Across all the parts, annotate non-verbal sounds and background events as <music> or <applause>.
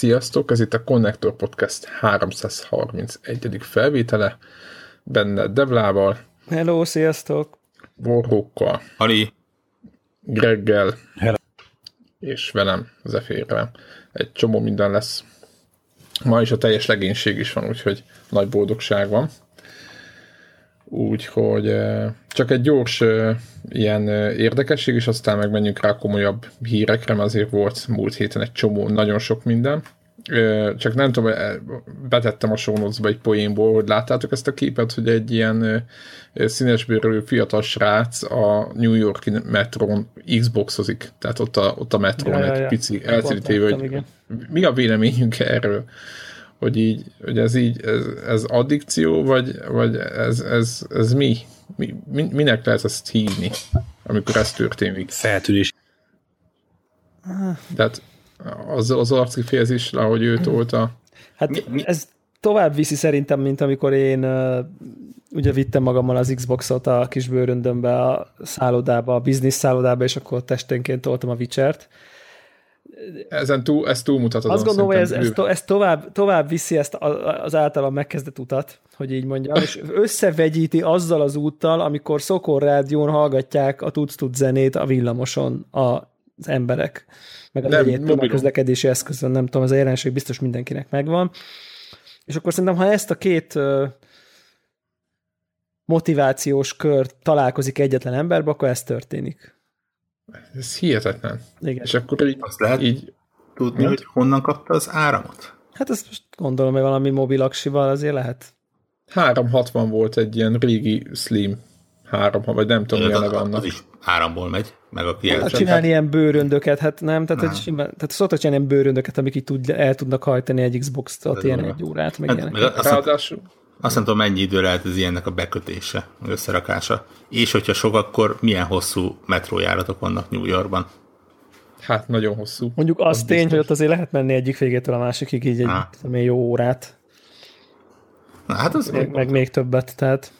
Sziasztok, ez itt a Connector Podcast 331. felvétele, benne Devlával, Hello, sziasztok! Borrókkal, Ali, Greggel, Hello. és velem, Zeférrel. Egy csomó minden lesz. Ma is a teljes legénység is van, úgyhogy nagy boldogság van. Úgyhogy csak egy gyors ilyen érdekesség, és aztán megmenjünk rá komolyabb hírekre, mert azért volt múlt héten egy csomó, nagyon sok minden. Csak nem tudom, betettem a show egy poénból, hogy láttátok ezt a képet, hogy egy ilyen színesbőrű fiatal srác a New Yorki metrón Xboxozik, tehát ott a, ott a metrón ja, egy ja, pici elszítéve, hogy mi a véleményünk erről? Hogy így, hogy ez így, ez, ez addikció, vagy, vagy ez, ez, ez mi? mi? Minek lehet ezt hívni, amikor ez történik? Feltűnés. Tehát az, az arckifejezés, ahogy ő tolta. Hát mi, mi? ez tovább viszi szerintem, mint amikor én uh, ugye vittem magammal az Xboxot a kis bőröndömbe a szállodába, a biznisz szállodába, és akkor testénként toltam a Witcher-t, ezen túl, ez túlmutat Azt gondolom, hogy ez, ez, to, ez tovább, tovább viszi ezt az általam megkezdett utat, hogy így mondjam, és összevegyíti azzal az úttal, amikor Szokor rádión hallgatják a tudsz tud zenét a villamoson az emberek, meg a egyéb közlekedési eszközön, nem tudom, az a jelenség biztos mindenkinek megvan. És akkor szerintem, ha ezt a két motivációs kör találkozik egyetlen emberbe, akkor ez történik. Ez hihetetlen. Igen. És akkor így... Azt lehet így tudni, hogy honnan kapta az áramot? Hát ezt most gondolom, hogy valami mobilaksival azért lehet. 360 volt egy ilyen régi slim 3, vagy nem tudom, milyen neve annak. Az is áramból megy, meg a Hát csinálni ilyen bőröndöket, hát nem, tehát, nem. Sima, tehát szoktak csinálni ilyen bőröndöket, amik így tud, el tudnak hajtani egy Xbox-ot, ilyen egy órát, meg hát, ilyenek. Meg azt, Ráadásul, azt nem tudom, mennyi idő lehet ez ilyennek a bekötése, összerakása. És hogyha sok, akkor milyen hosszú metrójáratok vannak New Yorkban? Hát nagyon hosszú. Mondjuk az, az tény, biztos. hogy ott azért lehet menni egyik végétől a másikig így egy jó órát. Na, hát az meg, meg még többet, tehát.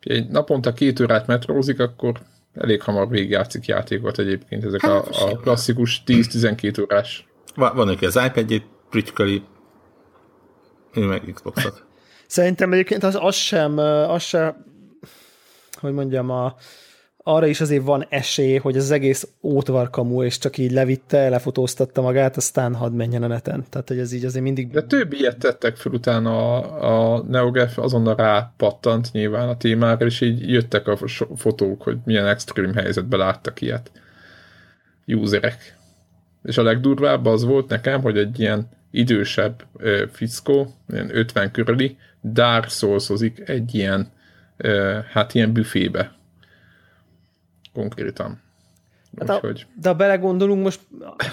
Egy naponta két órát metrózik, akkor elég hamar végigjátszik játékot egyébként. Ezek hát, a, a klasszikus 10-12 órás. Van, van aki az iPad-jét prütyköli, ő meg Xboxot. Szerintem egyébként az, az sem, az sem, hogy mondjam, a, arra is azért van esély, hogy az egész ótvarkamú, és csak így levitte, lefotóztatta magát, aztán hadd menjen a neten. Tehát, hogy ez így azért mindig... De több ilyet tettek fel utána a, a NeoGaf azonnal rápattant nyilván a témára, és így jöttek a fotók, hogy milyen extrém helyzetben láttak ilyet userek. És a legdurvább az volt nekem, hogy egy ilyen idősebb ö, fickó, ilyen 50 körüli, Dark souls egy ilyen, ö, hát ilyen büfébe. Konkrétan. Hát a, Úgyhogy... De ha belegondolunk most,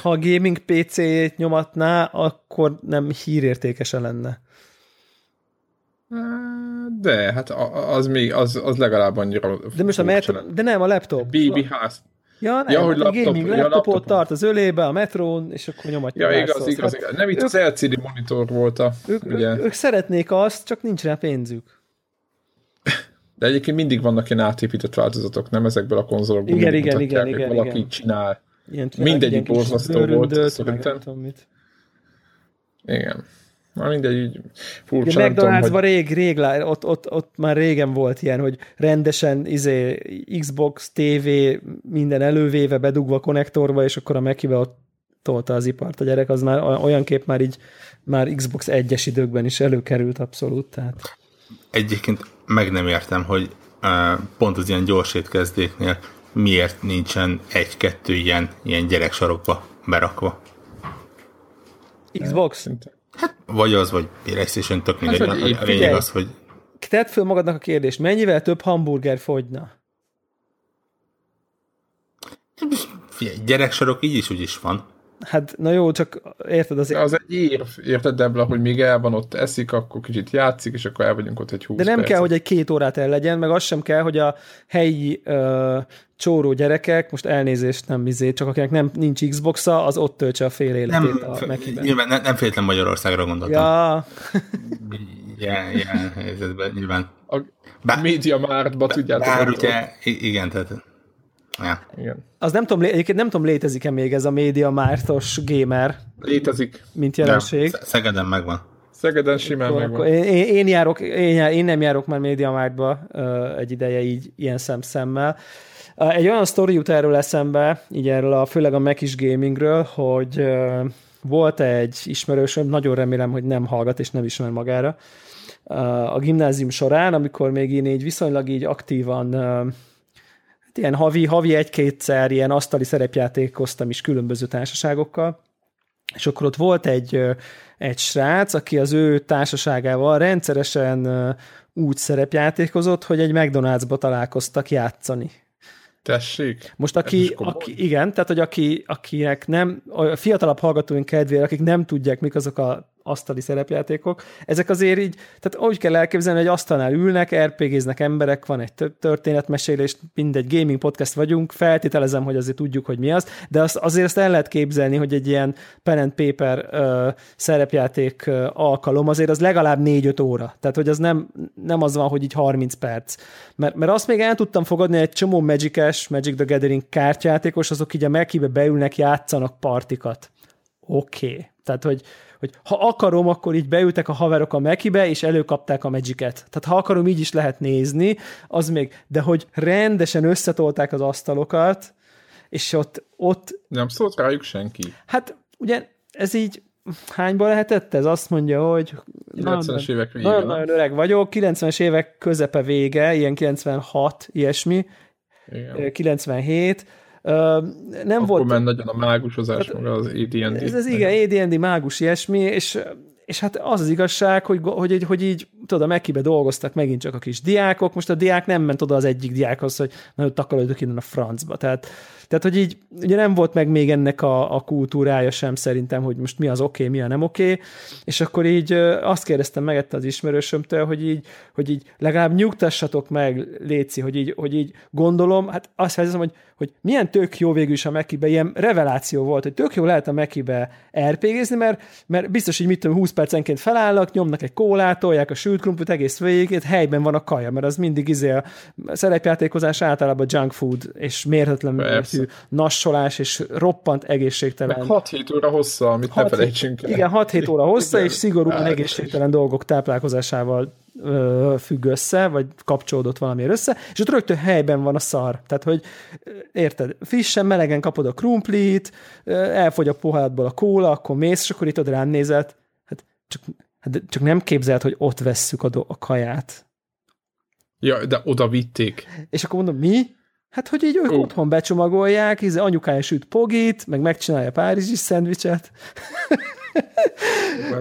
ha a gaming PC-t nyomatná, akkor nem hírértékese lenne. De, hát az még, az, az legalább annyira De most a metro, de nem, a laptop. BB ház. Ja, nem, ja, hogy laptop, gaming ja, laptopot laptopon. tart az ölébe, a metrón, és akkor nyomatja. Ja, igaz, igaz, igaz. Nem itt ők, az LCD monitor volt a... Ők, ugye. Ők, ők szeretnék azt, csak nincs rá pénzük. De egyébként mindig vannak ilyen átépített változatok, nem ezekből a konzolokból. Igen, igen, igen, igen, valaki igen. csinál. Ilyen, Mindegyik borzasztó volt, szerintem. Igen. Na mindegy, így furcsa, Ugye McDonald'sban rég, rég, ott, ott, ott, már régen volt ilyen, hogy rendesen izé, Xbox, TV, minden elővéve, bedugva a konnektorba, és akkor a Mekibe ott tolta az ipart a gyerek, az már olyan kép már így, már Xbox egyes időkben is előkerült abszolút. Tehát. Egyébként meg nem értem, hogy uh, pont az ilyen gyors étkezdéknél miért nincsen egy-kettő ilyen, ilyen gyereksarokba berakva. Xbox? Hát, vagy az, vagy PlayStation, tök mindegy. Hát, a lényeg az, hogy... Tedd föl magadnak a kérdést, mennyivel több hamburger fogyna? Figyelj, gyereksorok így is úgy is van. Hát, na jó, csak érted azért. Az egy ér, érted, Debla, hogy még el van ott eszik, akkor kicsit játszik, és akkor el vagyunk ott egy 20 De nem percet. kell, hogy egy két órát el legyen, meg az sem kell, hogy a helyi uh, csóró gyerekek, most elnézést nem izé, csak akinek nem, nincs Xbox-a, az ott töltse a fél életét nem, a Mekiben. Nyilván nem, nem féletlen Magyarországra gondoltam. Ja. ilyen, ilyen helyzetben nyilván. A Bár, Media Mártba tudjátok. Bár ugye, igen, tehát Ja. Igen. Az nem tudom, egyébként nem tudom, létezik-e még ez a média mártos gamer, Létezik. mint jelenség. Nem, Szegeden megvan. Szegeden simán Akkor, megvan. akkor én, én, járok, én, jár, én nem járok már MediaMarktba uh, egy ideje így ilyen szemszemmel. Uh, egy olyan sztori jut erről eszembe, így erről a, főleg a Mac is gamingről, hogy uh, volt egy ismerősöm, nagyon remélem, hogy nem hallgat és nem ismer magára, a gimnázium során, amikor még én így viszonylag így aktívan ilyen havi, havi egy-kétszer ilyen asztali szerepjátékoztam is különböző társaságokkal, és akkor ott volt egy, egy srác, aki az ő társaságával rendszeresen úgy szerepjátékozott, hogy egy McDonald'sba találkoztak játszani. Tessék. Most aki, aki igen, tehát hogy aki, akinek nem, a fiatalabb hallgatóink kedvére, akik nem tudják, mik azok a asztali szerepjátékok, ezek azért így, tehát úgy kell elképzelni, hogy asztalnál ülnek, RPG-znek emberek, van egy tö- történetmesélés, mindegy gaming podcast vagyunk, feltételezem, hogy azért tudjuk, hogy mi az, de azt, azért ezt el lehet képzelni, hogy egy ilyen pen and paper ö, szerepjáték ö, alkalom, azért az legalább 4-5 óra. Tehát, hogy az nem, nem az van, hogy így 30 perc. Mert, mert azt még el tudtam fogadni, egy csomó Magic-es, Magic the Gathering kártyátékos, azok így a Mekibe beülnek, játszanak partikat. Oké. Okay. Tehát, hogy, hogy ha akarom, akkor így beültek a haverok a Mekibe, és előkapták a Magic-et. Tehát ha akarom, így is lehet nézni, az még, de hogy rendesen összetolták az asztalokat, és ott, ott Nem szólt rájuk senki. hát ugye ez így hányban lehetett ez? Azt mondja, hogy 90-es évek vége. nagyon-nagyon öreg vagyok, 90-es évek közepe vége, ilyen 96, ilyesmi, Igen. 97, Ö, nem Akkor volt... ment nagyon a mágusozás, meg az AD&D. Ez az igen, AD&D mágus ilyesmi, és, és hát az az igazság, hogy, hogy, hogy, hogy így, tudod, a Mekibe dolgoztak megint csak a kis diákok, most a diák nem ment oda az egyik diákhoz, hogy nagyon takarodok innen a francba. Tehát, tehát, hogy így ugye nem volt meg még ennek a, a kultúrája sem szerintem, hogy most mi az oké, okay, mi a nem oké, okay. és akkor így azt kérdeztem meg ettől az ismerősömtől, hogy így, hogy így legalább nyugtassatok meg, Léci, hogy így, hogy így gondolom, hát azt hiszem, hogy, hogy milyen tök jó végül is a Mekibe, ilyen reveláció volt, hogy tök jó lehet a Mekibe RPG-zni, mert, mert biztos, hogy mit tudom, 20 percenként felállnak, nyomnak egy kólát, tolják a sült krumplit egész végig, itt helyben van a kaja, mert az mindig izé a szerepjátékozás általában junk food, és mérhetetlen mértékű nassolás, és roppant egészségtelen. Meg 6-7 óra hossza, amit ne felejtsünk el. Igen, 6-7 óra hossza, Igen. és szigorúan egészségtelen dolgok táplálkozásával ö, függ össze, vagy kapcsolódott valamiért össze, és ott rögtön helyben van a szar. Tehát, hogy érted, frissen, melegen kapod a krumplit, elfogy a pohádból a kóla, akkor mész, és akkor itt rám nézett. Hát csak, hát de csak nem képzeld, hogy ott vesszük a, do- a kaját. Ja, de oda vitték. És akkor mondom, mi? Hát, hogy így ők Ó. otthon becsomagolják, íze anyukája süt pogit, meg megcsinálja a párizsi szendvicset,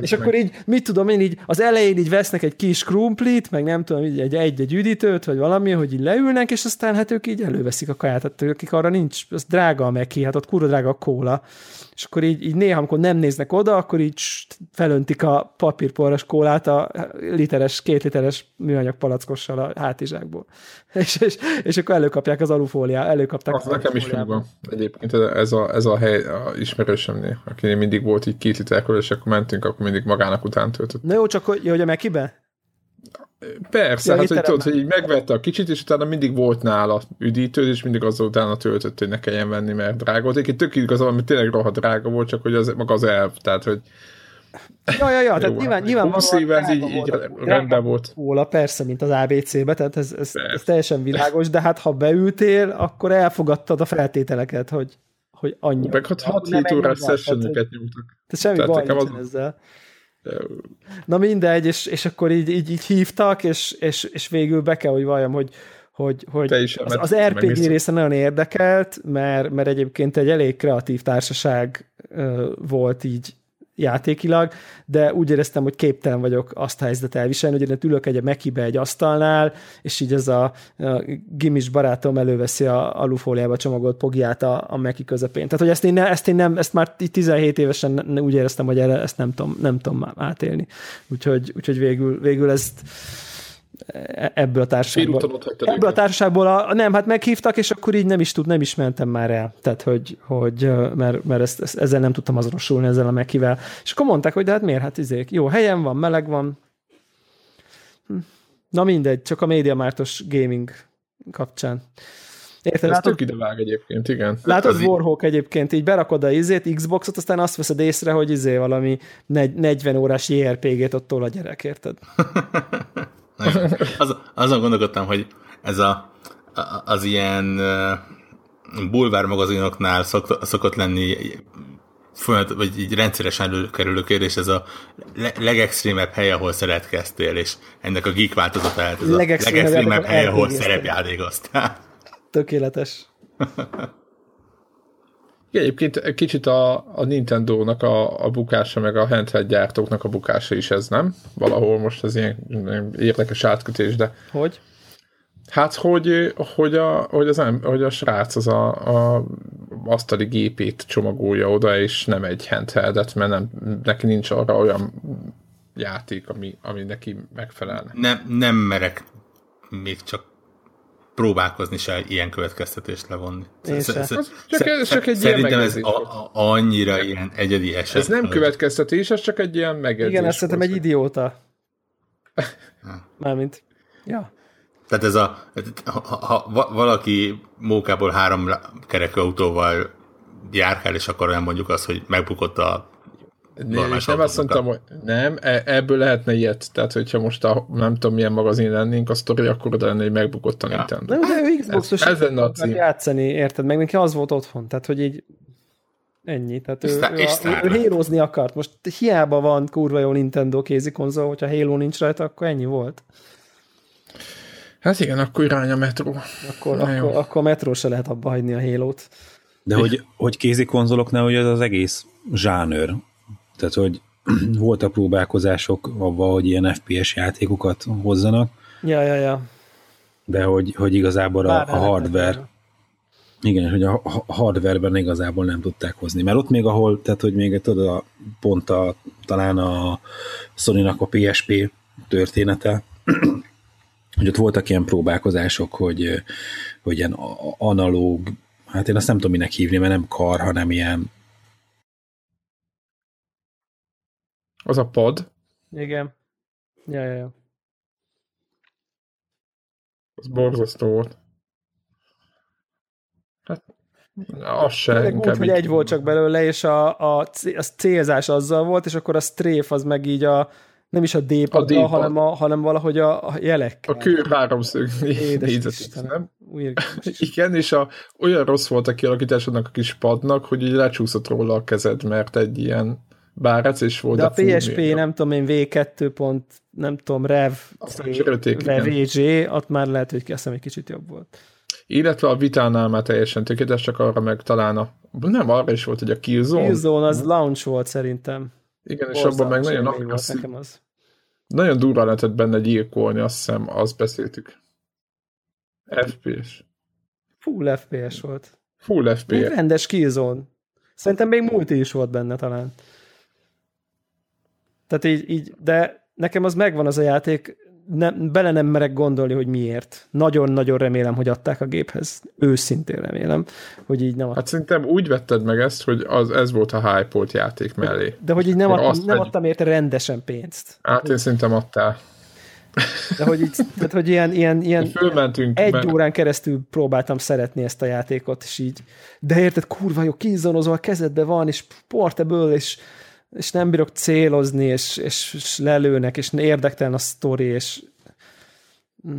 és akkor így, mit tudom én, így az elején így vesznek egy kis krumplit, meg nem tudom, így egy, egy, egy üdítőt, vagy valami, hogy így leülnek, és aztán hát ők így előveszik a kaját, hát akik arra nincs, az drága a meki, hát ott kurva drága a kóla. És akkor így, így néha, amikor nem néznek oda, akkor így felöntik a papírporras kólát a literes, két literes műanyag palackossal a hátizsákból. <laughs> És, és, és akkor előkapják az alufóliát, előkapták Az nekem is megvan. Egyébként ez a, ez a hely a ismerősömnél, akinél mindig volt így két liter kóla, és akkor mentünk, akkor mindig magának után töltött. Na jó, csak hogy, hogy a Mekibe? Persze, Ja, hát hogy tudod, hogy így megvette a kicsit, és utána mindig volt nála üdítő, és mindig az utána töltött, hogy ne kelljen venni, mert drága volt. Egyébként tök igaz, ami tényleg rohadt drága volt, csak hogy az, maga az elv, tehát hogy Ja, ja, ja, <laughs> tehát Jó, nyilván, hát nyilván 20 éve ez így, így rendben volt. Kóla, persze, mint az ABC-be, tehát ez, ez, ez teljesen világos, de hát ha beültél, akkor elfogadtad a feltételeket, hogy, hogy annyi. Meg hát Nem 6-7 ennyi órás sessionöket nyújtak. Tehát semmi Tehát baj nincsen az- ezzel. Na mindegy, és, és akkor így, így, így hívtak, és, és, és végül be kell, hogy valljam, hogy, hogy, hogy Te is az, az RPG része nagyon érdekelt, mert, mert egyébként egy elég kreatív társaság volt így játékilag, de úgy éreztem, hogy képtelen vagyok azt a helyzetet elviselni, hogy én ülök egy mekibe egy asztalnál, és így ez a, a gimis barátom előveszi a alufóliába csomagolt pogiát a, a meki közepén. Tehát, hogy ezt én, ne, ezt én nem, ezt már így 17 évesen úgy éreztem, hogy erre, ezt nem tudom, nem tudom már átélni. Úgyhogy, úgyhogy végül, végül ezt ebből a társaságból. Ebből a társaságból a, nem, hát meghívtak, és akkor így nem is tud, nem is mentem már el. Tehát, hogy, hogy mert, mert ezt, ezt, ezzel nem tudtam azonosulni, ezzel a mekivel. És akkor mondták, hogy de hát miért, hát izék, jó helyen van, meleg van. Hm. Na mindegy, csak a médiamártos gaming kapcsán. Érted? Ez Látod, tök idevág egyébként, igen. látod az Warhawk egyébként, így berakod a izét, Xboxot, aztán azt veszed észre, hogy izé valami negy- 40 órás JRPG-t ott tol a gyerek, érted? <laughs> Nagyon. Az, azon gondolkodtam, hogy ez a, az ilyen bulvár magazinoknál szokta, szokott lenni folyamat, vagy így rendszeresen előkerülő kérdés, ez a le, legextrémebb hely, ahol szeretkeztél, és ennek a geek változata hát ez a Legextrémebb, hely, ahol szerepjátékoztál. Tökéletes. <laughs> Egyébként egy kicsit a, a Nintendo-nak a, a bukása, meg a handheld gyártóknak a bukása is ez, nem? Valahol most ez ilyen ilyen érdekes átkötés, de Hogy? hát, hogy, hogy, a, hogy, az, hogy a srác az a, a asztali gépét csomagolja oda, és nem egy handheldet, mert nem, neki nincs arra olyan játék, ami, ami neki megfelelne. Nem, nem merek még csak próbálkozni se ilyen következtetést levonni. Én Sz- se. sz- Az csak- ez egy ilyen Szerintem ez megjegyzés a, a, annyira ilyen egyedi eset. Ez nem következtetés, ez csak egy ilyen megjegyzés. Igen, ezt szerintem egy idióta. <laughs> Mármint. Ja. Tehát ez a, ha, ha va- valaki mókából három kerekű autóval járkál, és akkor olyan mondjuk az, hogy megbukott a Nem, normális nem azt mondtam, hogy nem, e- ebből lehetne ilyet. Tehát, hogyha most a, nem tudom milyen magazin lennénk, a sztori akkor oda lenne, hogy megbukott a Ja. Nintendo. De, de ő Xboxos Ez- ez a cím. játszani, érted? Meg neki az volt otthon. Tehát, hogy így ennyi. Tehát ő, Sztár- ő, és a, ő, sztár ő lett. hérozni akart. Most hiába van kurva jó Nintendo kézikonzol, hogyha Halo nincs rajta, akkor ennyi volt. Hát igen, akkor irány a metró. Akkor, Na jó. akkor, akkor a metró se lehet abba hagyni a Halo-t. De hogy, hogy kézi konzoloknál, hogy az az egész zsánőr. Tehát, hogy <clears throat> voltak próbálkozások abban, hogy ilyen FPS játékokat hozzanak, Ja, ja, ja. de hogy, hogy igazából a, Bár a hardware, igen, hogy a hardwareben igazából nem tudták hozni. Mert ott még ahol, tehát hogy még tudod, a, pont a, talán a Sony-nak a PSP története, <clears throat> hogy ott voltak ilyen próbálkozások, hogy, hogy ilyen analóg, hát én azt nem tudom minek hívni, mert nem kar, hanem ilyen, Az a pad, Igen. Ja, ja, ja. az borzasztó volt. Hát, az se. Úgy, hogy egy volt csak belőle, és a, a, a célzás azzal volt, és akkor a strafe az meg így a, nem is a d A D-pad. hanem, a, hanem valahogy a, a jelekkel. A kő háromszög <laughs> nem? Igen, és a, olyan rossz volt a kialakításodnak a kis padnak, hogy így lecsúszott róla a kezed, mert egy ilyen bárec is volt. De a fú, PSP, még- nem tudom én, V2 pont, nem tudom, Rev, igen. VG, ott már lehet, hogy kezdtem egy kicsit jobb volt. Illetve a vitánál már teljesen tökéletes, csak arra meg talán a... Nem, arra is volt, hogy a Killzone. Killzone az launch volt szerintem. Igen, és abban meg nagyon, agresszív, nekem az. nagyon durva lehetett benne gyilkolni, azt hiszem, azt beszéltük. FPS. Full FPS volt. Full Még FPS. rendes Killzone. Szerintem még multi is volt benne talán. Tehát így, így de nekem az megvan az a játék, nem, bele nem merek gondolni, hogy miért. Nagyon-nagyon remélem, hogy adták a géphez. Őszintén remélem, hogy így nem adták. Hát szerintem úgy vetted meg ezt, hogy az, ez volt a hype játék mellé. De hogy így nem, adtam, azt nem adtam érte rendesen pénzt. Hát én szerintem adtál. De hogy, így, tehát, hogy ilyen, ilyen, ilyen Fölmentünk. egy mert- órán keresztül próbáltam szeretni ezt a játékot, és így, de érted, kurva jó, kizonozol, a kezedbe van, és portable, és, és nem bírok célozni, és, és, és lelőnek, és érdektelen a sztori, és Hm.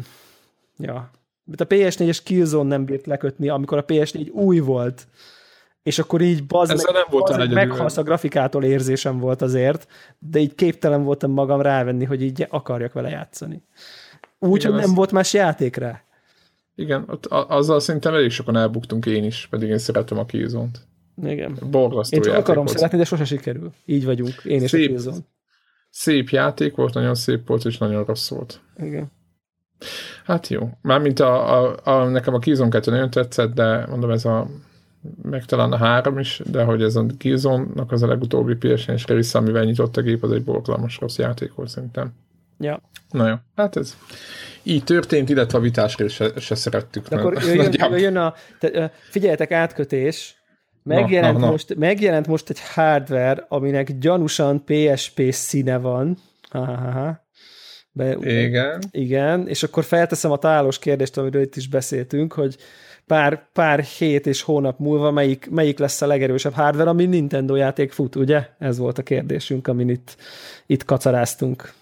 ja. Mert a PS4-es Killzone nem bírt lekötni, amikor a PS4 új volt, és akkor így bazd Ezzel nem voltál bazd meg, meghalsz a grafikától érzésem volt azért, de így képtelen voltam magam rávenni, hogy így akarjak vele játszani. Úgy, Igen, hogy nem az- volt más játék rá. Igen, ott, azzal szerintem elég sokan elbuktunk én is, pedig én szeretem a Killzone-t. Igen. Borzasztó Én csak játék akarom volt. szeretni, de sose sikerül. Így vagyunk. Én és Szép. Szép játék volt, nagyon szép volt, és nagyon rossz volt. Igen. Hát jó. Mármint a, a, a, nekem a Killzone 2 nagyon tetszett, de mondom, ez a meg talán a három is, de hogy ez a Killzone-nak az a legutóbbi PS4-esre vissza, amivel nyitott a gép, az egy borzalmas rossz játék volt szerintem. Ja. Na jó, hát ez így történt, illetve a vitásra se, se szerettük. De akkor jön, jön, jön a... Te, figyeljetek, átkötés. Megjelent, Na, na, na. Most, megjelent most egy hardware, aminek gyanúsan PSP színe van. Ha-ha-ha. Be, Igen. Igen, és akkor felteszem a találós kérdést, amiről itt is beszéltünk, hogy pár, pár hét és hónap múlva melyik, melyik lesz a legerősebb hardware, ami Nintendo játék fut, ugye? Ez volt a kérdésünk, amin itt, itt kacaráztunk.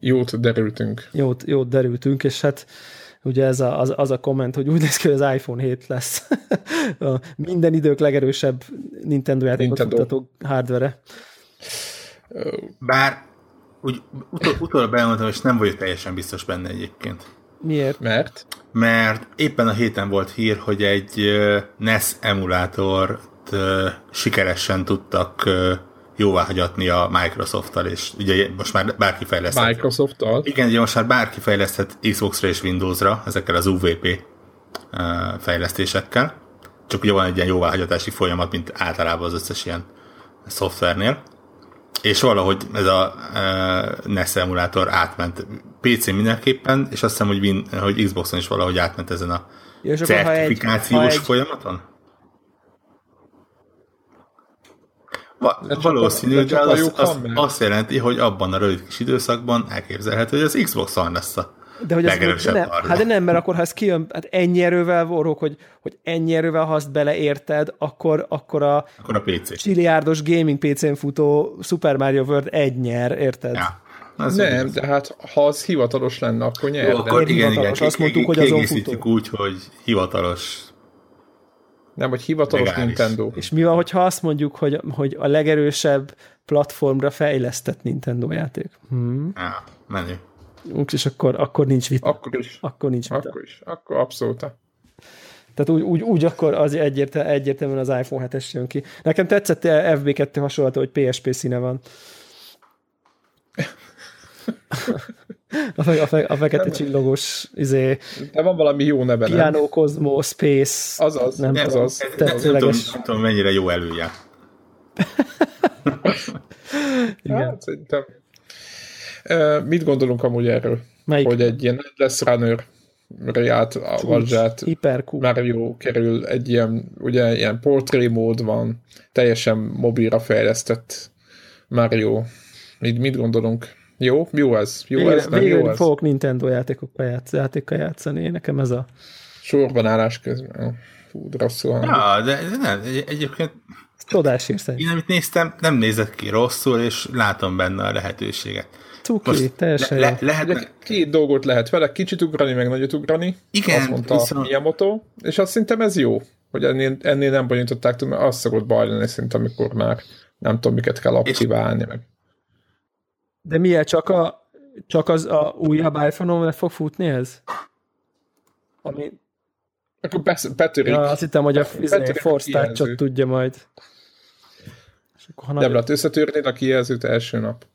Jót derültünk. Jót, jót derültünk, és hát ugye ez a, az, az a komment, hogy úgy néz ki, hogy az iPhone 7 lesz <laughs> a minden idők legerősebb Nintendo játékot Nintendo. futtató hardware Bár úgy utol, utolra bejelmentem, és nem vagyok teljesen biztos benne egyébként. Miért? Mert? Mert éppen a héten volt hír, hogy egy NES emulátort sikeresen tudtak jóváhagyatni a Microsoft-tal, és ugye most már bárki fejleszthet. Microsoft-tal? Igen, ugye most már bárki fejleszthet Xbox-ra és Windows-ra ezekkel az UVP fejlesztésekkel. Csak ugye van egy ilyen jóváhagyatási folyamat, mint általában az összes ilyen szoftvernél. És valahogy ez a NES emulátor átment PC mindenképpen, és azt hiszem, hogy, Win, hogy Xboxon is valahogy átment ezen a és certifikációs egy, egy... folyamaton. Va- valószínű, de az, az, azt jelenti, hogy abban a rövid kis időszakban elképzelhető, hogy az Xbox-on lesz a de hogy az nem, hát de nem, mert akkor ha ez kijön, hát ennyi erővel vorok, hogy, hogy ennyi erővel, ha azt beleérted, akkor, akkor a, akkor a PC. csiliárdos gaming PC-n futó Super Mario World egy nyer, érted? Ja. Az nem, de hát ha az hivatalos lenne, akkor nyer. Jó, akkor igen, igen, azt mondtuk, hogy azon futó. úgy, hogy hivatalos nem, hogy hivatalos Legális. Nintendo. És mi van, hogyha azt mondjuk, hogy, hogy a legerősebb platformra fejlesztett Nintendo játék? Hmm. Ja, menő. És akkor, akkor nincs vita. Akkor is. Akkor nincs vita. Akkor is. Akkor abszolút. Tehát úgy, úgy, úgy akkor az egyértelműen, egyértelműen az iPhone 7-es jön ki. Nekem tetszett FB2 hasonlata, hogy PSP színe van. <laughs> A, fe, a, fe, a fekete csillogos izé, De van valami jó neve, Piano, nem? Cosmo, Space. Azaz, nem, nem, azaz. Ez, nem, nem, tudom, nem tudom, mennyire jó elője. <laughs> Igen. Hát, szerintem. Uh, mit gondolunk amúgy erről? Melyik? Hogy egy ilyen lesz runner át a vadzsát Mario kerül egy ilyen, ugye ilyen portré mód van, teljesen mobilra fejlesztett Mario. Mit, mit gondolunk? Jó, jó ez. Jó végre, ez, nem végre jó ez. fogok Nintendo játékokkal játsz, játékkal játszani, nekem ez a... Sorban állás közben. Fú, rosszul Ja, de, de nem, egyébként Csodás érzés. Én amit néztem, nem nézett ki rosszul, és látom benne a lehetőséget. Cuki, Most teljesen le, le, lehet, Két dolgot lehet vele, kicsit ugrani, meg nagyot ugrani. Igen. Azt mondta viszont... Miyamoto, és azt szerintem ez jó, hogy ennél, ennél nem bonyolították, mert azt szokott baj lenni szinte, amikor már nem tudom, miket kell aktiválni, meg de milyen csak, a, csak az a újabb iPhone-on fog futni ez? Ami... Akkor betörik. Ja, azt hittem, hogy a izé, Force touch tudja majd. És akkor, nem lehet összetörnéd a kijelzőt első nap.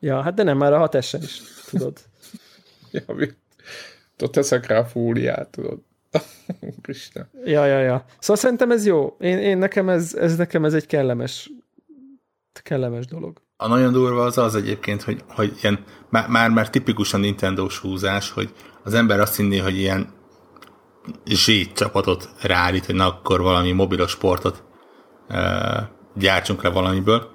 Ja, hát de nem, már a 6 is, tudod. <laughs> ja, ott teszek rá fóliát, tudod. <laughs> Isten. Ja, ja, ja. Szóval szerintem ez jó. Én, én nekem ez, ez nekem ez egy kellemes kellemes dolog. A nagyon durva az az egyébként, hogy, hogy ilyen, már, már, már tipikusan Nintendo-s húzás, hogy az ember azt hinné, hogy ilyen zsét csapatot ráállít, hogy na akkor valami mobilos sportot e, gyártsunk le valamiből,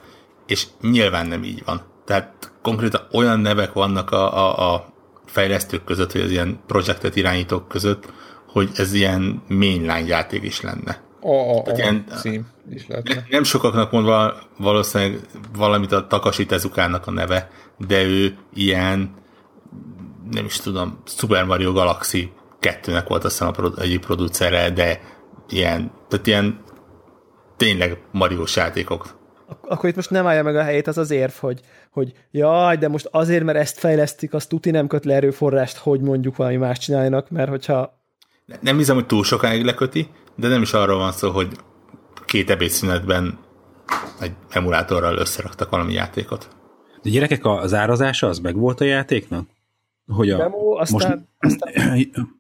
és nyilván nem így van. Tehát konkrétan olyan nevek vannak a, a, a fejlesztők között, vagy az ilyen projektet irányítók között, hogy ez ilyen mainline játék is lenne. A, a, a ilyen, cím is lehetne. Nem sokaknak mondva valószínűleg valamit a Takashi Tezukának a neve, de ő ilyen nem is tudom, Super Mario Galaxy 2-nek volt azt hiszem a egyik producere, de ilyen, tehát ilyen tényleg mario játékok. Akkor itt most nem állja meg a helyét az az érv, hogy, hogy jaj, de most azért, mert ezt fejlesztik, azt tuti nem köt le erőforrást, hogy mondjuk valami más csináljanak, mert hogyha... Nem hiszem, hogy túl sokáig leköti, de nem is arról van szó, hogy két ebédszünetben egy emulátorral összeraktak valami játékot. De gyerekek, az árazása az meg volt a játéknak? Hogy a, Demo, aztán, most... aztán...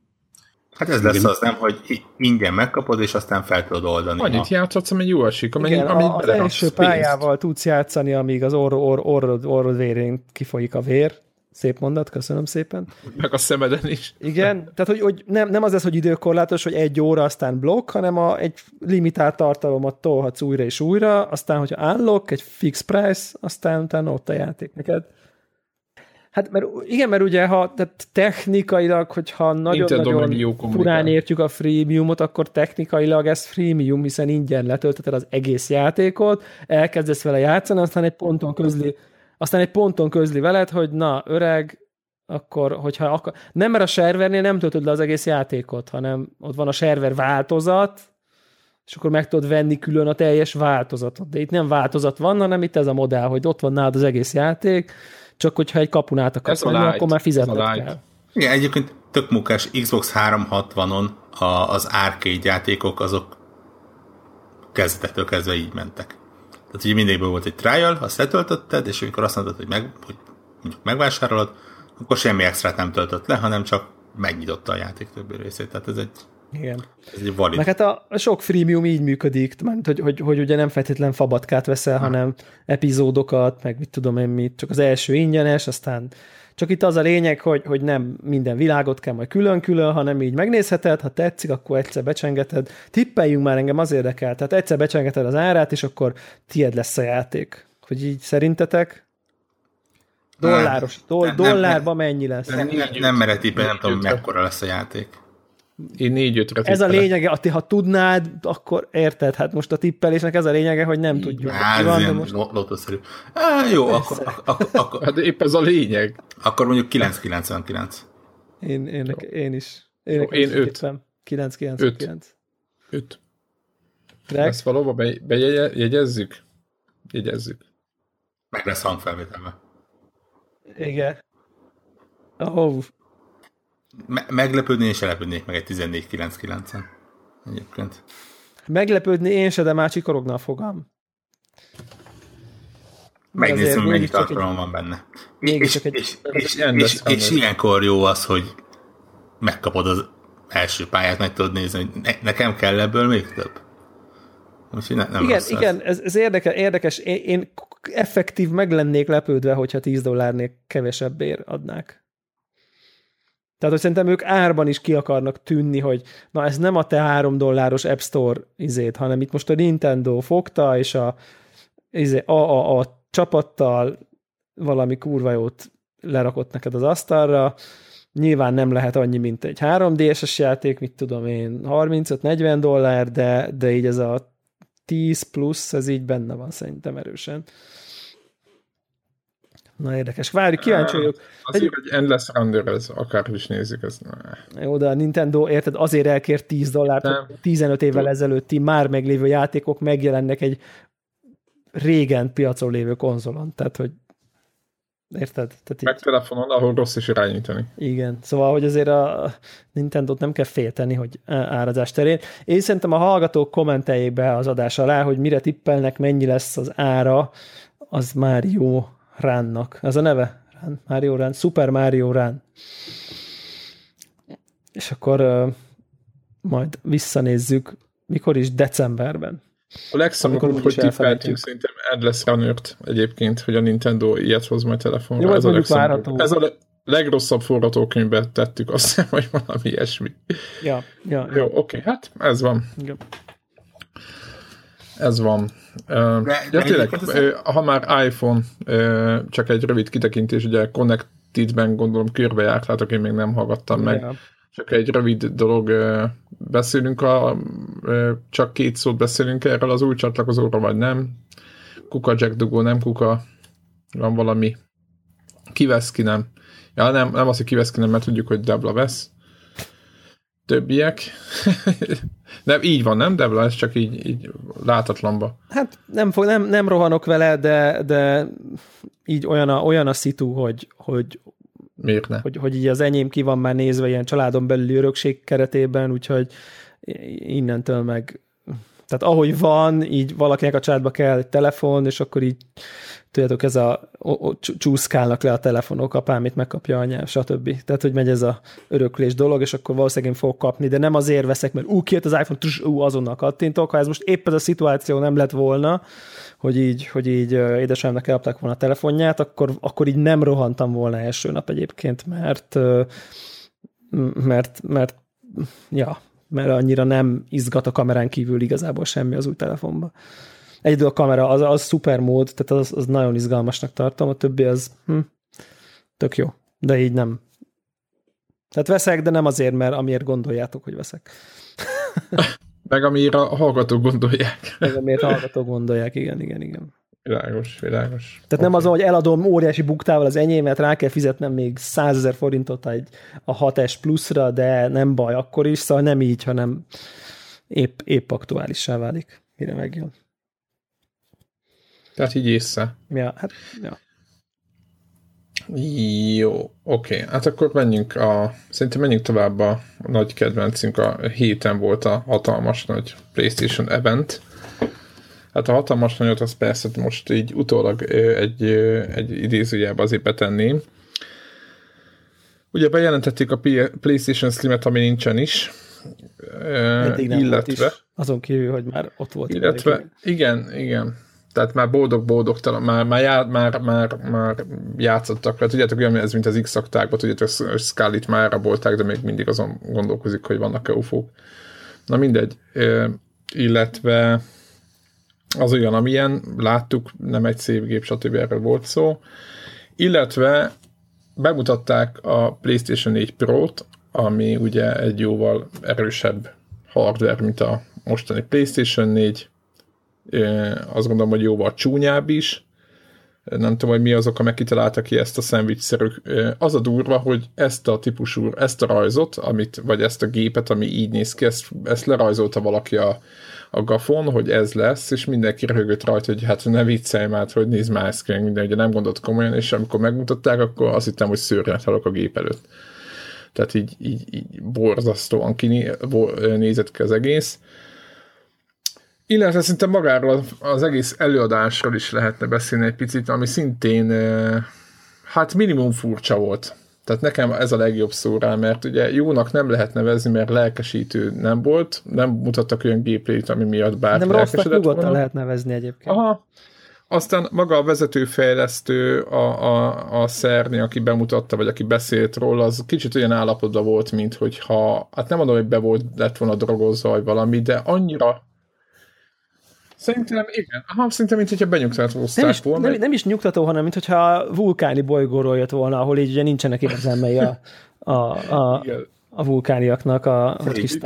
Hát ez lesz az, nem, hogy ingyen megkapod, és aztán fel tudod oldani. Annyit a... játszhatsz, amennyi jó esik, amennyi, Igen, amit az első pályával tudsz játszani, amíg az orrod, orrod, orrod, orrod vérén kifolyik a vér, Szép mondat, köszönöm szépen. Meg a szemeden is. Igen, tehát hogy, hogy nem, nem az ez, hogy időkorlátos, hogy egy óra, aztán blokk, hanem a, egy limitált tartalomat tolhatsz újra és újra, aztán, hogyha unlock, egy fix price, aztán utána ott a játék neked. Hát mert igen, mert ugye ha tehát technikailag, hogyha nagyon-nagyon furán értjük a freemiumot, akkor technikailag ez freemium, hiszen ingyen letölteted az egész játékot, elkezdesz vele játszani, aztán egy ponton közli, aztán egy ponton közli veled, hogy na, öreg, akkor, hogyha akar... nem, mert a servernél nem töltöd le az egész játékot, hanem ott van a server változat, és akkor meg tudod venni külön a teljes változatot. De itt nem változat van, hanem itt ez a modell, hogy ott van nálad az egész játék, csak hogyha egy kapun át akarsz menni, akkor már fizetned kell. Igen, egyébként tök munkás Xbox 360-on a, az arcade játékok azok kezdetektől kezdve így mentek. Tehát ugye mindegyikből volt egy trial, azt letöltötted, és amikor azt mondtad, hogy, meg, hogy mondjuk megvásárolod, akkor semmi extrát nem töltött le, hanem csak megnyitotta a játék többi részét. Tehát ez egy igen. Ez egy valid. Meg hát a, a sok freemium így működik, mert hogy, hogy, hogy ugye nem feltétlen fabatkát veszel, ha. hanem epizódokat, meg mit tudom én mit, csak az első ingyenes, aztán csak itt az a lényeg, hogy, hogy nem minden világot kell majd külön-külön, hanem így megnézheted, ha tetszik, akkor egyszer becsengeted. Tippeljünk már, engem az érdekel. Tehát egyszer becsengeted az árát, és akkor tied lesz a játék. Hogy így szerintetek? Dolláros, doll, dollárban mennyi lesz? Nem, nem, nem tippelni, nem tudom, mekkora lesz a játék. Én négy ötre Ez a lényege, ha tudnád, akkor érted, hát most a tippelésnek ez a lényege, hogy nem tudjuk. Hát, ez ilyen most... lotószerű. Á, jó, akkor, akkor, akkor, Hát épp ez a lényeg. Akkor mondjuk 999. Én, én, én is. Én, én 5. 999. 5. Ezt valóban be, bejegyezzük? Jegyezzük. Meg lesz hangfelvételve. Igen. Oh, Me- meglepődni és elepődnék meg egy 14.99-en. Egyébként. Meglepődni én se, de már csikorogna a fogam. Megnézzük, mennyi tartalom egy... van benne. És, egy... és, és, és, és ilyenkor jó az, hogy megkapod az első pályát, meg tudod nézni, hogy ne, nekem kell ebből még több. Úgyhogy ne, nem igen, igen ez, ez érdekes, érdekes. Én, én effektív meg lennék lepődve, hogyha 10 dollárnél kevesebbért adnák. Tehát, hogy szerintem ők árban is ki akarnak tűnni, hogy na ez nem a te három dolláros App Store izét, hanem itt most a Nintendo fogta, és a, izé, a, a, a csapattal valami kurva jót lerakott neked az asztalra, nyilván nem lehet annyi, mint egy 3D-es játék, mit tudom én, 35-40 dollár, de, de így ez a 10 plusz, ez így benne van szerintem erősen. Na érdekes. Várj, kíváncsi vagyok. Azért, egy... hogy Endless Runner, ez akár is nézzük, ez ne. Jó, de a Nintendo, érted, azért elkért 10 dollárt, Nem. 15 évvel ezelőtti már meglévő játékok megjelennek egy régen piacon lévő konzolon. Tehát, hogy Érted? Tehát Meg így... telefonon, ahol rossz is irányítani. Igen, szóval, hogy azért a Nintendo-t nem kell félteni, hogy árazás terén. Én szerintem a hallgatók kommenteljék be az adás alá, hogy mire tippelnek, mennyi lesz az ára, az már jó Ránnak. Ez a neve? Rán, Mario Rán, Super Mario Rán. És akkor uh, majd visszanézzük, mikor is decemberben. A legszomorúbb, hogy tippeltünk szerintem Endless runner egyébként, hogy a Nintendo ilyet hoz majd telefonra. Jó, ez, a ez a legrosszabb forgatókönyvbe tettük, azt hiszem, hogy valami ilyesmi. Ja, ja. Jó, oké, okay, hát ez van. Ja. Ez van. De, ja, tényleg, ha már iPhone, csak egy rövid kitekintés, ugye Connected-ben gondolom körbejárt, hát én még nem hallgattam meg. Ja. Csak egy rövid dolog, beszélünk a, csak két szót beszélünk erről az új csatlakozóról, vagy nem. Kuka Jack Dugó, nem kuka, van valami. Kivesz ki, nem. Ja, nem, nem az, hogy kivesz ki, nem, mert tudjuk, hogy Debla vesz többiek. <laughs> nem, így van, nem, Debla? Ez csak így, így látatlanba. Hát nem, fog, nem, nem rohanok vele, de, de így olyan a, olyan a szitu, hogy, hogy Miért ne? Hogy, hogy így az enyém ki van már nézve ilyen családon belüli örökség keretében, úgyhogy innentől meg tehát ahogy van, így valakinek a családba kell egy telefon, és akkor így tudjátok, ez a o, o, csúszkálnak le a telefonok, apám itt megkapja anyám, stb. Tehát, hogy megy ez a öröklés dolog, és akkor valószínűleg én fogok kapni, de nem azért veszek, mert ú, kijött az iPhone, trus, ú, azonnal kattintok. Ha ez most épp ez a szituáció nem lett volna, hogy így, hogy így édesanyámnak eladták volna a telefonját, akkor, akkor így nem rohantam volna első nap egyébként, mert mert, mert ja, mert annyira nem izgat a kamerán kívül igazából semmi az új telefonban. Egyedül a kamera, az, az szuper mód, tehát az, az nagyon izgalmasnak tartom, a többi az hm, tök jó. De így nem. Tehát veszek, de nem azért, mert amiért gondoljátok, hogy veszek. <laughs> Meg amire a hallgatók gondolják. Meg amiért hallgatók gondolják, igen, igen, igen. Világos, világos. Tehát okay. nem az, hogy eladom óriási buktával az enyémet, rá kell fizetnem még 100 ezer forintot egy, a 6S pluszra, de nem baj akkor is, szóval nem így, hanem épp, épp aktuálissá válik, mire megjön. Tehát így észre. Ja, hát, ja. Jó, oké. Okay. Hát akkor menjünk a... Szerintem menjünk tovább a nagy kedvencünk. A héten volt a hatalmas nagy PlayStation event. Hát a hatalmas nagyot az persze most így utólag egy, egy idézőjelbe azért betenném. Ugye bejelentették a PlayStation Slim-et, ami nincsen is. Eddig nem illetve, volt is, azon kívül, hogy már ott volt. Illetve, igen, igen tehát már boldog-boldogtalan, már, már, já, már, már, már játszottak vele. Tudjátok, olyan ez, mint az x aktákban tudjátok, Scully-t már rabolták, de még mindig azon gondolkozik, hogy vannak-e ufók. Na mindegy. illetve az olyan, amilyen, láttuk, nem egy szép gép, stb. erről volt szó. Illetve bemutatták a PlayStation 4 Pro-t, ami ugye egy jóval erősebb hardware, mint a mostani PlayStation 4, azt gondolom, hogy jóval csúnyább is. Nem tudom, hogy mi azok, amik kitaláltak ki ezt a szendvicsszerű. Az a durva, hogy ezt a típusú, ezt a rajzot, amit, vagy ezt a gépet, ami így néz ki, ezt, ezt lerajzolta valaki a, a gafon, hogy ez lesz, és mindenki röhögött rajta, hogy hát ne viccelj már, hogy nézd már ezt minden, ugye nem gondolt komolyan, és amikor megmutatták, akkor azt hittem, hogy szőrnet halok a gép előtt. Tehát így, így, így borzasztóan kinézett ki az egész. Illetve szinte magáról az egész előadásról is lehetne beszélni egy picit, ami szintén hát minimum furcsa volt. Tehát nekem ez a legjobb szó rá, mert ugye jónak nem lehet nevezni, mert lelkesítő nem volt, nem mutattak olyan gameplayt, ami miatt bárki Nem rossznak nyugodtan lehet nevezni egyébként. Aha. Aztán maga a vezetőfejlesztő, a, a, a Szerni, aki bemutatta, vagy aki beszélt róla, az kicsit olyan állapotban volt, mint hogyha, hát nem mondom, hogy be volt, lett volna drogozva, vagy valami, de annyira Szerintem igen. Aha, szerintem, mint hogyha benyugtató nem is, volna. Nem, nem, is nyugtató, hanem mint hogyha vulkáni bolygóról jött volna, ahol így ugye nincsenek érzelmei a, a, a, a vulkániaknak, a, a kis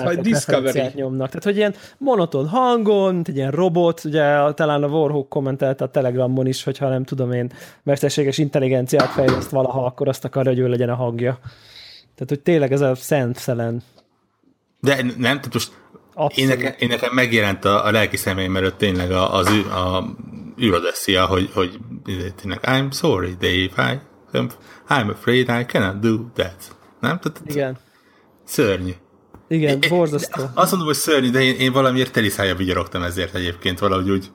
nyomnak. Tehát, hogy ilyen monoton hangon, mint egy ilyen robot, ugye talán a Warhawk kommentelt a Telegramon is, hogyha nem tudom én, mesterséges intelligenciát fejleszt valaha, akkor azt akarja, hogy ő legyen a hangja. Tehát, hogy tényleg ez a szent szelen. De nem, tehát most én nekem, én nekem megjelent a, a lelki személyem előtt tényleg a, az a űrodeszia, hogy, hogy tényleg I'm sorry, Dave, I, I'm afraid I cannot do that. Nem? Tehát, Igen. Szörnyű. Igen, borzasztó. Azt mondom, hogy szörnyű, de én, én valamiért teliszája vigyorogtam ezért egyébként, valahogy úgy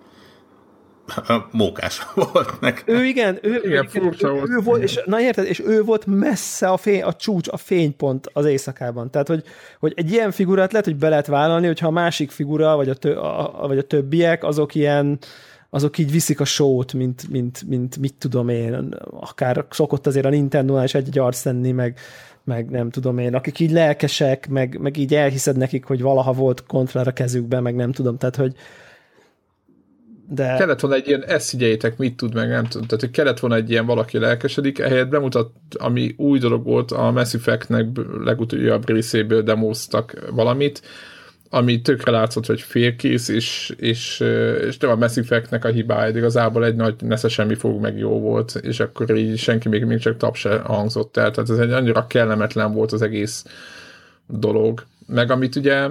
mókás volt meg. Ő igen, ő, igen, ő, ő, volt. ő volt, és, na érted, és ő volt messze a, fény, a csúcs, a fénypont az éjszakában. Tehát, hogy, hogy egy ilyen figurát lehet, hogy be lehet vállalni, hogyha a másik figura, vagy a, tö, a, vagy a többiek, azok ilyen, azok így viszik a sót, mint, mint, mint mit tudom én, akár szokott azért a Nintendo-nál is egy-egy arc lenni, meg, meg nem tudom én, akik így lelkesek, meg, meg így elhiszed nekik, hogy valaha volt kontroller a kezükben, meg nem tudom, tehát, hogy, de... Kellett volna egy ilyen, ezt figyeljétek, mit tud meg, nem tudom. Tehát, hogy kellett volna egy ilyen valaki lelkesedik, ehelyett bemutat, ami új dolog volt, a Mass Effect-nek legutoljabb részéből demoztak valamit, ami tökre látszott, hogy félkész, és, és, és nem a Mass Effect-nek a hibája, de igazából egy nagy nesze semmi fog meg jó volt, és akkor így senki még, még csak tap se hangzott el, tehát ez egy annyira kellemetlen volt az egész dolog. Meg amit ugye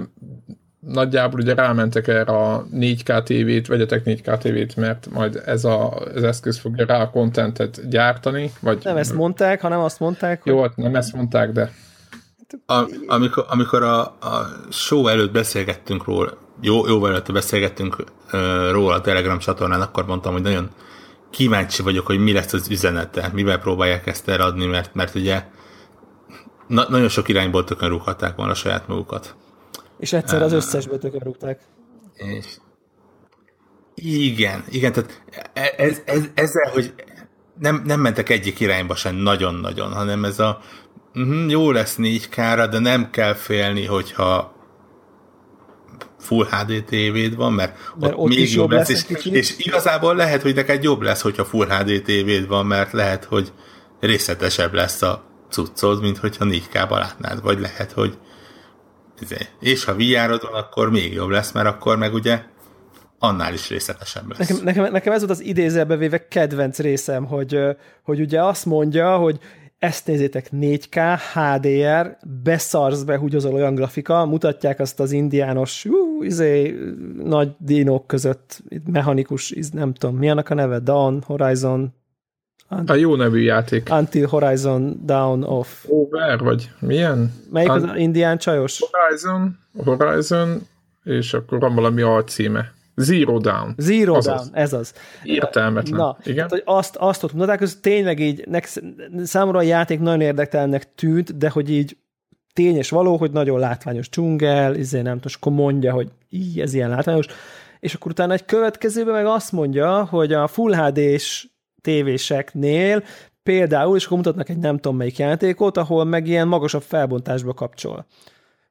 nagyjából ugye rámentek erre a 4K TV-t, vegyetek 4K TV-t, mert majd ez a, az eszköz fogja rá a kontentet gyártani. Vagy, nem ezt mondták, hanem azt mondták, hogy... Jó, hát nem ezt mondták, de... A, amikor, amikor a, a show előtt beszélgettünk róla, jó, jóval előtt beszélgettünk uh, róla a Telegram csatornán, akkor mondtam, hogy nagyon kíváncsi vagyok, hogy mi lesz az üzenete, mivel próbálják ezt eladni, mert, mert ugye na, nagyon sok irányból tökön rúghatták volna a saját magukat. És egyszer az összesbe tökörúgták. És igen, igen, tehát e- ez, ez, ezzel, hogy nem, nem mentek egyik irányba sem nagyon-nagyon, hanem ez a uh, jó lesz 4 k de nem kell félni, hogyha Full HD tévéd van, mert, mert ott, ott még jobb lesz, lesz és, és igazából lehet, hogy neked jobb lesz, hogyha Full HD tévéd van, mert lehet, hogy részletesebb lesz a cuccod, mint hogyha 4K-ba látnád, vagy lehet, hogy izé, és ha vr van, akkor még jobb lesz, mert akkor meg ugye annál is részletesebb lesz. Nekem, nekem, nekem ez volt az idézelbe véve kedvenc részem, hogy, hogy ugye azt mondja, hogy ezt nézzétek 4K, HDR, beszarsz be, húgyozol olyan grafika, mutatják azt az indiános, ú, izé, nagy dinók között, mechanikus, nem tudom, mi a neve? Dawn, Horizon, a jó nevű játék. Until Horizon Down Off. Over, vagy milyen? Melyik az indián csajos? Horizon, Horizon, és akkor van valami alcíme. Zero Down. Zero Azaz. Down, ez az. Értelmetlen. Na, Igen? Tehát, hogy azt, azt ott mutatták, hogy tényleg így, nek, számomra a játék nagyon érdektelnek tűnt, de hogy így tényes való, hogy nagyon látványos csungel, izé nem tudom, akkor mondja, hogy így, ez ilyen látványos, és akkor utána egy következőben meg azt mondja, hogy a Full HD-s tévéseknél például, és akkor mutatnak egy nem tudom melyik játékot, ahol meg ilyen magasabb felbontásba kapcsol.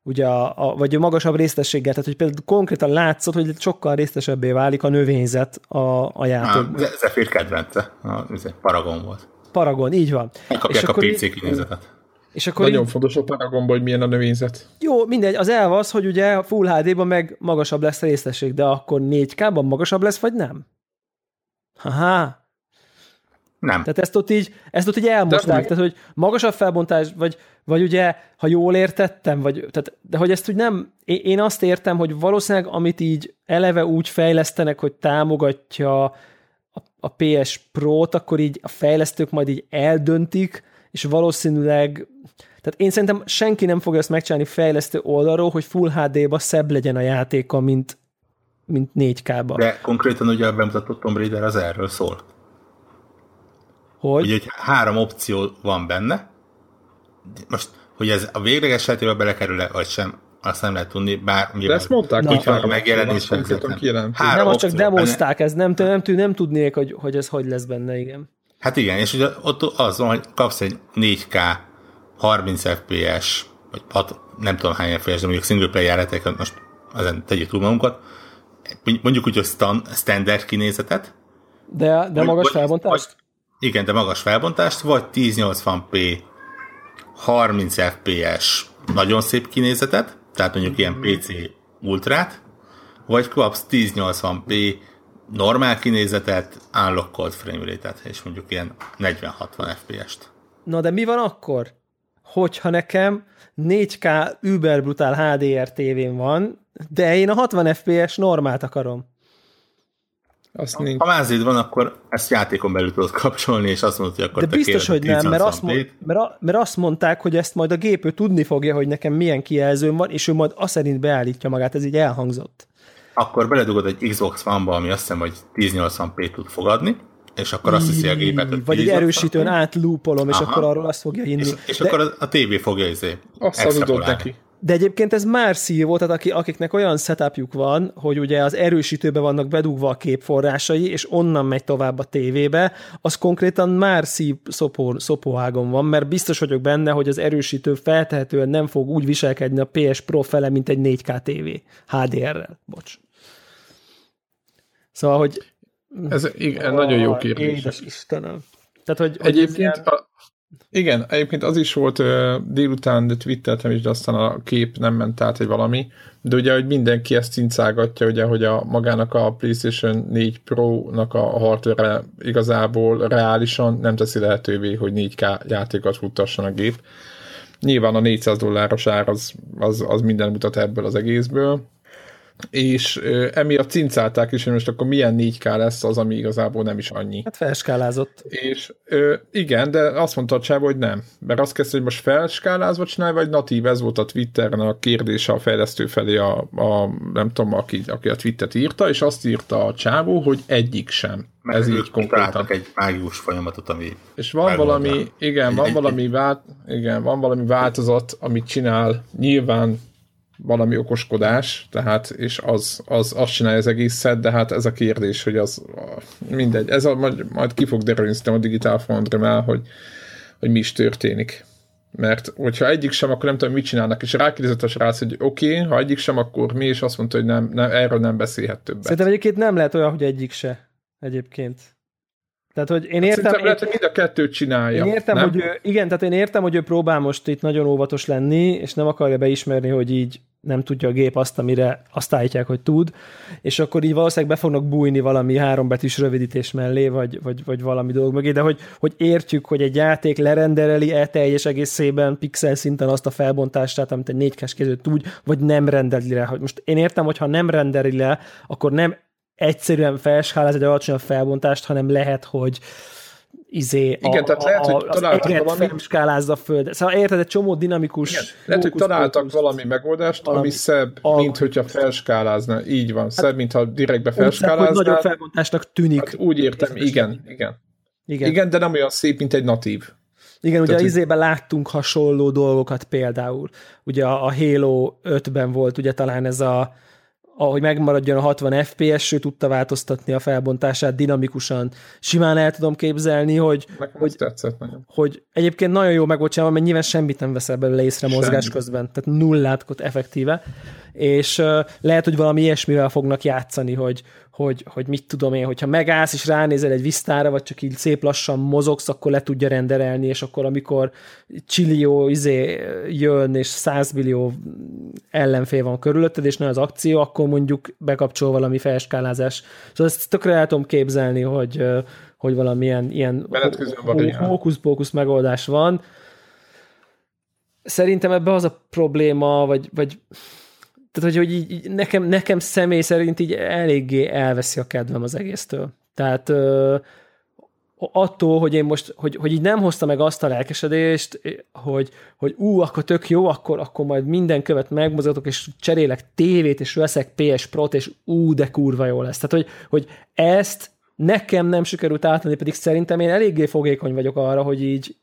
Ugye a, a, vagy a magasabb résztességgel, tehát hogy például konkrétan látszott, hogy sokkal résztesebbé válik a növényzet a, a játék. Ah, Zephyr kedvence, a, Paragon volt. Paragon, így van. Megkapják a PC kinézetet. És akkor Nagyon így... fontos a Paragonban, hogy milyen a növényzet. Jó, mindegy, az elv az, hogy ugye Full HD-ban meg magasabb lesz a részesség, de akkor 4K-ban magasabb lesz, vagy nem? Haha, nem. Tehát ezt ott így, ezt ott így elmosták, tehát hogy magasabb felbontás, vagy, vagy ugye, ha jól értettem, vagy, tehát, de hogy ezt úgy nem, én azt értem, hogy valószínűleg amit így eleve úgy fejlesztenek, hogy támogatja a, a PS Pro-t, akkor így a fejlesztők majd így eldöntik, és valószínűleg tehát én szerintem senki nem fogja ezt megcsinálni fejlesztő oldalról, hogy Full HD-ba szebb legyen a játéka, mint, mint 4K-ba. De konkrétan ugye a bemutatott Tomb Raider az erről szól. Hogy? Ugye, hogy három opció van benne. Most, hogy ez a végleges sejtébe belekerül-e, vagy sem, azt nem lehet tudni, bár De ezt mondták, hogy a megjelenés. Nem, azt csak demozták, ez nem, nem, nem, nem tudnék, hogy, hogy ez hogy lesz benne, igen. Hát igen, és ugye ott az van, hogy kapsz egy 4K 30 FPS, vagy 6, nem tudom hány FPS, de mondjuk single player most ezen tegyük túl magunkat, mondjuk úgy, hogy standard kinézetet. De, de magas felbontást? Igen, de magas felbontást, vagy 1080p 30 fps nagyon szép kinézetet, tehát mondjuk ilyen mhm. PC ultrát, vagy kapsz 1080p normál kinézetet, unlockolt frame rate-et, és mondjuk ilyen 40-60 fps-t. Na de mi van akkor? Hogyha nekem 4K über brutál HDR tévén van, de én a 60 fps normát akarom. Azt nincs. Ha mázid van, akkor ezt játékon belül tudod kapcsolni, és azt mondod, hogy akkor De biztos, hogy nem, mert azt, mond, mert, a, mert azt mondták, hogy ezt majd a gép ő tudni fogja, hogy nekem milyen kijelzőm van, és ő majd azt szerint beállítja magát, ez így elhangzott. Akkor beledugod egy Xbox One-ba, ami azt hiszem, hogy 1080p tud fogadni, és akkor azt hiszi a gépet, hogy Vagy egy erősítőn átlúpolom, és Aha. akkor arról azt fogja hinni. És, és De... akkor a, tévé fogja izé Azt hazudott neki. De egyébként ez már szívó, tehát akiknek olyan setupjuk van, hogy ugye az erősítőbe vannak bedugva a képforrásai, és onnan megy tovább a tévébe, az konkrétan már szív szopó, szopóágon van, mert biztos vagyok benne, hogy az erősítő feltehetően nem fog úgy viselkedni a PS Pro fele, mint egy 4K TV HDR-rel. Bocs. Szóval, hogy... Ez igen, nagyon jó kérdés. Édes Istenem. Tehát, hogy, hogy Egyébként ilyen... a, igen, egyébként az is volt délután, twitteltem is, de aztán a kép nem ment át, egy valami. De ugye, hogy mindenki ezt cincálgatja, ugye, hogy a magának a PlayStation 4 Pro-nak a hardware igazából reálisan nem teszi lehetővé, hogy 4K játékot futtasson a gép. Nyilván a 400 dolláros ár az, az, az minden mutat ebből az egészből és emiatt cincálták is, hogy most akkor milyen 4K lesz az, ami igazából nem is annyi. Hát felskálázott. És ö, igen, de azt mondta a csáv, hogy nem. Mert azt kezdte, hogy most felskálázva csinálj, vagy natív, ez volt a Twitteren a kérdése a fejlesztő felé, a, a nem tudom, aki, aki a Twittet írta, és azt írta a csávó, hogy egyik sem. Mert ez így konkrétan. egy mágius folyamatot, ami... És van valami, igen, van valami, vált, igen, van valami változat, amit csinál, nyilván valami okoskodás, tehát, és az, az azt csinálja az egészet, de hát ez a kérdés, hogy az mindegy, ez a, majd, majd ki fog derülni a Digital Foundry-mel, hogy, hogy mi is történik. Mert hogyha egyik sem, akkor nem tudom, mit csinálnak, és rákérdezett a srác, hogy oké, okay, ha egyik sem, akkor mi, és azt mondta, hogy nem, nem erről nem beszélhet többet. Szerintem egyébként nem lehet olyan, hogy egyik se, egyébként. Tehát, hogy én Hát értem, én, lehet, hogy mind a kettőt csinálja. én értem, nem? hogy ő, igen, tehát én értem, hogy ő próbál most itt nagyon óvatos lenni, és nem akarja beismerni, hogy így nem tudja a gép azt, amire azt állítják, hogy tud, és akkor így valószínűleg be fognak bújni valami hárombetűs rövidítés mellé, vagy, vagy, vagy valami dolog mögé, de hogy, hogy értjük, hogy egy játék lerendereli e teljes egészében pixel szinten azt a felbontását, amit egy 4 k tud, vagy nem rendeli le. Hogy most én értem, hogy ha nem rendeli le, akkor nem egyszerűen felskáláz egy alacsonyabb felbontást, hanem lehet, hogy izé Igen, tehát lehet, hogy az találtak valami- felskálázza a föld. Szóval érted, egy csomó dinamikus Igen. Lehet, hogy találtak fókusz- valami megoldást, valami ami szebb, algoritmus. mint hogyha felskálázna. Így van, szebb, mint ha direktbe úgy, hogy nagyobb felbontásnak tűnik. Hát úgy értem, igen, igen. Igen. Igen, de nem olyan szép, mint egy natív. Igen, ugye Tehát, az hogy- izében láttunk hasonló dolgokat például. Ugye a a Halo 5-ben volt ugye talán ez a ahogy megmaradjon a 60 FPS, ő tudta változtatni a felbontását dinamikusan. Simán el tudom képzelni, hogy, Nekem hogy tetszett nagyon. hogy egyébként nagyon jó meg volt csinálva, mert nyilván semmit nem veszel belőle észre mozgás Semmi. közben, tehát nullát ott effektíve, és uh, lehet, hogy valami ilyesmivel fognak játszani, hogy, hogy, hogy mit tudom én, hogyha megállsz és ránézel egy visztára, vagy csak így szép lassan mozogsz, akkor le tudja renderelni, és akkor amikor csillió izé jön, és 100 millió ellenfél van körülötted, és nagy az akció, akkor mondjuk bekapcsol valami felskálázás. Szóval ezt tökre el tudom képzelni, hogy, hogy valamilyen ilyen hókusz-pókusz megoldás van. Szerintem ebbe az a probléma, vagy, vagy tehát, hogy, hogy így, nekem, nekem személy szerint így eléggé elveszi a kedvem az egésztől. Tehát ö, attól, hogy én most, hogy, hogy így nem hozta meg azt a lelkesedést, hogy, hogy ú, akkor tök jó, akkor, akkor majd minden követ megmozgatok, és cserélek tévét, és veszek PS Pro-t, és ú, de kurva jó lesz. Tehát, hogy, hogy ezt nekem nem sikerült átadni, pedig szerintem én eléggé fogékony vagyok arra, hogy így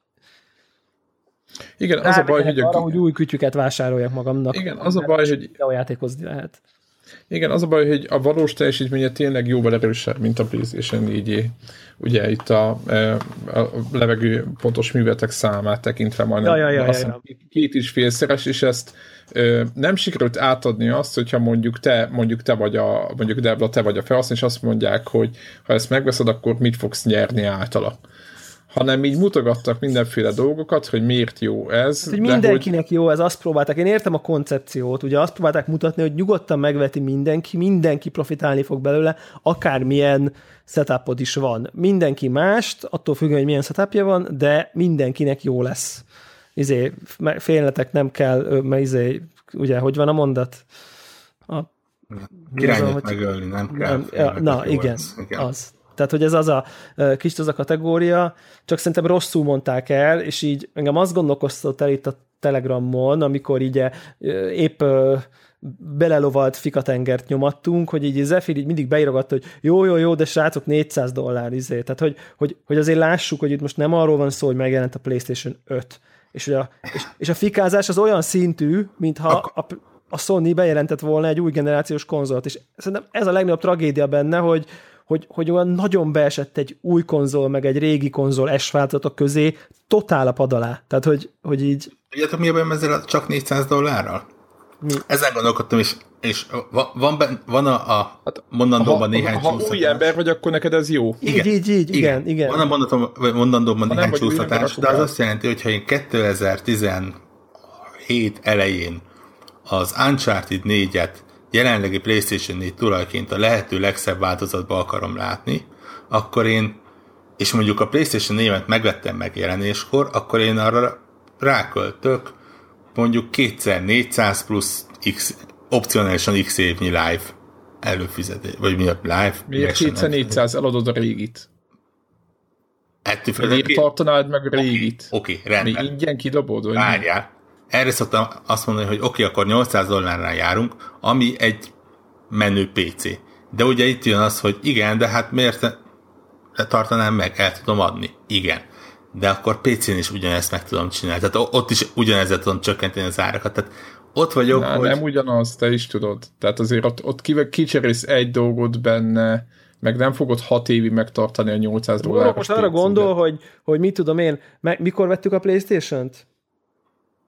Igen, az a baj, hogy, arra, a, hogy új kütyüket vásároljak magamnak. igen, az a baj, hogy videójátékozni lehet. Igen, az a baj, hogy a valós teljesítménye tényleg jóval erősebb, mint a PlayStation 4 Ugye itt a, e, a levegő pontos művetek számát tekintve majdnem Ja, ja, ja, azt ja, hiszem két is félszeres, és ezt ö, nem sikerült átadni azt, hogyha mondjuk te, mondjuk te vagy a, mondjuk Debla, te vagy a felhasználó, és azt mondják, hogy ha ezt megveszed, akkor mit fogsz nyerni általa hanem így mutogattak mindenféle dolgokat, hogy miért jó ez. Hát, hogy de mindenkinek jó, ez azt próbálták. Én értem a koncepciót, ugye azt próbálták mutatni, hogy nyugodtan megveti mindenki, mindenki profitálni fog belőle, akármilyen setupod is van. Mindenki mást, attól függően, hogy milyen setupja van, de mindenkinek jó lesz. Izé, félnetek nem kell, mert izé, ugye, hogy van a mondat? A, Királynak hogy- megölni, nem kell. nem, ja, na, hogy igen, lesz. igen. az. Tehát, hogy ez az a kis az a kategória, csak szerintem rosszul mondták el, és így engem azt gondolkoztatott el itt a Telegramon, amikor így épp belelovalt fikatengert nyomattunk, hogy így Zephyr így mindig beírogatta, hogy jó, jó, jó, de srácok 400 dollár izé. Tehát, hogy, hogy, hogy azért lássuk, hogy itt most nem arról van szó, hogy megjelent a PlayStation 5. És, hogy a, és, és a fikázás az olyan szintű, mintha a, a Sony bejelentett volna egy új generációs konzolt, és szerintem ez a legnagyobb tragédia benne, hogy, hogy, hogy olyan nagyon beesett egy új konzol, meg egy régi konzol S változatok közé, totál a pad alá. Tehát, hogy, hogy így Tudjátok, mi a bajom ezzel csak 400 dollárral? Mi? Ezen gondolkodtam, és, és va- van, ben, van a, a mondandóban ha, néhány ha új ember vagy, akkor neked ez jó. így, így, így, igen, igen. Van a mondatom, mondandóban Ha nem néhány csúsztatás, de az azt jelenti, hogy ha én 2017 elején az Uncharted 4-et jelenlegi PlayStation 4 tulajként a lehető legszebb változatba akarom látni, akkor én, és mondjuk a PlayStation 4-et megvettem megjelenéskor, akkor én arra ráköltök mondjuk kétszer 400 plusz X, opcionálisan X évnyi live előfizetés, vagy mi a live? Miért versen 200 400 eladod a régit? Ettől Miért tartanád meg a régit? Oké, Mi rendben. ingyen kidobod? Mi? Várjál. Erre szoktam azt mondani, hogy oké, okay, akkor 800 dollárnál járunk, ami egy menő PC. De ugye itt jön az, hogy igen, de hát miért ne tartanám meg, el tudom adni. Igen. De akkor PC-n is ugyanezt meg tudom csinálni. Tehát ott is ugyanezzel tudom csökkenteni az árakat. Tehát ott vagyok, Na, hogy... Nem ugyanaz, te is tudod. Tehát azért ott, ott kicserélsz egy dolgot benne, meg nem fogod hat évig megtartani a 800 Borok dolláros most arra gondol, hogy, hogy mit tudom én, me- mikor vettük a Playstation-t?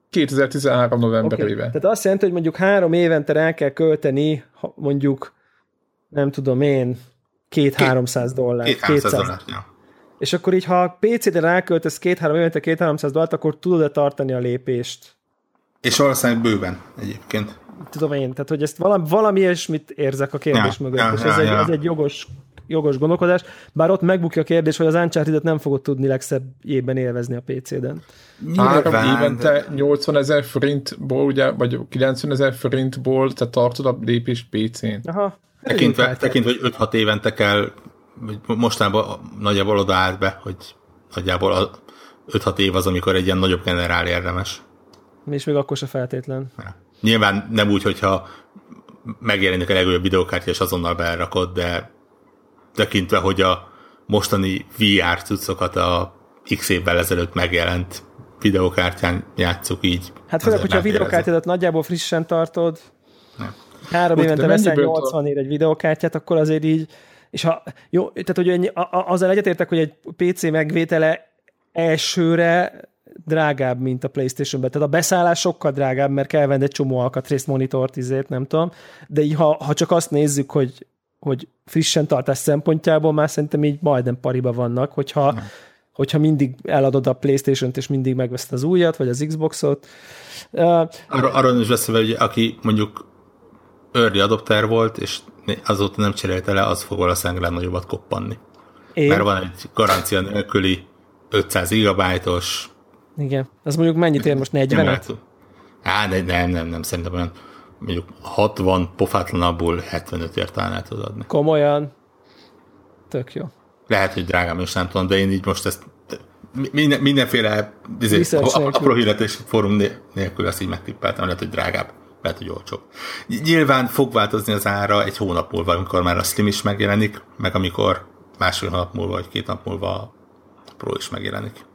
2013 novemberében. Okay. Tehát azt jelenti, hogy mondjuk három évente el kell költeni, mondjuk, nem tudom én, két-háromszáz dollár. 200 dollár. Ja. És akkor így, ha a PC-re ráköltesz két-három évente két-háromszáz dollárt, akkor tudod-e tartani a lépést? És valószínűleg bőven egyébként. Tudom én, tehát hogy ezt valami, valami ilyesmit érzek a kérdés Ja, mögött, ja, és ja, ez, egy, ja. ez egy jogos, jogos gondolkodás, bár ott megbukja a kérdés, hogy az Uncharted-et nem fogod tudni legszebb élvezni a PC-den. Nyilván, évente 80 ezer forintból, ugye, vagy 90 ezer forintból te tartod a lépést PC-n. Aha. Tekintve, tekintve hogy 5-6 évente kell, vagy mostában nagyjából odaállt be, hogy nagyjából a 5-6 év az, amikor egy ilyen nagyobb generál érdemes. És még akkor se feltétlen. Nyilván nem úgy, hogyha megjelenik a legújabb videókártya, és azonnal berakod, de tekintve, hogy a mostani VR cuccokat a x évvel ezelőtt megjelent videókártyán játszuk így. Hát főleg, hogyha a videokártyádat nagyjából frissen tartod, Nem. három Ott évente veszel mennyiből 80 ér egy videokártyát, akkor azért így, és ha, jó, tehát hogy ennyi, a, a, azzal egyetértek, hogy egy PC megvétele elsőre drágább, mint a Playstation-ben. Tehát a beszállás sokkal drágább, mert kell venni egy csomó alkatrészt, monitort, izét, nem tudom. De így, ha, ha csak azt nézzük, hogy, hogy frissen tartás szempontjából már szerintem így majdnem pariba vannak, hogyha, hogyha mindig eladod a Playstation-t, és mindig megveszed az újat, vagy az Xboxot. Uh, Arról, arról is beszélve, hogy aki mondjuk early adopter volt, és azóta nem cserélte le, az fog valószínűleg legnagyobbat koppanni. én, Mert van egy garancia nélküli 500 gigabájtos igen. Az mondjuk mennyit ér most 40 emeletű. Á, de nem, nem, nem, szerintem olyan mondjuk 60 pofátlanabbul 75 ért talán el tudod adni. Komolyan. Tök jó. Lehet, hogy drágám is nem tudom, de én így most ezt minden, mindenféle izé, apró hirdetés fórum né- nélkül ezt így megtippeltem, lehet, hogy drágább, lehet, hogy olcsóbb. Ny- Nyilván fog változni az ára egy hónap múlva, amikor már a Slim is megjelenik, meg amikor másfél hónap múlva, vagy két nap múlva a Pro is megjelenik.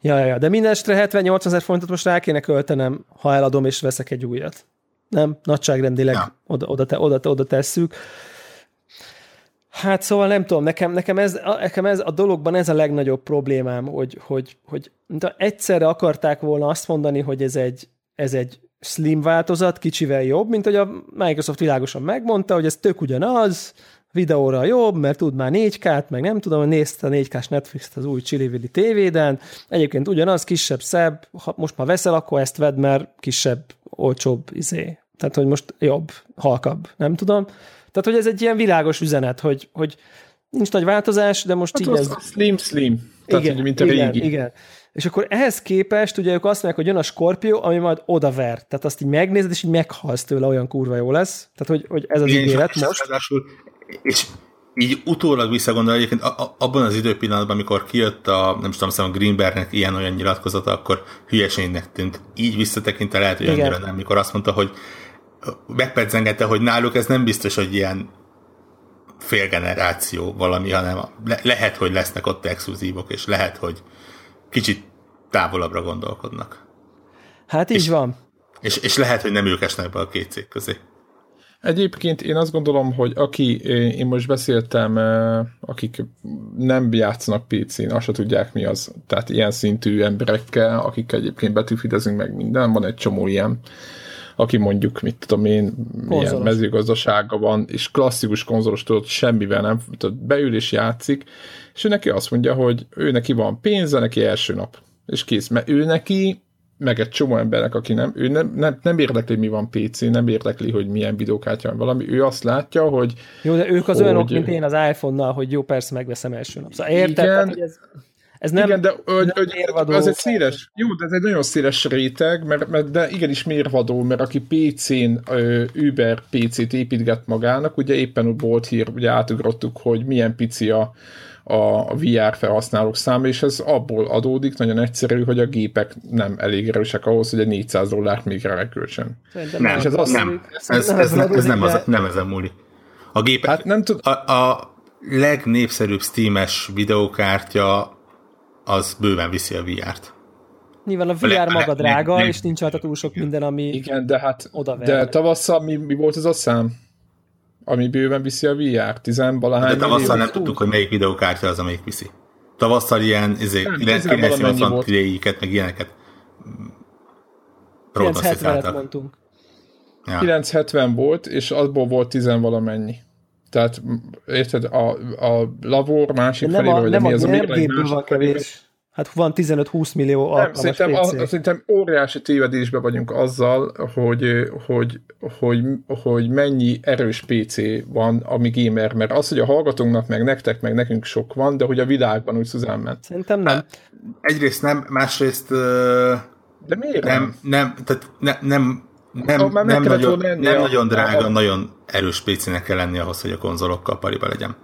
Ja, ja, ja. De minden estre 78 ezer forintot most rá kéne költenem, ha eladom és veszek egy újat. Nem? Nagyságrendileg Ja. oda, oda, te, oda, oda tesszük. Hát szóval nem tudom, nekem, nekem, ez, nekem ez a dologban ez a legnagyobb problémám, hogy, hogy, hogy ha egyszerre akarták volna azt mondani, hogy ez egy, ez egy slim változat, kicsivel jobb, mint hogy a Microsoft világosan megmondta, hogy ez tök ugyanaz, videóra jobb, mert tud már 4K-t, meg nem tudom, nézte a 4K-s Netflix-t az új Chili tévéden, egyébként ugyanaz, kisebb, szebb, ha most már veszel, akkor ezt vedd, mert kisebb, olcsóbb, izé. Tehát, hogy most jobb, halkabb, nem tudom. Tehát, hogy ez egy ilyen világos üzenet, hogy, hogy nincs nagy változás, de most Hát így az ez... a slim slim. Tehát, igen, mint a igen, régi. igen. És akkor ehhez képest ugye ők azt mondják, hogy jön a Scorpio, ami majd odaver. Tehát azt így megnézed, és így meghalsz tőle, olyan kurva jó lesz. Tehát, hogy, hogy ez az Igen, ígéret és most. ráadásul- És így utólag visszagondol, egyébként a- a- abban az időpillanatban, amikor kijött a, nem tudom, szóval Greenbergnek ilyen-olyan nyilatkozata, akkor hülyeségnek tűnt. Így visszatekintve lehet, hogy Igen. annyira nem, mikor azt mondta, hogy megpedzengette, hogy náluk ez nem biztos, hogy ilyen félgeneráció valami, hanem le- lehet, hogy lesznek ott exkluzívok, és lehet, hogy kicsit távolabbra gondolkodnak. Hát így és- van. És, és lehet, hogy nem ők esnek be a két cég közé. Egyébként én azt gondolom, hogy aki, én most beszéltem, eh, akik nem játszanak PC-n, azt se tudják mi az. Tehát ilyen szintű emberekkel, akik egyébként betűfidezünk meg minden, van egy csomó ilyen, aki mondjuk, mit tudom én, milyen Konzolos. mezőgazdasága van, és klasszikus konzolos tudod, semmivel nem, tudod, beül és játszik, és ő neki azt mondja, hogy ő neki van pénze, neki első nap, és kész, mert ő neki meg egy csomó embernek, aki nem, ő nem, nem, nem érdekli, mi van PC, nem érdekli, hogy milyen videókártya van valami, ő azt látja, hogy Jó, de ők az Hogy- olyanok, mint én az iPhone-nal, hogy jó, persze megveszem első nap. Szóval érted? Igen. Tehát, ez, ez nem, igen, de hogy, nem hogy, mérvadó. az egy széles, jó, de ez egy nagyon széles réteg, mert, mert de igenis mérvadó, mert aki PC-n ö, Uber PC-t építget magának, ugye éppen volt hír, ugye átugrottuk, hogy milyen pici a, a VR felhasználók száma, és ez abból adódik, nagyon egyszerű, hogy a gépek nem elég erősek ahhoz, hogy egy 400 dollárt még ráköltsön. Nem, És ez azt- nem, ez, ez, nem, ez nem, az, nem ezen múlik. A gépek, Hát nem tud, a, a legnépszerűbb Steam-es videókártya az bőven viszi a VR-t. Nyilván a le- VR maga le- drága, le- és nincs rajta túl sok minden, ami... igen, de hát Oda de tavasszal mi, mi volt ez a szám? Ami bőven viszi a VR? Tizenvalahány De tavasszal millió? nem tudtuk, hogy melyik videókártya az, amelyik viszi. Tavasszal ilyen izé, Nem, tizenvalamennyi 980 volt. Ti-ket, meg ilyeneket 970-et prognosztizáltak. mondtunk. Ja. 970 volt, és abból volt 10 valamennyi. Tehát érted, a, a lavor másik nem feléről, a, hogy nem mi a, az a nem gépből van kevés. Hát van 15-20 millió Nem, alkalmas szerintem, a, PC. szerintem óriási tévedésben vagyunk azzal, hogy, hogy, hogy, hogy mennyi erős PC van, ami gamer, mert az, hogy a hallgatónknak, meg nektek, meg nekünk sok van, de hogy a világban úgy Szuzán ment. Szerintem nem. Egyrészt nem, másrészt De miért nem, nem, tehát ne, nem, nem, Ah, már nem, nagyon, nem a- nagyon drága, a- nagyon erős PC-nek kell lennie ahhoz, hogy a konzolokkal pariba legyen.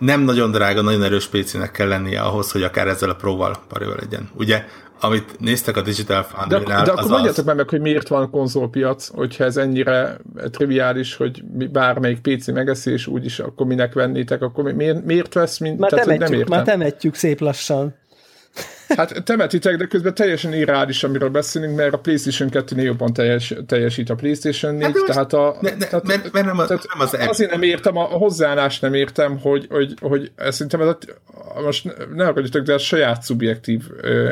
Nem nagyon drága, nagyon erős PC-nek kell lennie ahhoz, hogy akár ezzel a Pro-val pariba legyen. Ugye, amit néztek a Digital De, Foundry-nál, de az akkor az, mondjátok meg, meg, hogy miért van konzolpiac, hogyha ez ennyire triviális, hogy bármelyik PC megeszi, és úgyis akkor minek vennétek, akkor mi- miért, miért vesz, mint, Már tehát, hogy nem temetjük, értem. már temetjük szép lassan. Hát temetitek, de közben teljesen irreális, amiről beszélünk, mert a PlayStation 2 jobban teljes, teljesít a PlayStation 4, Hát tehát a... ne, ne, tehát, mert, mert nem, az, tehát nem az app. azért nem értem, a, a hozzáállást nem értem, hogy, hogy, hogy ez szerintem ez a, most ne- akadjatok, de a saját szubjektív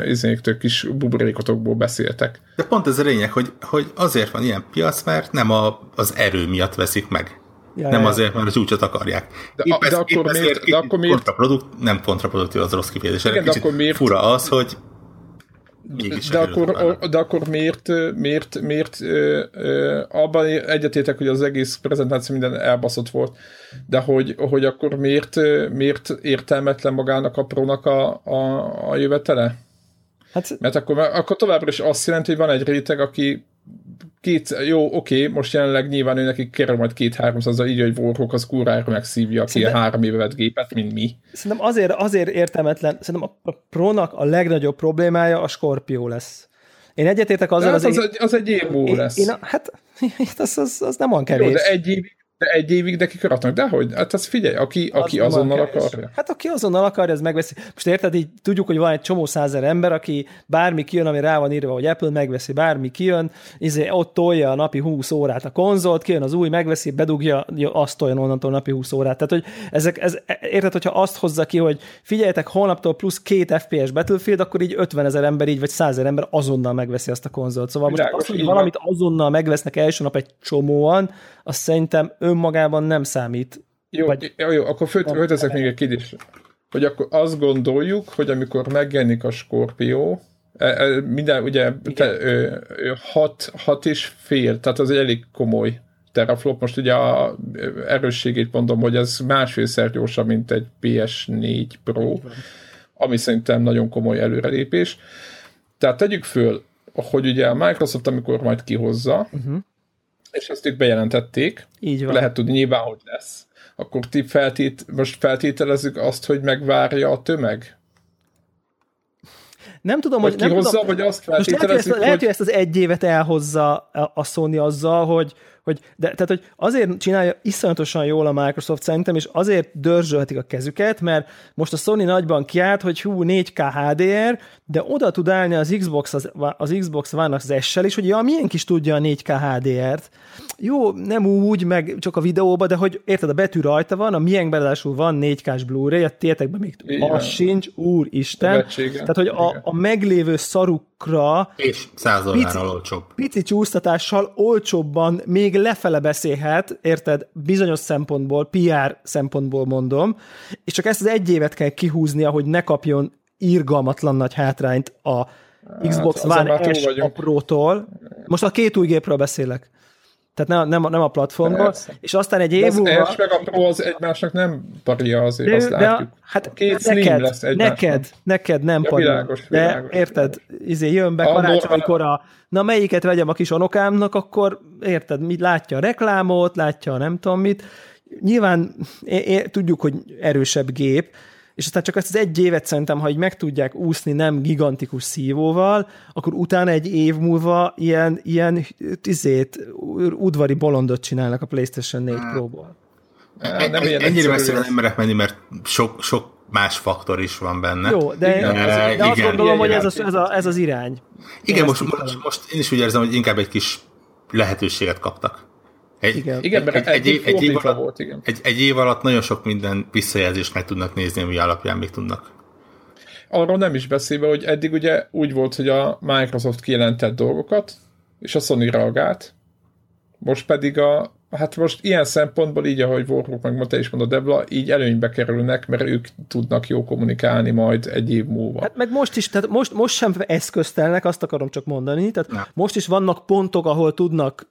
izénektől kis buborékotokból beszéltek. De pont ez a lényeg, hogy, hogy azért van ilyen piac, mert nem a, az erő miatt veszik meg. Ja, nem ja. azért, mert a csúcsot akarják. De a- de akkor miért- ezért de akkor miért- Kontraprodukt, nem kontraproduktív, az rossz kifejezés. Igen, de akkor miért- fura az, hogy mégis De akkor, de akkor miért, miért, miért ö, ö, abban egyetétek, hogy az egész prezentáció minden elbaszott volt, de hogy, hogy akkor miért, miért értelmetlen magának a prónak a, a, a jövetele? Hát Mert akkor, akkor továbbra is azt jelenti, hogy van egy réteg, aki két, jó, oké, most jelenleg nyilván ő nekik kerül majd két 300 így, hogy Warhawk az kurvára megszívja, Szerintem- a három éve vett gépet, mint mi. Szerintem azért, azért értelmetlen, szerintem a Pro-nak a legnagyobb problémája a Scorpio lesz. Én egyetértek azzal hát az, az, egy, az egy év múlva én, lesz. én, a- <laughs> hát az, az, az nem Jó, kevés. de egy évig, de egy évig neki karatnak. De hogy? Hát az figyelj, aki, Az aki van azonnal akarja. Hát aki azonnal akarja, az megveszi. Most érted, így tudjuk, hogy van egy csomó százer ember, aki bármi kijön, ami rá van írva, hogy Apple megveszi, bármi kijön, izé, ott tolja a napi 20 órát a konzolt, kijön az új, megveszi, bedugja, jó, azt tolja onnantól napi 20 órát. Tehát, hogy ezek, ez, érted, hogyha azt hozza ki, hogy figyeljetek, holnaptól plusz két FPS Battlefield, akkor így 50 ezer ember így, vagy 100 ezer ember azonnal megveszi azt a konzolt. Szóval most Világos, az, hogy így valamit azonnal megvesznek első nap egy csomóan, az szerintem önmagában nem számít. Jó, Vagy- jó, jó akkor föl, fölteszek még egy kérdést. Hogy akkor azt gondoljuk, hogy amikor megjelenik a Scorpio, e, e, minden, ugye, te, ö, hat, hat és fél, tehát az egy elég komoly teraflop. Most ugye a erősségét mondom, hogy ez másfélszer gyorsabb, mint egy PS4 Pro, ami szerintem nagyon komoly előrelépés. Tehát tegyük föl, hogy ugye a Microsoft, amikor majd kihozza, uh-huh. És ezt ők bejelentették, Így van. lehet tudni nyilván, hogy lesz. Akkor ti feltét, most feltételezzük azt, hogy megvárja a tömeg? Nem tudom, hogy nem kihozza, tudom, vagy azt most lehet, hogy, ezt, feltételezzük, lehet, hogy ezt az egy évet elhozza a Sony azzal, hogy, hogy, de, tehát, hogy azért csinálja iszonyatosan jól a Microsoft szerintem, és azért dörzsölhetik a kezüket, mert most a Sony nagyban kiállt, hogy hú, 4K HDR, de oda tud állni az Xbox, az, az Xbox One-nak az S-sel is, hogy ja, milyen kis tudja a 4K HDR-t. Jó, nem úgy, meg csak a videóba, de hogy érted, a betű rajta van, a miénkben ráadásul van 4K-s Blu-ray, a tietekben még Igen. az sincs, úristen. Tehát, hogy a, a meglévő szarukra És 100 dollárral olcsóbb. pici csúsztatással olcsóbban még lefele beszélhet, érted, bizonyos szempontból, PR szempontból mondom, és csak ezt az egy évet kell kihúznia, hogy ne kapjon irgalmatlan nagy hátrányt a Xbox azon One S a. Pro-tól. Most a két új gépről beszélek. Tehát nem, nem, a- nem a platformról, Persze. és aztán egy De év az múlva... S meg a Pro az egymásnak nem paria azért, De, azt de látjuk. hát a két slim neked, lesz egymásnak. neked, neked nem Ja, ja, világos, De világos, érted, izé jön be A karácsonykor a, na melyiket vegyem a kis anokámnak, akkor érted, mit látja a reklámot, látja a nem tudom mit. Nyilván é, é, tudjuk, hogy erősebb gép, és aztán csak ezt az egy évet szerintem, ha így meg tudják úszni nem gigantikus szívóval, akkor utána egy év múlva ilyen, ilyen izét, udvari bolondot csinálnak a PlayStation 4 Pro-ból. Á, nem ilyen Ennyire messzire nem merek menni, mert sok, sok más faktor is van benne. Jó, de, Igen, de, ez- de azt igen, gondolom, hogy igen. ez, a, ez, a, ez az irány. Igen, Én most, most, most én is úgy érzem, hogy inkább egy kis lehetőséget kaptak. Egy, Igen. Igen, mert egy, egy, év, egy, év alatt, volt, igen. egy, egy év alatt nagyon sok minden visszajelzést meg tudnak nézni, ami alapján még tudnak. Arról nem is beszélve, hogy eddig ugye úgy volt, hogy a Microsoft kijelentett dolgokat, és a Sony reagált, most pedig a Hát most ilyen szempontból így, ahogy Warhawk meg mondta is mondott Debla, így előnybe kerülnek, mert ők tudnak jó kommunikálni majd egy év múlva. Hát meg most is, tehát most, most sem eszköztelnek, azt akarom csak mondani, tehát Na. most is vannak pontok, ahol tudnak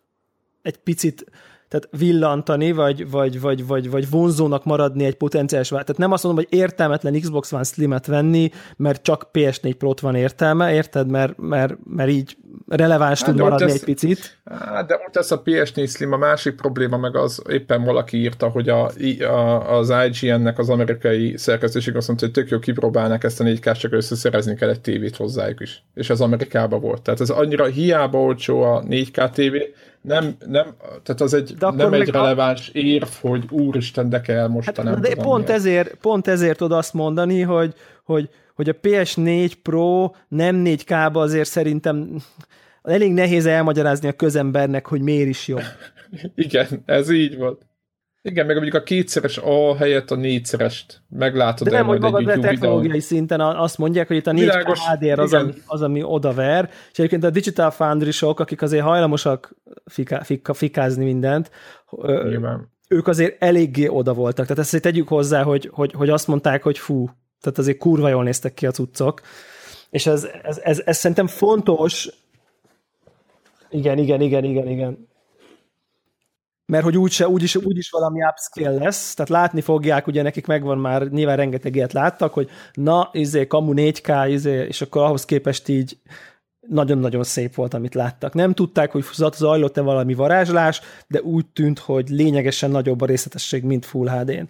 egy picit tehát villantani, vagy, vagy, vagy, vagy, vagy vonzónak maradni egy potenciális vált. Tehát nem azt mondom, hogy értelmetlen Xbox One Slim-et venni, mert csak PS4 Pro-t van értelme, érted? Mert, mert, mert így releváns hát, tud maradni ez, egy picit. Hát, de ott ez a PS4 Slim, a másik probléma meg az, éppen valaki írta, hogy a, a, az IGN-nek az amerikai szerkesztőség azt mondta, hogy tök jó kipróbálnak ezt a 4 k csak összeszerezni kell egy tévét hozzájuk is. És az Amerikában volt. Tehát ez annyira hiába olcsó a 4K tévé, nem, nem, tehát az egy, nem egy releváns a... érv, hogy úristen, de kell most hát, De tudom, pont ezért, pont ezért tudod azt mondani, hogy, hogy, hogy a PS4 Pro nem 4K-ba azért szerintem elég nehéz elmagyarázni a közembernek, hogy miért is jó. <laughs> Igen, ez így volt. Igen, meg mondjuk a kétszeres A helyett a négyszerest meglátod De nem, hogy magad egy technológiai videó. szinten azt mondják, hogy itt a 4 HDR az, ami, az, ami odaver, és egyébként a Digital foundry akik azért hajlamosak fika, fika, fikázni mindent, Nyilván. ők azért eléggé oda voltak. Tehát ezt tegyük hozzá, hogy, hogy, hogy azt mondták, hogy fú, tehát azért kurva jól néztek ki a cuccok. És ez, ez, ez, ez szerintem fontos, igen, igen, igen, igen, igen mert hogy úgyse, úgyis, úgyis valami upscale lesz, tehát látni fogják, ugye nekik megvan már, nyilván rengeteg ilyet láttak, hogy na, izé, kamu 4K, izé, és akkor ahhoz képest így nagyon-nagyon szép volt, amit láttak. Nem tudták, hogy zajlott-e valami varázslás, de úgy tűnt, hogy lényegesen nagyobb a részletesség, mint Full HD-n.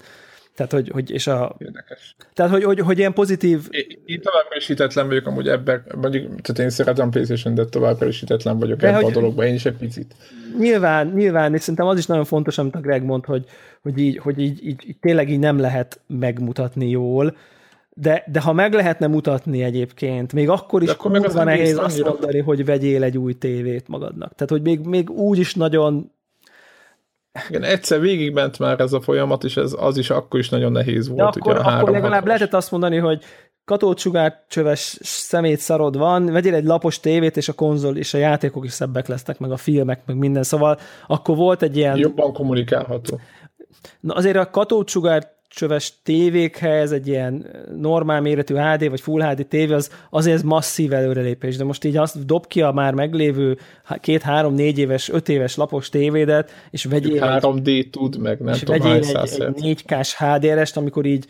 Tehát, hogy, hogy és a... Érdekes. Tehát, hogy, hogy, hogy ilyen pozitív... Én, én továbbra is hitetlen vagyok amúgy ebben, mondjuk, tehát én szeretem PlayStation, de továbbra is hitetlen vagyok de ebben hogy, a dologban, én is egy picit. Nyilván, nyilván, és szerintem az is nagyon fontos, amit a Greg mond, hogy, hogy, így, hogy így, így, így tényleg így nem lehet megmutatni jól, de, de ha meg lehetne mutatni egyébként, még akkor is akkor meg az nehéz azt mondani, hogy vegyél egy új tévét magadnak. Tehát, hogy még, még úgy is nagyon igen, egyszer végigment már ez a folyamat, és ez az is akkor is nagyon nehéz volt. De akkor, ugye, a akkor legalább hatos. lehetett azt mondani, hogy katócsugárcsöves szemét szarod van, vegyél egy lapos tévét, és a konzol és a játékok is szebbek lesznek, meg a filmek, meg minden, szóval akkor volt egy ilyen... Jobban kommunikálható. Na azért a katócsugár csöves tévékhez, egy ilyen normál méretű HD vagy Full HD tévé, az azért ez masszív előrelépés, de most így azt dob ki a már meglévő két, három, négy éves, öt éves lapos tévédet, és vegyél 3D egy, tud, meg nem és tudom, vegyél egy, egy 4K-s HDR-est, amikor így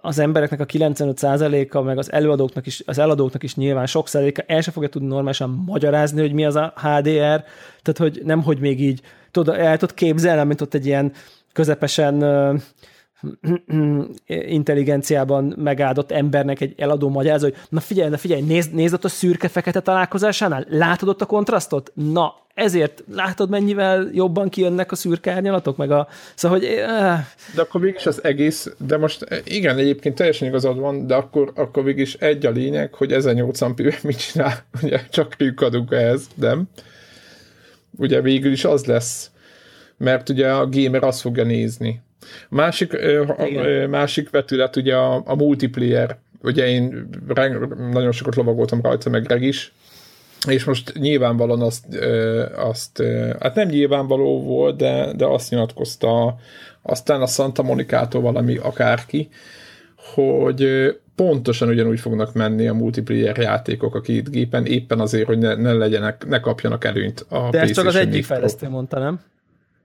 az embereknek a 95%-a, meg az előadóknak is, az eladóknak is nyilván sok százaléka el sem fogja tudni normálisan magyarázni, hogy mi az a HDR, tehát hogy nem, hogy még így tudod, el tudod képzelni, mint ott egy ilyen közepesen <clears throat> intelligenciában megáldott embernek egy eladó magyarázó, hogy na figyelj, na figyelj, nézd, nézd ott a szürke-fekete találkozásánál, látod ott a kontrasztot? Na, ezért látod, mennyivel jobban kijönnek a szürke árnyalatok, meg a... Szóval, hogy... Uh... De akkor végig az egész, de most igen, egyébként teljesen igazad van, de akkor, akkor végig is egy a lényeg, hogy 1080 p mit csinál, <laughs> ugye csak adunk ehhez, nem? Ugye végül is az lesz, mert ugye a gamer azt fogja nézni, Másik, másik vetület ugye a, a multiplayer. Ugye én nagyon sokat lovagoltam rajta, meg Greg is, és most nyilvánvalóan azt, azt hát nem nyilvánvaló volt, de, de azt nyilatkozta aztán a Santa Monicától valami akárki, hogy pontosan ugyanúgy fognak menni a multiplayer játékok a két gépen, éppen azért, hogy ne, ne legyenek, ne kapjanak előnyt a De ez csak az egyik fejlesztő mondta, nem?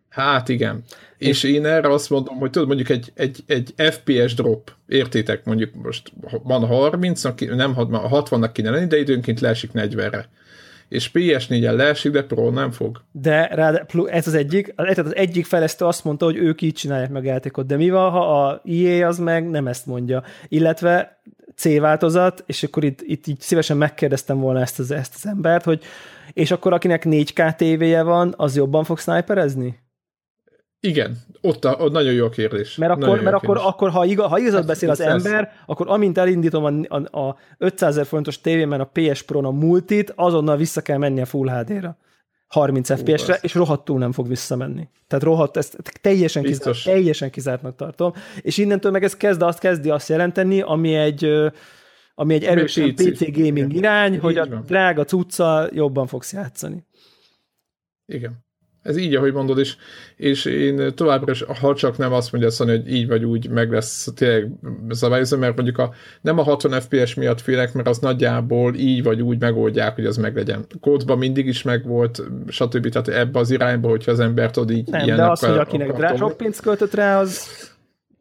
Hát igen. És én erre azt mondom, hogy tudod, mondjuk egy, egy, egy FPS drop, értétek, mondjuk most van 30, nem 60-nak kéne lenni, de időnként leesik 40-re. És PS4-en leesik, de Pro nem fog. De rá, ez az egyik, az egyik fejlesztő azt mondta, hogy ők így csinálják meg játékot, de mi van, ha a EA az meg nem ezt mondja. Illetve C változat, és akkor itt, itt így szívesen megkérdeztem volna ezt az, ezt az embert, hogy és akkor akinek 4K tévéje van, az jobban fog sniperezni? Igen, ott, a, ott nagyon jó a kérdés. Mert akkor, mert akkor, akkor ha, igaz, ha igazat beszél az ember, akkor amint elindítom a, a, a 500 ezer fontos tévében a PS Pro-n a multit, azonnal vissza kell menni a Full HD-ra. 30 FPS-re, és rohadtul nem fog visszamenni. Tehát rohadt, ezt teljesen, kizárt, teljesen kizártnak tartom. És innentől meg ez kezd azt kezdi azt jelenteni, ami egy ami egy erősen PC gaming Igen. irány, hogy a drága cucca jobban fogsz játszani. Igen. Ez így, ahogy mondod, és, és én továbbra is, ha csak nem azt mondja Sony, hogy így vagy úgy meg lesz tényleg szabályozva, mert mondjuk a, nem a 60 FPS miatt félek, mert az nagyjából így vagy úgy megoldják, hogy az meglegyen. Kódban mindig is megvolt, stb. Tehát ebbe az irányba, hogyha az ember tud így Nem, de az, hogy akinek drá- sok pénzt költött rá, az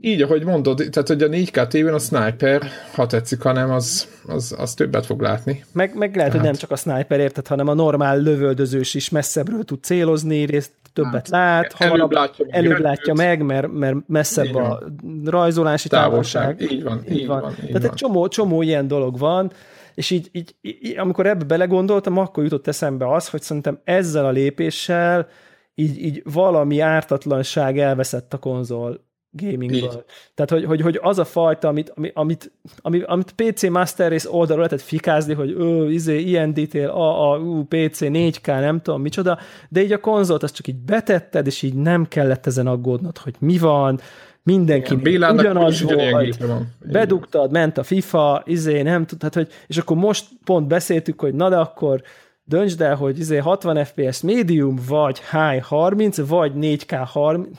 így, ahogy mondod, tehát hogy a 4K tévén a sniper, ha tetszik, hanem az, az, az többet fog látni. Meg, meg lehet, tehát... hogy nem csak a sniper érted, hanem a normál lövöldözős is messzebbről tud célozni, részt többet hát, lát, előbb látja, előbb látja meg, mert, mert messzebb a rajzolási távolság. távolság. Így van, így, így van. van. Így Tehát van. egy csomó, csomó ilyen dolog van, és így, így, így, amikor ebbe belegondoltam, akkor jutott eszembe az, hogy szerintem ezzel a lépéssel így, így valami ártatlanság elveszett a konzol gamingből. Tehát, hogy, hogy, hogy, az a fajta, amit, amit, amit, amit PC Master Race oldalról lehetett fikázni, hogy ő, izé, ilyen detail, a, a, ú, PC 4K, nem tudom micsoda, de így a konzolt azt csak így betetted, és így nem kellett ezen aggódnod, hogy mi van, mindenki ugyanaz volt, van. bedugtad, ment a FIFA, izé, nem tud, hát, hogy, és akkor most pont beszéltük, hogy na de akkor döntsd el, hogy izé 60 FPS medium, vagy high 30, vagy 4K 30,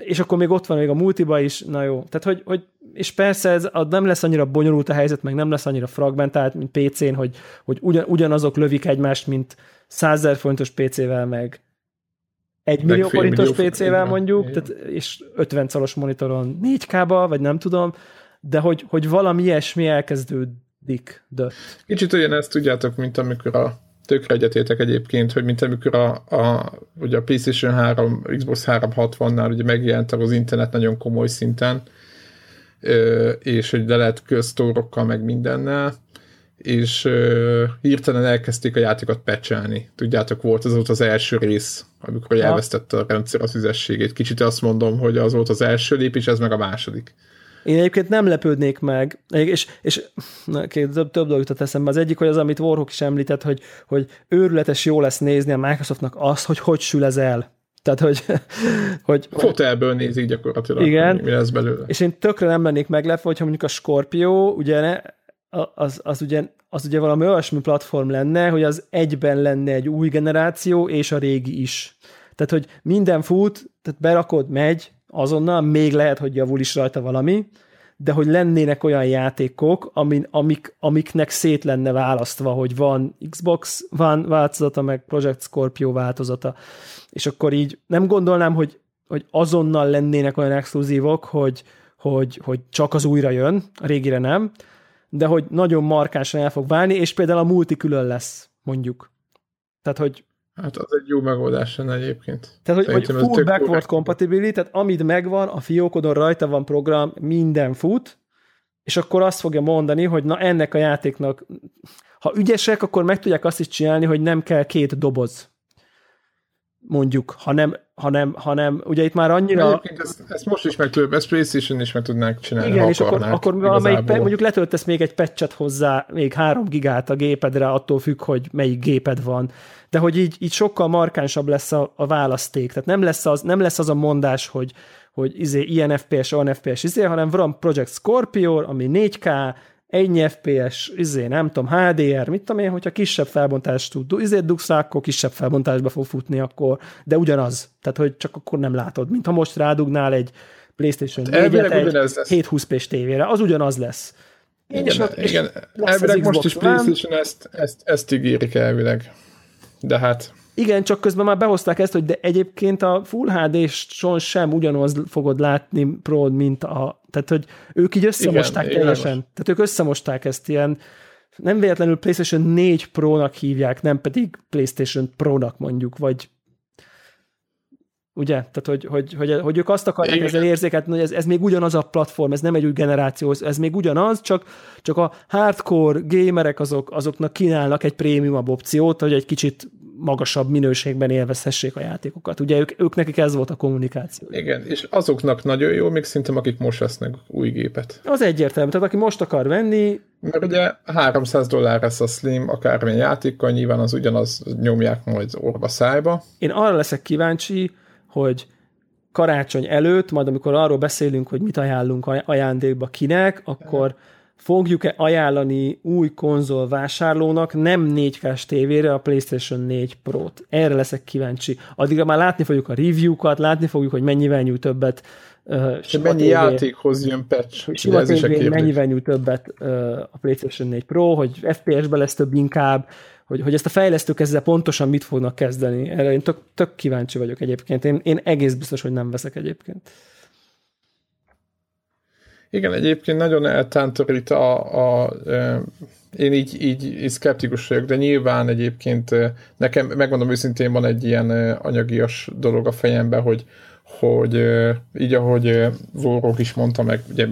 és akkor még ott van még a multiba is, na jó. Tehát, hogy, hogy és persze ez nem lesz annyira bonyolult a helyzet, meg nem lesz annyira fragmentált, mint PC-n, hogy, hogy ugyan, ugyanazok lövik egymást, mint 100 forintos PC-vel, meg egy millió forintos PC-vel mondjuk, tehát, és 50 szalos monitoron 4K-ba, vagy nem tudom, de hogy, hogy valami ilyesmi elkezdődik. Kicsit olyan ezt tudjátok, mint amikor a tökre egyetétek egyébként, hogy mint amikor a, a, ugye a PlayStation 3, Xbox 360-nál ugye megjelent az internet nagyon komoly szinten, és hogy le lehet köztórokkal meg mindennel, és hirtelen elkezdték a játékot pecselni. Tudjátok, volt az volt az első rész, amikor elvesztette a rendszer az üzességét. Kicsit azt mondom, hogy az volt az első lépés, ez meg a második. Én egyébként nem lepődnék meg, és, és na, két, több, több dolgot jutott eszembe. Az egyik, hogy az, amit Warhawk is említett, hogy, hogy őrületes jó lesz nézni a Microsoftnak azt, hogy hogy sül ez el. Tehát, hogy... <laughs> hogy Fotelből nézik gyakorlatilag, igen, mi lesz belőle. És én tökre nem lennék meglepve, hogyha mondjuk a Scorpio, ugye ne, az, az, ugye, az ugye valami olyasmi platform lenne, hogy az egyben lenne egy új generáció, és a régi is. Tehát, hogy minden fut, tehát berakod, megy, azonnal, még lehet, hogy javul is rajta valami, de hogy lennének olyan játékok, amin, amik, amiknek szét lenne választva, hogy van Xbox van változata, meg Project Scorpio változata, és akkor így nem gondolnám, hogy, hogy azonnal lennének olyan exkluzívok, hogy, hogy, hogy csak az újra jön, a régire nem, de hogy nagyon markánsan el fog válni, és például a multi külön lesz, mondjuk. Tehát, hogy Hát az egy jó megoldás lenne egyébként. Tehát, hogy, hogy full backward compatibility, tehát amit megvan, a fiókodon rajta van program, minden fut, és akkor azt fogja mondani, hogy na ennek a játéknak, ha ügyesek, akkor meg tudják azt is csinálni, hogy nem kell két doboz mondjuk, hanem, hanem, hanem ugye itt már annyira... ezt, ezt, most is meg tudjuk, ezt PlayStation is meg tudnánk csinálni, Igen, és akkor, akkor valamelyik, pe, mondjuk letöltesz még egy patchet hozzá, még három gigát a gépedre, attól függ, hogy melyik géped van. De hogy így, így sokkal markánsabb lesz a, a választék. Tehát nem lesz az, nem lesz az a mondás, hogy, hogy izé, ilyen FPS, olyan FPS, izé, hanem van Project Scorpio, ami 4K, egy FPS, izé, nem tudom, HDR, mit tudom én, hogyha kisebb felbontást tud, izé dugsz rá, akkor kisebb felbontásba fog futni akkor, de ugyanaz. Tehát, hogy csak akkor nem látod. Mint ha most rádugnál egy PlayStation 4-et egy 720p-s tévére, az ugyanaz lesz. Igen, és ott, igen. elvileg most is PlayStation ezt, ezt, ezt ígérik elvileg. De hát igen, csak közben már behozták ezt, hogy de egyébként a Full HD-son sem ugyanaz fogod látni pro mint a... Tehát, hogy ők így összemosták igen, teljesen. Igen, tehát ők összemosták ezt ilyen nem véletlenül PlayStation 4 Pro-nak hívják, nem pedig PlayStation Pro-nak mondjuk, vagy ugye? Tehát, hogy, hogy, hogy, hogy ők azt akarják Igen. ezzel érzékelni, hogy ez, ez még ugyanaz a platform, ez nem egy új generáció, ez még ugyanaz, csak, csak a hardcore gamerek azok, azoknak kínálnak egy prémium opciót, hogy egy kicsit magasabb minőségben élvezhessék a játékokat. Ugye ők, ők nekik ez volt a kommunikáció. Igen, és azoknak nagyon jó, még szinte akik most vesznek új gépet. Az egyértelmű, tehát aki most akar venni... Mert ugye 300 dollár lesz a Slim, akármilyen játékkal, nyilván az ugyanaz nyomják majd orva szájba. Én arra leszek kíváncsi, hogy karácsony előtt, majd amikor arról beszélünk, hogy mit ajánlunk ajándékba kinek, akkor fogjuk-e ajánlani új konzol vásárlónak nem 4K-s tévére a PlayStation 4 Pro-t. Erre leszek kíváncsi. Addigra már látni fogjuk a review-kat, látni fogjuk, hogy mennyivel nyújt többet uh, mennyi tévé, játékhoz jön patch. Sima ez mennyivel nyújt többet uh, a PlayStation 4 Pro, hogy FPS-be lesz több inkább, hogy, hogy ezt a fejlesztők ezzel pontosan mit fognak kezdeni. Erre én tök, tök kíváncsi vagyok egyébként. Én, én egész biztos, hogy nem veszek egyébként. Igen, egyébként nagyon eltántorít a, a, a én így, így, így szkeptikus vagyok, de nyilván egyébként nekem, megmondom őszintén, van egy ilyen anyagias dolog a fejemben, hogy, hogy így ahogy Vorog is mondta meg, ugye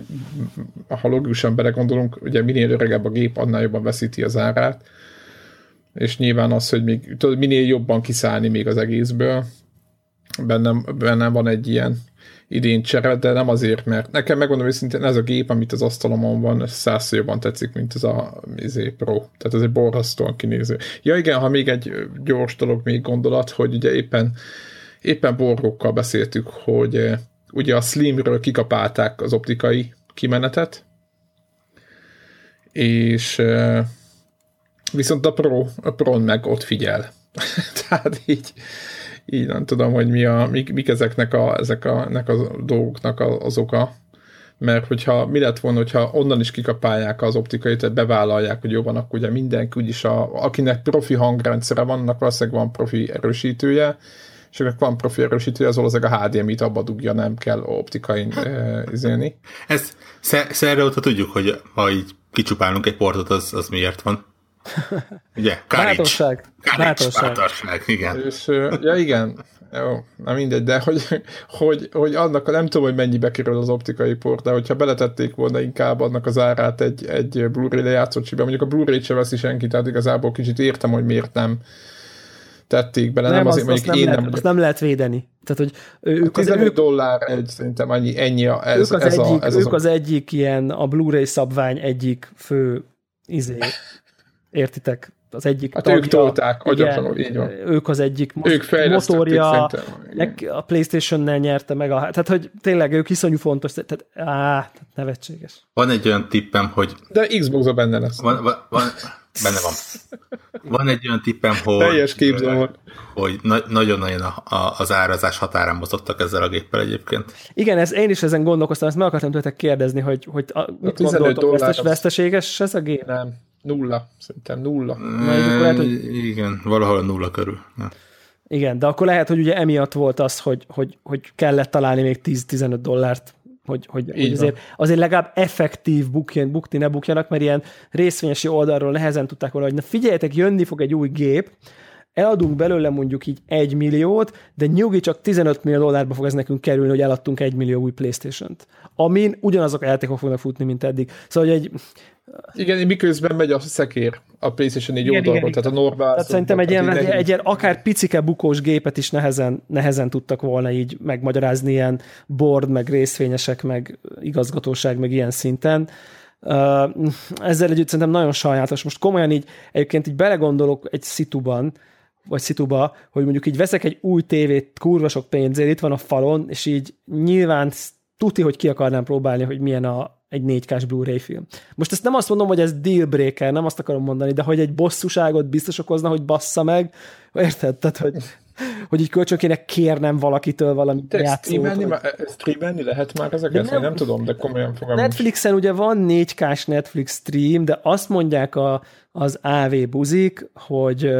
ha logikusan belegondolunk, ugye minél öregebb a gép, annál jobban veszíti az árát, és nyilván az, hogy még tudod, minél jobban kiszállni még az egészből, bennem, bennem van egy ilyen idén csere, de nem azért, mert nekem megmondom őszintén, ez a gép, amit az asztalomon van, százszor jobban tetszik, mint ez a izé Pro. Tehát ez egy borzasztóan kinéző. Ja igen, ha még egy gyors dolog, még gondolat, hogy ugye éppen éppen borrokkal beszéltük, hogy eh, ugye a Slimről kikapálták az optikai kimenetet, és eh, viszont a Pro, a Pro meg ott figyel. <laughs> Tehát így, így nem tudom, hogy mi a, mik, mik ezeknek a, ezek a, ennek a dolgoknak az oka, mert hogyha mi lett volna, hogyha onnan is kikapálják az optikai, tehát bevállalják, hogy jó van, akkor ugye mindenki, úgyis a, akinek profi hangrendszere van, annak valószínűleg van profi erősítője, és akkor van profi erősítője, az valószínűleg a HDMI-t abba dugja, nem kell optikai e, izélni. Ez szerre óta tudjuk, hogy ha így kicsupálunk egy portot, az, az miért van. Ugye? Bátorság. Bátorság. Bátorság, igen. És, ja, igen. Jó, na mindegy, de hogy, hogy, hogy annak nem tudom, hogy mennyibe kerül az optikai port, de hogyha beletették volna inkább annak az árát egy, egy Blu-ray lejátszócsibe, mondjuk a Blu-ray-t se veszi senki, tehát igazából kicsit értem, hogy miért nem tették bele, nem, nem azért, azt, azt nem, lehet, nem azt nem lehet védeni. Tehát, hogy ők 15 az, ők, dollár egy, szerintem annyi, ennyi a, ez, ők az, ez egyik, a, ez ők az, az egyik ilyen, a Blu-ray szabvány egyik fő izé, értitek? Az egyik hát tagja, ők tolták, agyatlanul, így van. Ők az egyik ők motorja, a Playstation-nel nyerte meg a... Tehát, hogy tényleg ők iszonyú fontos, tehát á, nevetséges. Van egy olyan tippem, hogy... De Xbox-a benne lesz. Van, van, van, benne van. Van egy olyan tippem, hogy... Teljes képzelem hogy na- nagyon-nagyon a, a, az árazás határán mozottak ezzel a géppel egyébként. Igen, ez, én is ezen gondolkoztam, ezt meg akartam tőletek kérdezni, hogy, hogy a, mit gondoltok, vesztes, veszteséges ez a gép? Nem, nulla, szerintem nulla. Na, lehet, hogy... Igen, valahol a nulla körül. Ja. Igen, de akkor lehet, hogy ugye emiatt volt az, hogy, hogy, hogy kellett találni még 10-15 dollárt hogy, hogy, hogy azért, azért legalább effektív bukjen, bukni ne bukjanak, mert ilyen részvényesi oldalról nehezen tudták volna, hogy na figyeljetek, jönni fog egy új gép, eladunk belőle mondjuk így egy milliót, de nyugi csak 15 millió dollárba fog ez nekünk kerülni, hogy eladtunk egy millió új Playstation-t. Amin ugyanazok a játékok fognak futni, mint eddig. Szóval, hogy egy igen, miközben megy a szekér a PlayStation 4 oldalról, tehát a normál. Tehát szerintem egy ilyen, egy, egy ilyen akár picike bukós gépet is nehezen, nehezen tudtak volna így megmagyarázni ilyen board, meg részvényesek, meg igazgatóság, meg ilyen szinten. Ezzel együtt szerintem nagyon sajátos. Most komolyan így, egyébként így belegondolok egy szituban, vagy szituba, hogy mondjuk így veszek egy új tévét kurva sok pénzért, itt van a falon, és így nyilván tuti, hogy ki akarnám próbálni, hogy milyen a, egy 4K-s Blu-ray film. Most ezt nem azt mondom, hogy ez dealbreaker, nem azt akarom mondani, de hogy egy bosszúságot biztos okozna, hogy bassza meg, érted? Tehát, hogy, hogy így kölcsön kéne kérnem valakitől valami játszót. Streamelni, vagy... streamelni lehet már ezeket? De nem, nem tudom, de komolyan fogom. Netflixen ugye van 4K-s Netflix stream, de azt mondják a, az AV buzik, hogy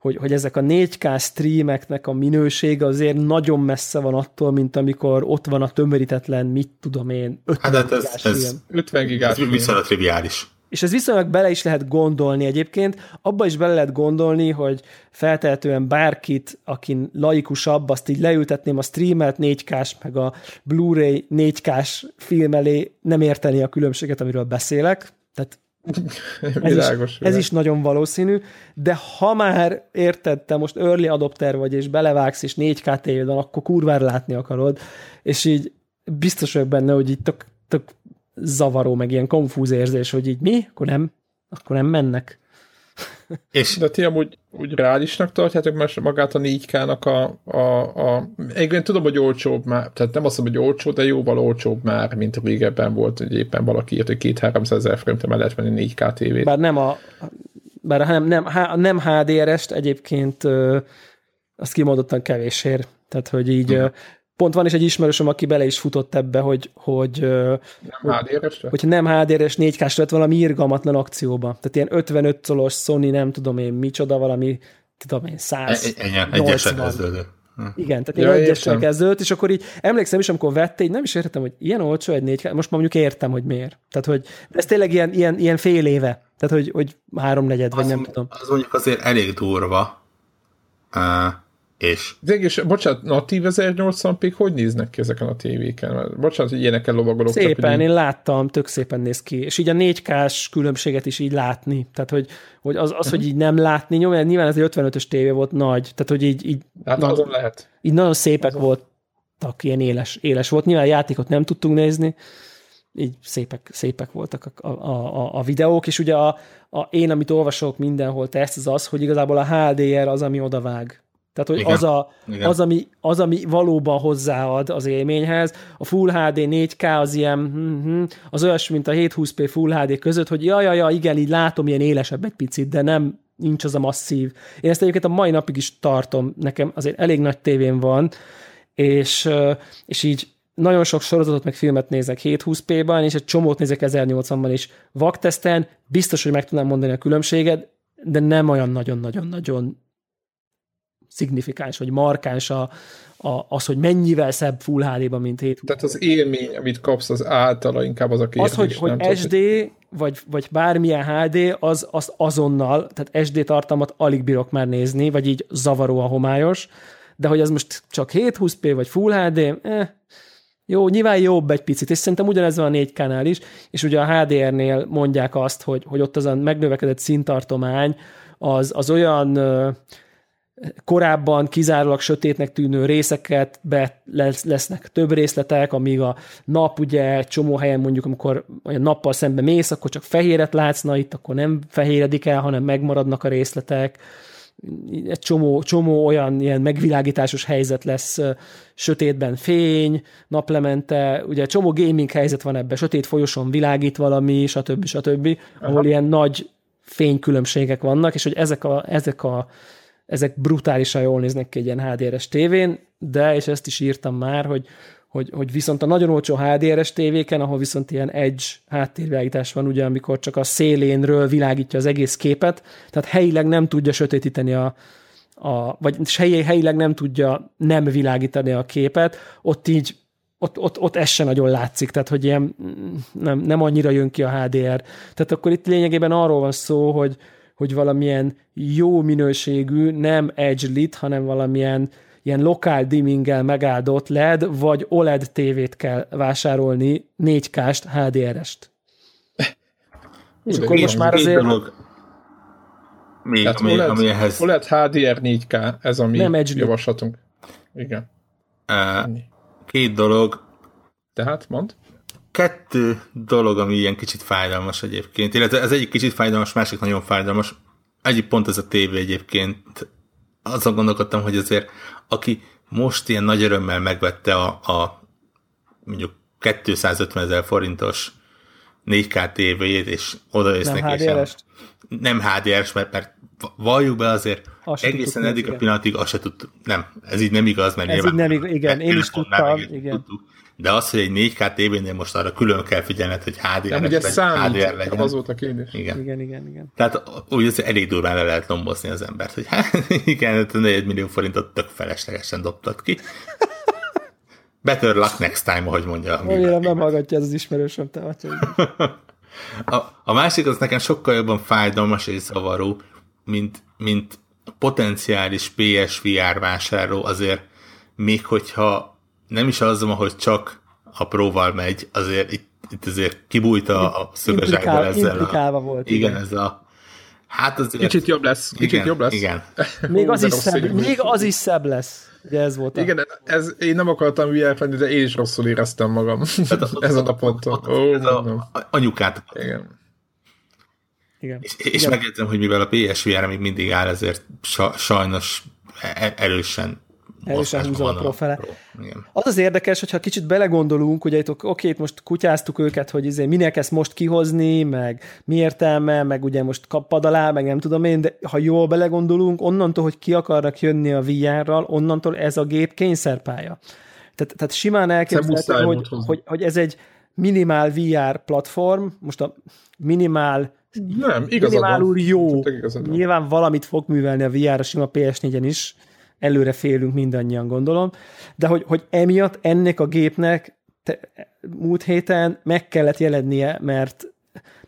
hogy, hogy ezek a 4K streameknek a minősége azért nagyon messze van attól, mint amikor ott van a tömörítetlen, mit tudom én, 50 hát, hát ez, ez, 50 gigás. Ez viszonylag triviális. És ez viszonylag bele is lehet gondolni egyébként, abba is bele lehet gondolni, hogy feltehetően bárkit, akin laikusabb, azt így leültetném a streamelt 4K-s, meg a Blu-ray 4K-s film elé nem érteni a különbséget, amiről beszélek. Tehát <laughs> ez, világos, is, ez is nagyon valószínű, de ha már érted, te most early adopter vagy, és belevágsz, és 4K tévéd akkor kurvára látni akarod, és így biztos vagyok benne, hogy így tök, tök zavaró, meg ilyen konfúz érzés, hogy így mi? Akkor nem, akkor nem mennek. És De ti amúgy úgy reálisnak tartjátok most magát a 4K-nak a, a, a... Én tudom, hogy olcsóbb már, tehát nem azt mondom, hogy olcsó, de jóval olcsóbb már, mint régebben volt, hogy éppen valaki írt, hogy 2-300 ezer forinttal lehet venni 4K tévét. Bár nem a, bár nem, nem, há- nem HDR-est egyébként ö, azt kimondottan kevésért. Tehát, hogy így ö, pont van is egy ismerősöm, aki bele is futott ebbe, hogy, hogy Nem HDR-esre? hogyha nem HDR-es 4 k lett valami irgalmatlan akcióba. Tehát ilyen 55 szolos Sony, nem tudom én micsoda, valami tudom én, 100, ennyi, egyesen kezdődő. Igen, tehát Ja, egyessel értem. kezdődött, és akkor így emlékszem is, amikor vette, így nem is értettem, hogy ilyen olcsó egy 4 most már mondjuk értem, hogy miért. Tehát, hogy ez tényleg ilyen, ilyen, ilyen fél éve. Tehát, hogy, hogy háromnegyed, vagy Az, nem tudom. az mondjuk azért elég durva. És De és bocsánat, natív 1080p hogy néznek ki ezeken a tévéken? Mert Bocsánat, hogy ilyenekkel lovagolok. csak Szépen, így- én láttam, tök szépen néz ki. És így a 4K-s különbséget is így látni. Tehát, hogy, hogy az, az hogy így nem látni, nyilván, nyilván ez egy 55-ös tévé volt nagy, tehát, hogy így, így, Hát na, azon lehet. így nagyon szépek voltak, ilyen éles, éles volt. Nyilván a játékot nem tudtunk nézni, így szépek, szépek voltak a, a, a, a videók, és ugye a, a, én, amit olvasok mindenhol teszt, az az, hogy igazából a HDR az, ami odavág. Tehát, hogy Igen. az, a, Igen. az, ami, az, ami valóban hozzáad az élményhez. A Full HD 4K az ilyen, hm, hm, az olyasmi, mint a 720p Full HD között, hogy ja, ja, ja, igen, így látom, ilyen élesebb egy picit, de nem nincs az a masszív. Én ezt egyébként a mai napig is tartom, nekem azért elég nagy tévém van, és, és így nagyon sok sorozatot meg filmet nézek 720p-ban, és egy csomót nézek 1080-ban is. Vakteszten biztos, hogy meg tudnám mondani a különbséget, de nem olyan nagyon-nagyon-nagyon szignifikáns, vagy markáns a, a, az, hogy mennyivel szebb Full HD-ban, mint 720 Tehát az élmény, amit kapsz, az általa inkább az a kérdés. az, hogy, hogy nem tudod, SD, vagy, vagy bármilyen HD, az, az azonnal, tehát SD tartalmat alig bírok már nézni, vagy így zavaró a homályos, de hogy ez most csak 720p, vagy Full HD, eh, jó, nyilván jobb egy picit, és szerintem ugyanez van a 4K-nál is, és ugye a HDR-nél mondják azt, hogy, hogy ott az a megnövekedett színtartomány, az, az olyan korábban kizárólag sötétnek tűnő részeket be lesz, lesznek több részletek, amíg a nap ugye egy csomó helyen mondjuk, amikor olyan nappal szembe mész, akkor csak fehéret látsz, na itt akkor nem fehéredik el, hanem megmaradnak a részletek. Egy csomó, csomó olyan ilyen megvilágításos helyzet lesz, sötétben fény, naplemente, ugye csomó gaming helyzet van ebben, sötét folyosón világít valami, stb. stb., ahol ilyen nagy fénykülönbségek vannak, és hogy ezek a, ezek a ezek brutálisan jól néznek ki egy ilyen HDR-es tévén, de, és ezt is írtam már, hogy, hogy, hogy viszont a nagyon olcsó HDR-es tévéken, ahol viszont ilyen edge háttérvilágítás van, ugye, amikor csak a szélénről világítja az egész képet, tehát helyileg nem tudja sötétíteni a, a vagy helyi, helyileg nem tudja nem világítani a képet, ott így ott, ott, ott ez se nagyon látszik, tehát hogy ilyen mm, nem, nem annyira jön ki a HDR. Tehát akkor itt lényegében arról van szó, hogy, hogy valamilyen jó minőségű, nem edge lit, hanem valamilyen ilyen lokál dimminggel megáldott LED, vagy OLED tévét kell vásárolni 4K-st, HDR-est. És akkor most már azért még, Tehát ami, OLED, ami ehhez OLED HDR 4K, ez a mi Nem edge lit. javaslatunk. Igen. uh, két dolog, Tehát, mond. Kettő dolog, ami ilyen kicsit fájdalmas egyébként, illetve ez egyik kicsit fájdalmas, másik nagyon fájdalmas. Egyik pont ez a tévé egyébként. Azon gondolkodtam, hogy azért aki most ilyen nagy örömmel megvette a, a mondjuk 250 ezer forintos 4K tévéjét, és odajössz Nem neki, nem HDR-es, mert, mert valljuk be azért, Azt egészen eddig a pillanatig azt se tudtuk, nem, ez így nem igaz, mert Ez nyilván így nem igaz, igen, én is tudtam, igen. tudtuk. De az, hogy egy 4K tévénél most arra külön kell figyelned, hogy HDR, Nem, ugye legyen, számít. HDR legyen. Az volt a kérdés. Igen. Igen, igen, igen. Tehát úgy azért elég durván le lehet lombozni az embert, hogy hát <laughs> igen, 4 millió forintot tök feleslegesen dobtad ki. Better luck next time, ahogy mondja. a Remélem nem hallgatja ez az ismerősöm, te. <laughs> A, a másik az nekem sokkal jobban fájdalmas és zavaró, mint, mint potenciális PSVR vásárló azért, még hogyha nem is az van, hogy csak a próval megy, azért itt, itt azért kibújta a szögezsákból Implikál- ezzel implikálva a, volt, Igen, igen. ez a hát azért... Kicsit jobb lesz. Kicsit igen, jobb lesz. Igen. <laughs> Még az is szebb, még az is szebb lesz. Ugye ez volt a... Igen, ez, én nem akartam hülye felni, de én is rosszul éreztem magam. Tehát <laughs> ott- Ezen a ponton. ott- Ó, ez mondom. a, anyukát Igen. igen. És, és megjegyzem, hogy mivel a PSVR még mindig áll, ezért sa, sajnos e- erősen Erősen húzom a profele. Pro. Igen. Az az érdekes, hogyha kicsit belegondolunk, ugye itt oké, itt most kutyáztuk őket, hogy izé, minek ezt most kihozni, meg mi értelme, meg ugye most kapad alá, meg nem tudom én, de ha jól belegondolunk, onnantól, hogy ki akarnak jönni a VR-ral, onnantól ez a gép kényszerpálya. Tehát, tehát simán elképzelhető, hogy, hogy, hogy ez egy minimál VR platform, most a minimál Nem, igazad van. minimálul jó. Tényleg igazad van. Nyilván valamit fog művelni a VR a sima PS4-en is, előre félünk mindannyian gondolom, de hogy, hogy emiatt ennek a gépnek te, múlt héten meg kellett jelennie, mert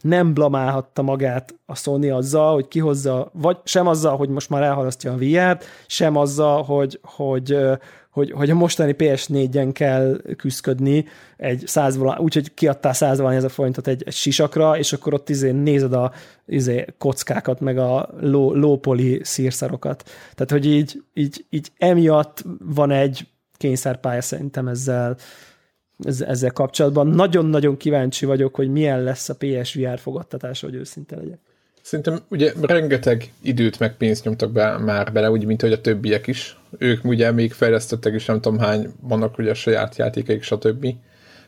nem blamálhatta magát a Sony azzal, hogy kihozza, vagy sem azzal, hogy most már elhalasztja a VR-t, sem azzal, hogy, hogy, hogy, hogy a mostani PS4-en kell küzdködni egy százvalány, úgyhogy kiadtál százvalány ezer forintot egy, egy sisakra, és akkor ott izé nézed a izé, kockákat, meg a ló, lópoli szírszarokat. Tehát, hogy így, így, így emiatt van egy kényszerpálya szerintem ezzel, ez- ezzel kapcsolatban. Nagyon-nagyon kíváncsi vagyok, hogy milyen lesz a PSVR fogadtatása, hogy őszinte legyek. Szerintem ugye rengeteg időt meg pénzt nyomtak be már bele, úgy, mint hogy a többiek is. Ők ugye még fejlesztettek is, nem tudom hány, vannak ugye a saját játékaik, stb.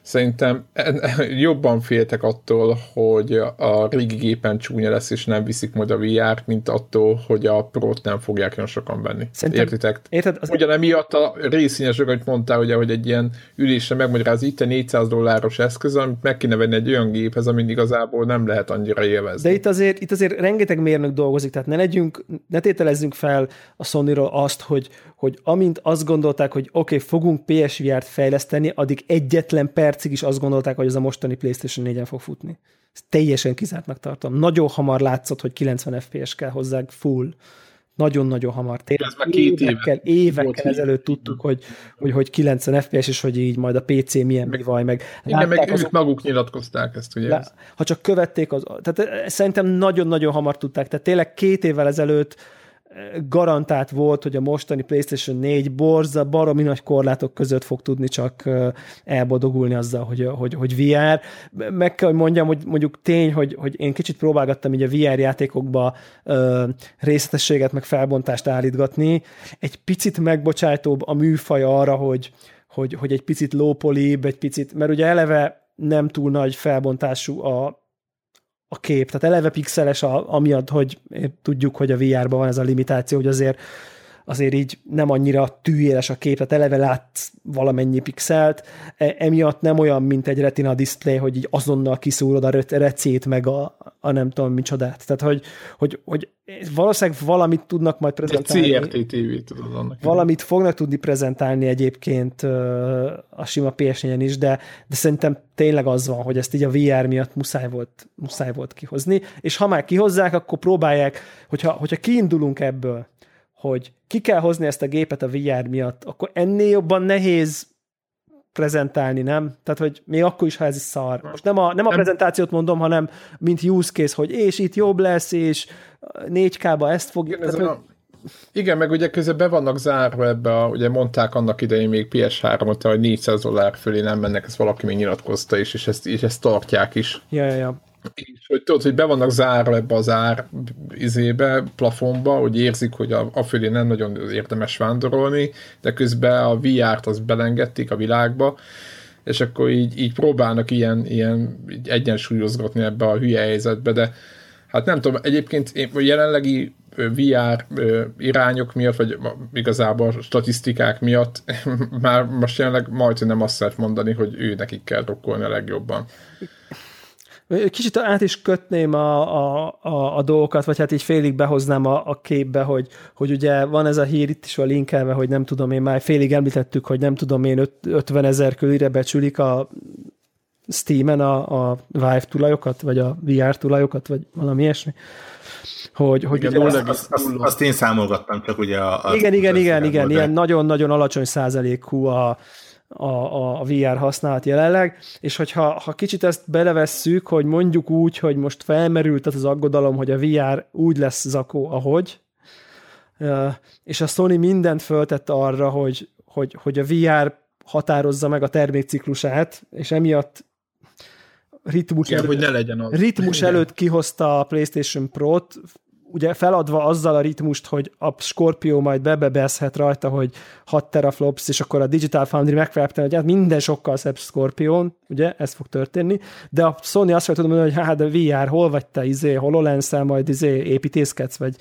Szerintem <laughs> jobban féltek attól, hogy a régi gépen csúnya lesz, és nem viszik majd a VR-t, mint attól, hogy a Pro-t nem fogják olyan sokan venni. Szerintem- Értitek? Érted? Az, Ugyanemiatt a részényesek, hogy mondtál, ugye, hogy egy ilyen ülésre megmagyaráz, itt a 400 dolláros eszköz, amit meg kéne venni egy olyan géphez, amit igazából nem lehet annyira élvezni. De itt azért, itt azért rengeteg mérnök dolgozik, tehát ne legyünk, ne tételezzünk fel a sony azt, hogy, hogy amint azt gondolták, hogy oké, okay, fogunk PSVR-t fejleszteni, addig egyetlen percig is azt gondolták, hogy ez a mostani PlayStation 4-en fog futni. Ezt teljesen kizártnak tartom. Nagyon hamar látszott, hogy 90 FPS kell hozzá full. Nagyon-nagyon hamar. Tényleg Ez már két éve évekkel, volt évekkel ezelőtt tudtuk, hogy, hogy, hogy 90 FPS, és hogy így majd a PC milyen mi vaj, meg Igen, meg látták ők azok- maguk nyilatkozták ezt, ugye? le, ha csak követték, az, tehát eh, szerintem nagyon-nagyon hamar tudták, tehát tényleg két évvel ezelőtt garantált volt, hogy a mostani PlayStation 4 borza, baromi nagy korlátok között fog tudni csak elboldogulni azzal, hogy, hogy, hogy VR. Meg kell, hogy mondjam, hogy mondjuk tény, hogy, hogy én kicsit próbálgattam így a VR játékokba ö, részletességet, meg felbontást állítgatni. Egy picit megbocsájtóbb a műfaj arra, hogy, hogy, hogy egy picit lópolibb, egy picit, mert ugye eleve nem túl nagy felbontású a, a kép, tehát eleve pixeles a, amiatt, hogy tudjuk, hogy a VR-ban van ez a limitáció, hogy azért azért így nem annyira tűéles a kép, tehát eleve látsz valamennyi pixelt, e- emiatt nem olyan, mint egy retina display, hogy így azonnal kiszúrod a re- recét, meg a, a nem tudom micsodát. Tehát, hogy, hogy, hogy valószínűleg valamit tudnak majd prezentálni. CRT TV, tudod annak. Valamit fognak tudni prezentálni egyébként a sima PS4-en is, de, de szerintem tényleg az van, hogy ezt így a VR miatt muszáj volt, muszáj volt kihozni, és ha már kihozzák, akkor próbálják, hogyha, hogyha kiindulunk ebből, hogy ki kell hozni ezt a gépet a VR miatt, akkor ennél jobban nehéz prezentálni, nem? Tehát, hogy még akkor is, ha ez is szar. Most nem a, nem a Nem. prezentációt mondom, hanem mint use case, hogy és itt jobb lesz, és 4K-ba ezt fogja. Igen, ez tehát, hogy- a... Igen, meg ugye közben be vannak zárva ebbe, a, ugye mondták annak idején még PS3-ot, hogy 400 dollár fölé nem mennek, ezt valaki még nyilatkozta is, és ezt, és ezt tartják is. Ja, ja, ja. És hogy tudod, hogy be vannak zárva ebbe az ár izébe, plafonba, hogy érzik, hogy a, a fölé nem nagyon érdemes vándorolni, de közben a VR-t azt belengedték a világba, és akkor így, így próbálnak ilyen, ilyen így egyensúlyozgatni ebbe a hülye helyzetbe, de hát nem tudom, egyébként én jelenlegi VR irányok miatt, vagy igazából statisztikák miatt <laughs> már most jelenleg majdnem nem azt lehet mondani, hogy ő nekik kell drukkolni a legjobban. Kicsit át is kötném a, a, a, a dolgokat, vagy hát így félig behoznám a, a képbe, hogy, hogy ugye van ez a hír itt is van linkelve, hogy nem tudom én, már félig említettük, hogy nem tudom én, öt- 50 ezer körülre becsülik a Steam-en a, a Vive tulajokat, vagy a VR tulajokat, vagy valami ilyesmi. Hogy, hogy Igen, ugye Azt, azt, azt én számolgattam, csak ugye a... a igen, igen, igen, igen, de- ilyen nagyon-nagyon alacsony százalékú a, a, a, a VR használat jelenleg, és hogyha ha kicsit ezt belevesszük, hogy mondjuk úgy, hogy most felmerült az aggodalom, hogy a VR úgy lesz zakó, ahogy, és a Sony mindent föltett arra, hogy, hogy, hogy a VR határozza meg a termékciklusát, és emiatt ritmus, Igen, előtt, hogy ne legyen az. ritmus Igen. előtt kihozta a PlayStation Pro-t, ugye feladva azzal a ritmust, hogy a Scorpio majd bebebezhet rajta, hogy 6 teraflops, és akkor a Digital Foundry megfelelten, hogy hát minden sokkal szebb Scorpion, ugye, ez fog történni, de a Sony azt fogja tudni hogy hát de VR, hol vagy te, izé, hololens majd izé építészkedsz, vagy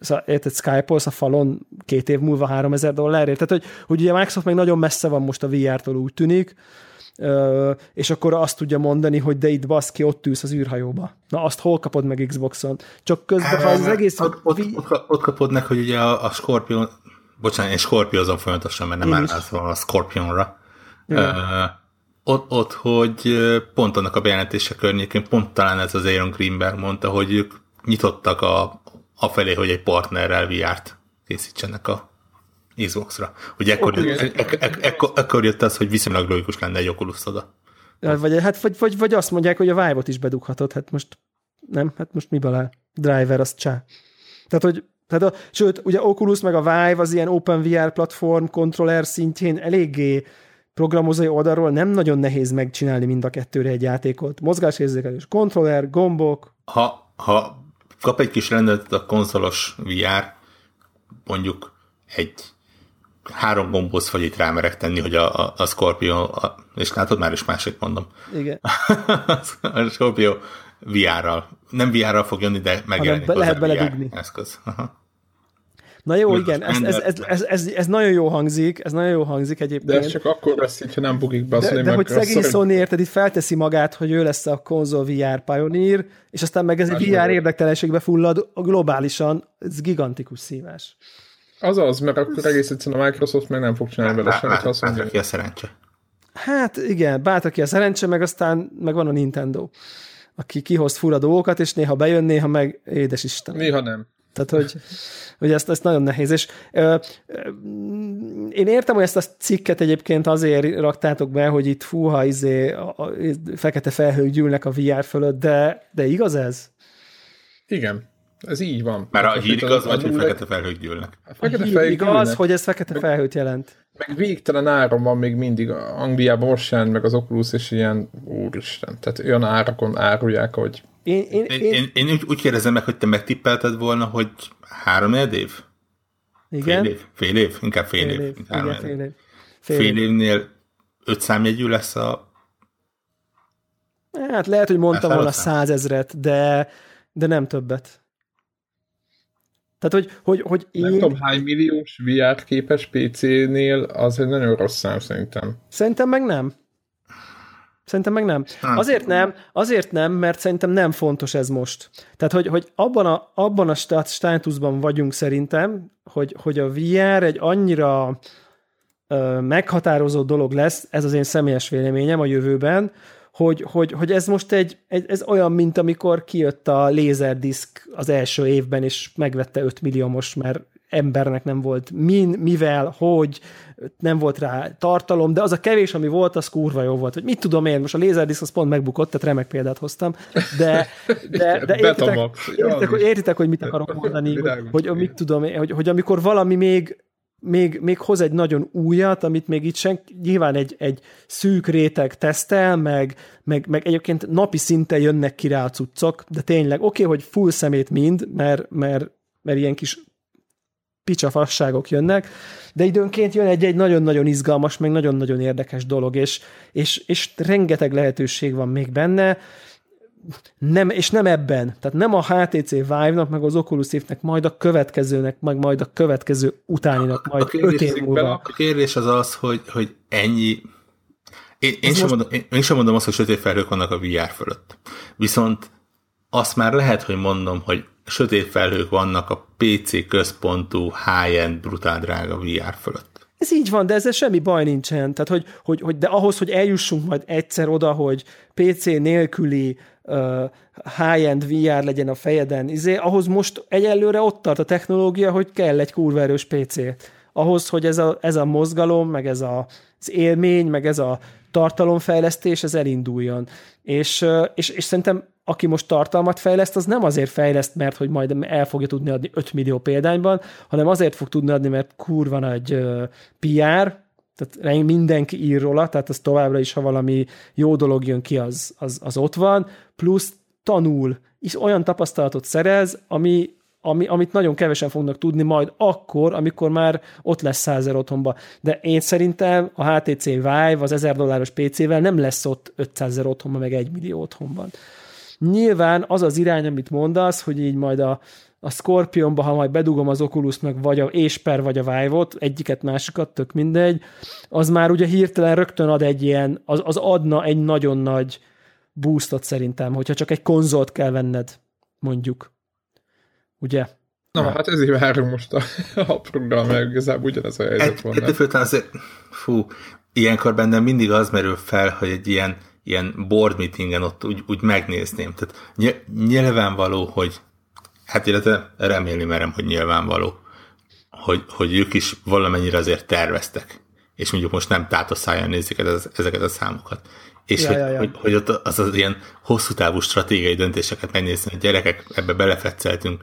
szóval, érted, Skype-olsz a falon két év múlva 3000 dollárért, tehát hogy, hogy ugye Microsoft meg nagyon messze van most a VR-tól úgy tűnik, és akkor azt tudja mondani, hogy de itt baszki, ott ülsz az űrhajóba. Na azt hol kapod meg Xboxon? Csak közben, ha az egész... Ott, ott, ott, ott kapod meg, hogy ugye a, a Scorpion, bocsánat, én Scorpiozom folyamatosan, mert nem állázom a Scorpionra. Uh, ott, ott, hogy pont annak a bejelentése környékén, pont talán ez az Aaron Greenberg mondta, hogy ők nyitottak a, a felé, hogy egy partnerrel VR-t készítsenek a Xbox-ra. Ugye ekkor, Oké. ek, ek, ek, ekkor, ekkor jött az, hogy viszonylag logikus lenne egy Oculus oda. Vagy, hát, vagy, vagy, vagy azt mondják, hogy a Vive-ot is bedughatod, hát most nem, hát most miből áll? Driver, az csá. Tehát, hogy tehát a, sőt, ugye Oculus meg a Vive az ilyen OpenVR platform, controller szintjén eléggé programozói oldalról nem nagyon nehéz megcsinálni mind a kettőre egy játékot. Mozgásérzékelés, kontroller, gombok, ha, ha kap egy kis rendelet a konzolos VR, mondjuk egy három gombóc fagyit rámerek tenni, hogy a, a, a Scorpio, a, és látod, már is másik mondom, igen. <laughs> a Scorpio VR-ral, nem VR-ral fog jönni, de megjelenik be- lehet beledugni. eszköz. Aha. Na jó, Most igen, ez, ez, ez, ez, ez, ez, nagyon jó hangzik, ez nagyon jó hangzik De egyébként. ez csak akkor lesz így, ha nem bugik be a De, de meg hogy szegény Sony- érted, itt felteszi magát, hogy ő lesz a konzol VR pioneer, és aztán meg ez egy VR érdektelenségbe fullad globálisan, ez gigantikus szívás. Azaz, mert akkor egész egyszerűen a Microsoft meg nem fog csinálni vele semmit, ha azt mondja, ki a szerencse. Hát igen, bátra ki a szerencse, meg aztán meg van a Nintendo, aki kihoz fura dolgokat, és néha bejön, néha meg édes Isten. néha nem. Tehát, hogy, hogy ezt, ezt nagyon nehéz. És ö, ö, én értem, hogy ezt a cikket egyébként azért raktátok be, hogy itt fúha, izé, a, a, fekete felhők gyűlnek a VR fölött, de, de igaz ez? Igen, ez így van. Már a hír igaz, vagy hogy fekete felhők gyűlnek. A fekete Hír fejek igaz, hogy ez fekete felhőt jelent. meg végtelen áron van még mindig. Angliában sem, meg az Oculus is ilyen, úristen, tehát olyan árakon árulják, hogy Én, én, Én, én, én, én úgy, úgy kérdezem meg, hogy te megtippelted volna, hogy három év? igen, Fél év? Fél év? Inkább fél, fél év. év, három igen, fél év. Fél évnél öt számjegyű lesz a... Hát lehet, hogy mondtam volna százezret, de, de nem többet. Tehát, hogy, hogy, hogy nem én tudom hány milliós VR képes PC-nél, az egy nagyon rossz szám szerintem. Szerintem meg nem. Szerintem meg nem. Nem. Azért nem, azért nem, mert szerintem nem fontos ez most. Tehát, hogy, hogy abban a, abban a stát- státuszban vagyunk szerintem, hogy, hogy a VR egy annyira ö, meghatározó dolog lesz, ez az én személyes véleményem a jövőben, hogy, hogy, hogy ez most egy, ez olyan, mint amikor kijött a Laserdisc az első évben, és megvette 5 milliómos, mert embernek nem volt min, mivel, hogy, nem volt rá tartalom, de az a kevés, ami volt, az kurva jó volt. Hogy mit tudom én, most a Laserdisc az pont megbukott, tehát remek példát hoztam, de, de, de értitek, értitek, hogy, értitek, hogy mit akarok mondani, hogy, hogy, mit tudom én, hogy, hogy amikor valami még még, még hoz egy nagyon újat, amit még itt sen, nyilván egy, egy szűk réteg tesztel, meg, meg, meg egyébként napi szinten jönnek ki rá a cuccok, de tényleg oké, okay, hogy full szemét mind, mert, mert, mert ilyen kis picsa fasságok jönnek, de időnként jön egy, egy nagyon-nagyon izgalmas, meg nagyon-nagyon érdekes dolog, és, és, és rengeteg lehetőség van még benne, nem, és nem ebben. Tehát nem a HTC Vive-nak, meg az Oculus Rift-nek, majd a következőnek, meg majd a következő utáninak, majd a öt év múlva. a kérdés az az, hogy, hogy ennyi... Én, én, sem most- mondom, én, én sem mondom azt, hogy sötét felhők vannak a VR fölött. Viszont azt már lehet, hogy mondom, hogy sötét felhők vannak a PC központú, high-end, brutál drága VR fölött. Ez így van, de ezzel semmi baj nincsen. Tehát, hogy, hogy, hogy de ahhoz, hogy eljussunk majd egyszer oda, hogy PC nélküli uh, high-end VR legyen a fejeden, izé, ahhoz most egyelőre ott tart a technológia, hogy kell egy kurva erős PC. Ahhoz, hogy ez a, ez a mozgalom, meg ez a, az élmény, meg ez a tartalomfejlesztés, ez elinduljon. És, és, és szerintem aki most tartalmat fejleszt, az nem azért fejleszt, mert hogy majd el fogja tudni adni 5 millió példányban, hanem azért fog tudni adni, mert kurva nagy PR, Tehát mindenki ír róla, tehát az továbbra is, ha valami jó dolog jön ki, az, az, az ott van, plusz tanul, és olyan tapasztalatot szerez, ami, ami, amit nagyon kevesen fognak tudni majd akkor, amikor már ott lesz 100 otthonba. De én szerintem a HTC Vive az 1000 dolláros PC-vel nem lesz ott 500 ezer otthonban, meg 1 millió otthonban. Nyilván az az irány, amit mondasz, hogy így majd a, a Scorpionba, ha majd bedugom az oculus meg vagy a Ésper, vagy a Vive-ot, egyiket, másikat, tök mindegy, az már ugye hirtelen rögtön ad egy ilyen, az, az adna egy nagyon nagy boostot szerintem, hogyha csak egy konzolt kell venned, mondjuk. Ugye? Na, hát, hát ezért várunk most a, a program, mert igazából ugyanez a helyzet van. Hát, azért, fú, ilyenkor bennem mindig az merül fel, hogy egy ilyen, ilyen board meetingen ott úgy, úgy megnézném. Tehát nyilvánvaló, hogy hát illetve remélni merem, hogy nyilvánvaló, hogy, hogy ők is valamennyire azért terveztek, és mondjuk most nem tátoszáján nézik ezeket a számokat. És ja, hogy, ja, ja. Hogy, hogy ott az az ilyen hosszú távú stratégiai döntéseket megnézni, hogy gyerekek, ebbe belefetszeltünk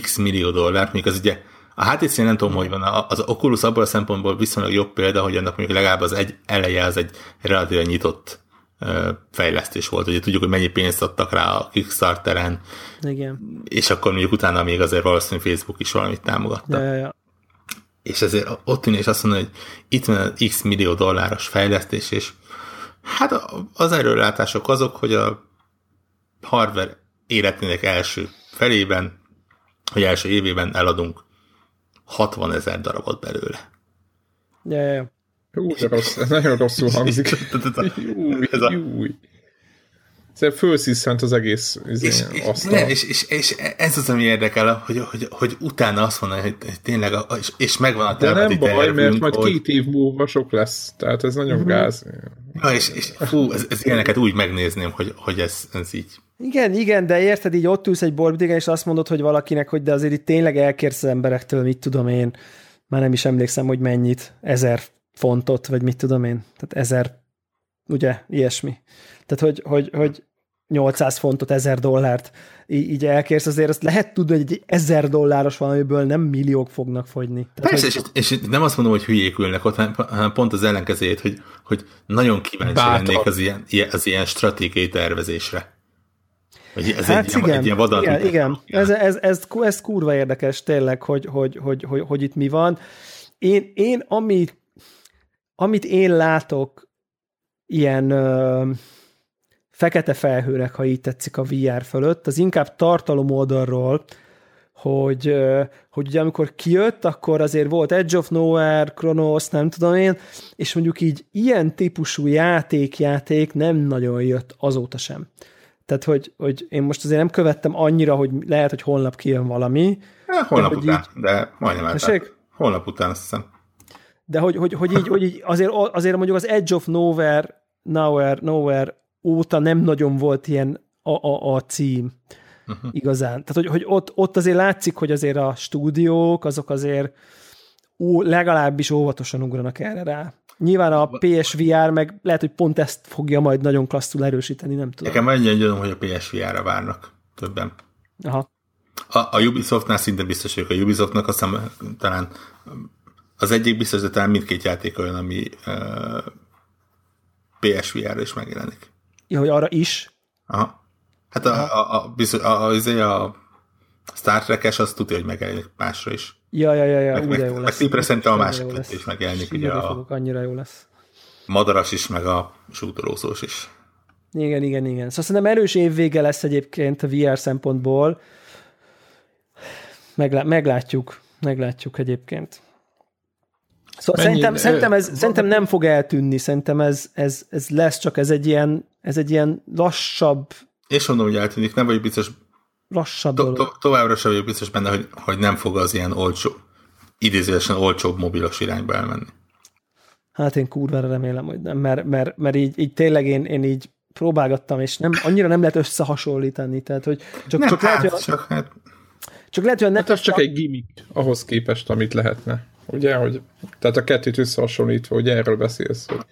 x millió dollárt, még az ugye a HTC nem tudom, hogy van, az Oculus abból a szempontból viszonylag jobb példa, hogy annak mondjuk legalább az egy eleje az egy relatíve nyitott fejlesztés volt. Ugye tudjuk, hogy mennyi pénzt adtak rá a Kickstarteren, Igen. és akkor mondjuk utána még azért valószínűleg Facebook is valamit támogatta. Ja, ja, ja. És ezért ott ülni és azt mondani, hogy itt van x millió dolláros fejlesztés, és hát az erőlátások azok, hogy a hardware életének első felében, vagy első évében eladunk 60 ezer darabot belőle. Ja, ja, ja. Hú, de rossz, nagyon rosszul hangzik. <laughs> Júj, ez a... Júj. Szóval fölsziszent az egész izé, és, és, nem, és, és, és, ez az, ami érdekel, hogy, hogy, hogy utána azt mondani, hogy tényleg, a, és, és megvan a De nem baj, mert majd hogy... két év múlva sok lesz, tehát ez nagyon uh-huh. gáz. Ja, és, és fú, ez, ez ilyeneket úgy megnézném, hogy, hogy ez, ez így. Igen, igen, de érted, így ott ülsz egy borbidigen, és azt mondod, hogy valakinek, hogy de azért itt tényleg elkérsz az emberektől, mit tudom én, már nem is emlékszem, hogy mennyit, ezer fontot, vagy mit tudom én, tehát ezer, ugye, ilyesmi. Tehát, hogy, hogy, hogy 800 fontot, 1000 dollárt így, elkérsz, azért azt lehet tudni, hogy egy 1000 dolláros valamiből nem milliók fognak fogyni. Tehát, Persze, hogy... és, és nem azt mondom, hogy hülyék ülnek ott, hanem pont az ellenkezőjét, hogy, hogy nagyon kíváncsi Bátor. lennék az ilyen, az ilyen stratégiai tervezésre. Hogy ez hát egy, igen, ilyen, egy ilyen vadat, igen, igen. Ez, ez, ez, ez, kurva érdekes tényleg, hogy, hogy, hogy, hogy, hogy itt mi van. Én, én amit amit én látok ilyen ö, fekete felhőnek, ha így tetszik a VR fölött, az inkább tartalom oldalról, hogy, ö, hogy ugye amikor kijött, akkor azért volt Edge of Nowhere, Chronos, nem tudom én, és mondjuk így ilyen típusú játék-játék nem nagyon jött azóta sem. Tehát, hogy, hogy én most azért nem követtem annyira, hogy lehet, hogy holnap kijön valami. Ja, holnap de, után, így... de majdnem Holnap után azt hiszem de hogy, hogy, hogy, így, hogy így azért, azért mondjuk az Edge of Nowhere, Nowhere, Nowhere óta nem nagyon volt ilyen a, a, a cím uh-huh. igazán. Tehát, hogy, hogy ott, ott azért látszik, hogy azért a stúdiók, azok azért ó, legalábbis óvatosan ugranak erre rá. Nyilván a PSVR meg lehet, hogy pont ezt fogja majd nagyon klasszul erősíteni, nem tudom. Nekem annyi gyanúm, hogy a PSVR-ra várnak többen. Aha. A, a Ubisoftnál szinte biztos vagyok. A Ubisoftnak aztán talán az egyik biztos, de talán mindkét játék olyan, ami uh, PSVR-ra is megjelenik. Ja, hogy arra is? Aha. Hát a, a, a, biztos, a, a, a, a Star Trek-es az tudja, hogy megjelenik másra is. Ja, ja, ja, ja meg, meg, jó lesz. Meg szerintem a másik is megjelenik. Ugye a fogok, annyira jó lesz. Madaras is, meg a sútorószós is. Igen, igen, igen. Szóval szerintem erős évvége lesz egyébként a VR szempontból. Meglá- meglátjuk, meglátjuk egyébként. Szóval Mennyi, szerintem, szerintem, ez, szerintem nem fog eltűnni, szerintem ez, ez, ez lesz, csak ez egy ilyen, ez egy ilyen lassabb... És mondom, hogy eltűnik, nem vagy biztos... Lassabb to, to, Továbbra sem vagyok biztos benne, hogy, hogy nem fog az ilyen olcsó, idézőesen olcsóbb mobilos irányba elmenni. Hát én kurvára remélem, hogy nem, mert, mert, mert így, így tényleg én, én így próbálgattam, és nem, annyira nem lehet összehasonlítani, tehát hogy csak, nem, csak hát, lehet, hogy csak, hát... csak lehet, hogy hát az csak egy gimmick ahhoz képest, amit lehetne. Ugye, hogy tehát a kettőt összehasonlítva, hogy erről beszélsz. Hogy...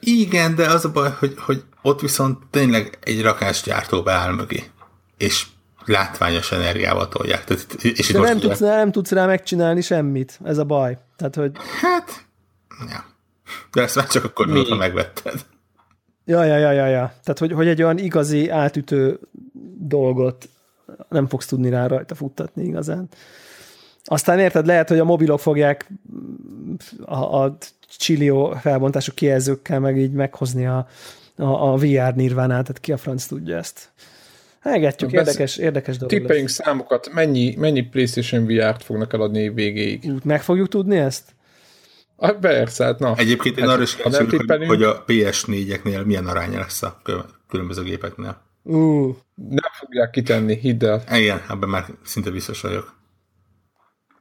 Igen, de az a baj, hogy, hogy ott viszont tényleg egy rakásgyártó beáll mögé, és látványos energiával tolják. Tehát, és de nem tudsz, nem tudsz rá megcsinálni semmit, ez a baj. Tehát, hogy... Hát, ja. De ezt már csak akkor tudod, ha megvetted. Ja, ja, ja, ja, ja. Tehát, hogy, hogy egy olyan igazi átütő dolgot nem fogsz tudni rá rajta futtatni igazán. Aztán érted, lehet, hogy a mobilok fogják a, a Chilio felbontású kijelzőkkel meg így meghozni a, a, a VR nirvánát, tehát ki a franc tudja ezt. Elgetjük, érdekes, érdekes dolog Tippeljünk lesz. számokat, mennyi, mennyi PlayStation VR-t fognak eladni év végéig. Meg fogjuk tudni ezt? Ah, persze, hát na. Egyébként én Hát, arra is vagyok, hogy, hogy a PS4-eknél milyen aránya lesz a különböző gépeknél. Ú, Nem fogják kitenni, hidd el. Igen, ebben már szinte biztos vagyok.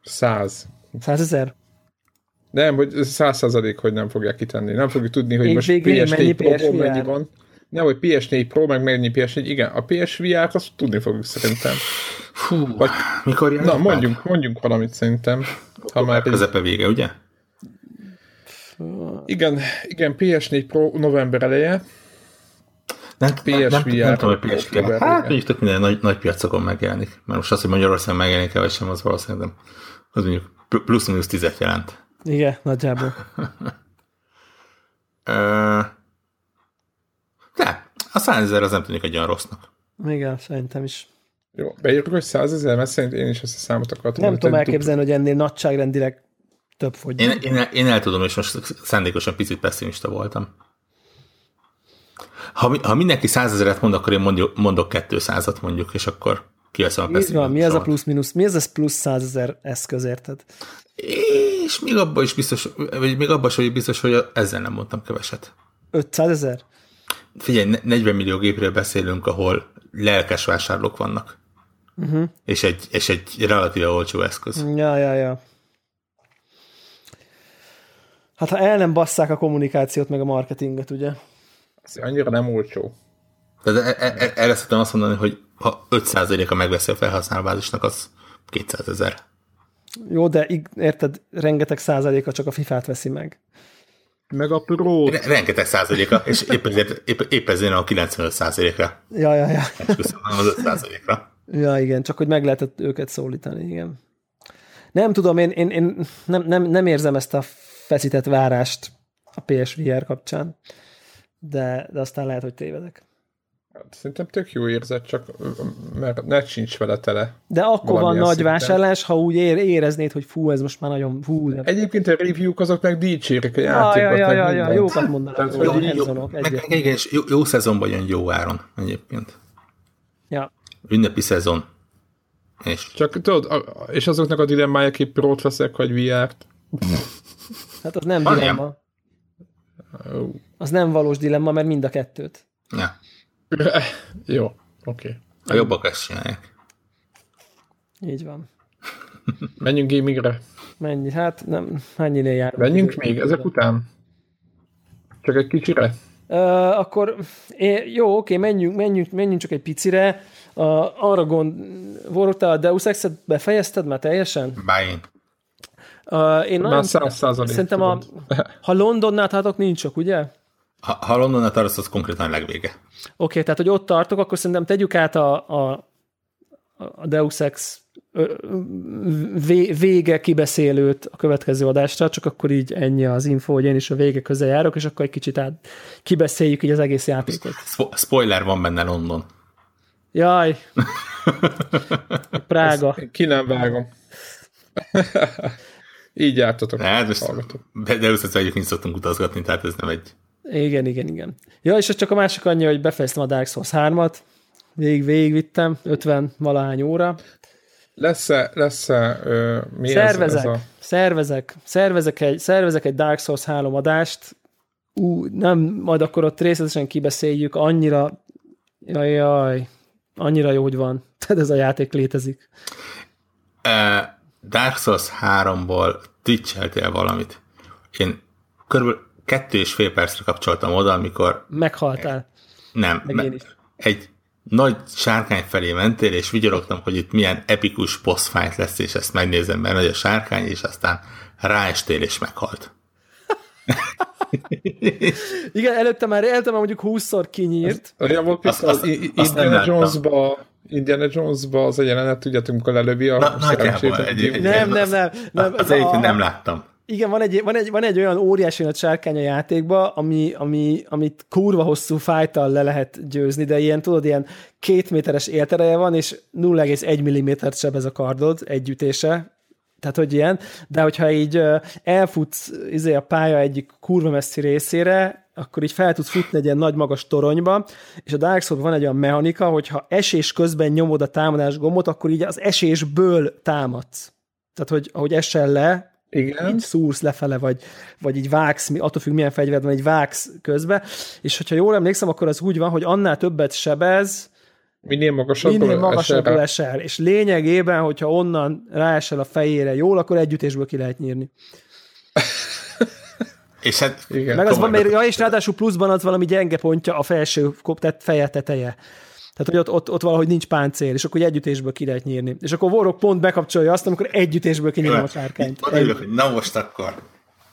Száz. százezer? Nem, hogy száz százalék, hogy nem fogják kitenni. Nem fogjuk tudni, hogy Év most végén PS4 mennyi Pro-ból PSVR? mennyi van. Nem, hogy PS4 Pro, meg mennyi PS4. Igen, a PSVR-t azt tudni fogjuk szerintem. Fú, Vagy- mikor jön Na, mondjunk, mondjunk valamit szerintem. Ha már Közepe vége, ugye? igen, igen, PS4 Pro november eleje, Nem, nem, nem, PSVR nem tudom, hogy PSVR. október Hát vége. mondjuk tök minden nagy, nagy piacokon megjelenik. Mert most az, hogy Magyarországon megjelenik-e, vagy sem, az valószínűleg nem. Az mondjuk pl- plusz-minusz tizet jelent. Igen, nagyjából. De, a 100 ezer az nem tűnik egy olyan rossznak. Igen, szerintem is. Jó, beírjuk, hogy 100 ezer, mert szerint én is ezt a számot akartam. Nem tudom elképzelni, hogy ennél nagyságrendileg több fogy. Én, én, én el tudom, és most szándékosan picit pessimista voltam. Ha, ha mindenki 100 ezeret mond, akkor én mondjuk, mondok 200-at mondjuk, és akkor kiveszem a Mi, van, mi az a plusz-minusz? Mi az az plusz százezer eszköz, érted? És még abban is biztos, vagy még abban is vagyok biztos, hogy ezzel nem mondtam keveset. 500 ezer? Figyelj, ne- 40 millió gépről beszélünk, ahol lelkes vásárlók vannak. Uh-huh. És, egy, és egy relatíve olcsó eszköz. Ja, ja, ja. Hát ha el nem basszák a kommunikációt, meg a marketinget, ugye? Ez annyira nem olcsó. Tehát e- e- e- erre szoktam azt mondani, hogy ha 5%-a megveszi a felhasználóbázisnak, az 200 ezer. Jó, de érted, rengeteg százaléka csak a FIFA-t veszi meg. Meg a Pro. Re- rengeteg százaléka, és épp ezért, épp, épp ezért a 95 százalékra. Ja, ja, ja. Köszönöm az 5 százalékra. Ja, igen, csak hogy meg lehetett őket szólítani, igen. Nem tudom, én, én, én nem, nem, nem érzem ezt a feszített várást a PSVR kapcsán, de, de aztán lehet, hogy tévedek. Hát Szerintem tök jó érzet, csak mert net sincs vele tele. De akkor van nagy szinten. vásárlás, ha úgy ér, éreznéd, hogy fú, ez most már nagyon fú. De... Egyébként a review-k azok meg dicsérik a játékot, ja, ja, ja, jókat mondanak. Jó, jó, egyet. meg igen, jó, jó szezonban jön jó áron egyébként. Ja. Ünnepi szezon. És Csak tudod, a- és azoknak a dilemmája, aki Pro-t veszek, vagy VR-t. Hát az nem dilemma. Az nem valós dilemma, mert mind a kettőt. ja, <laughs> Jó, oké. Okay. a jobbak ezt csinálják. Így van. Menjünk gamingre. Mennyi? Hát nem, mennyinél jár? Menjünk még ezek után? Csak egy kicsire? Uh, akkor é, jó, oké, menjünk, menjünk, menjünk csak egy picire. Uh, arra gond, volt te a Deus Ex-et befejezted már teljesen? Bár én. Uh, én Már száz százalék. szerintem a, ha Londonnál tartok, nincs sok, ugye? Oké, Ha, ha Londonnal tartasz, az konkrétan a legvége. okay, tehát hogy ott tartok, akkor szerintem tegyük át a, a, a Deus Ex vége kibeszélőt a következő adásra, csak akkor így ennyi az info, hogy én is a vége közel járok, és akkor egy kicsit át kibeszéljük így az egész játékot. Spo- spoiler van benne London. Jaj! <laughs> Prága. Ki nem vágom. <laughs> Így jártatok. Hát most, de, de össze egyébként szoktunk utazgatni, tehát ez nem egy... Igen, igen, igen. Ja, és csak a másik annyi, hogy befejeztem a Dark Souls 3-at, végig, végigvittem, 50 valahány óra. Lesz-e, lesz-e ö, mi Szervezek, ez, ez a... szervezek, szervezek egy, szervezek egy Dark Souls 3 adást, ú, nem, majd akkor ott részletesen kibeszéljük, annyira, jaj, jaj, annyira jó, hogy van. <laughs> Tehát ez a játék létezik. Dark Souls 3-ból twitcheltél valamit. Én körülbelül kettő és fél percre kapcsoltam oda, amikor Meghaltál. nem, Meg me- én is. egy nagy sárkány felé mentél, és vigyorogtam, hogy itt milyen epikus boss fight lesz, és ezt megnézem, mert nagy a sárkány, és aztán ráestél, és meghalt. Igen, előtte már, előtte már mondjuk 20-szor kinyírt. Olyan volt Azt- például az Indiana. Jonesba, Indiana Jonesba az a jelenet, tudjátok, amikor lelövi a Na, szerencsétlen egy- gyilkos. egy- Nem, nem, nem. nem Az a- egyébként a- nem láttam. Igen, van egy, van, egy, van egy olyan óriási nagy sárkány a játékba, ami, ami, amit kurva hosszú fájtal le lehet győzni, de ilyen, tudod, ilyen két méteres éltereje van, és 0,1 mm seb a kardod egy ütése, tehát, hogy ilyen, de hogyha így elfutsz izé, a pálya egyik kurva messzi részére, akkor így fel tudsz futni egy ilyen nagy magas toronyba, és a Dark souls van egy olyan mechanika, hogyha esés közben nyomod a támadás gombot, akkor így az esésből támadsz. Tehát, hogy ahogy esel le, igen. így szúrsz lefele, vagy, vagy így vágsz, attól függ milyen fegyvered van, egy vágsz közbe, és hogyha jól emlékszem, akkor az úgy van, hogy annál többet sebez, Minél magasabb minél magasabbul esel, esel. És lényegében, hogyha onnan ráesel a fejére jól, akkor együttésből ki lehet nyírni. <laughs> és hát Igen. Meg az van, mert, ja, és ráadásul pluszban az valami gyenge pontja a felső tehát feje teteje. Tehát, hogy ott, ott, ott valahogy nincs páncél, és akkor együttésből ki lehet nyírni. És akkor Warrock pont bekapcsolja azt, amikor együttésből kinyírom a sárkányt. Na most akkor.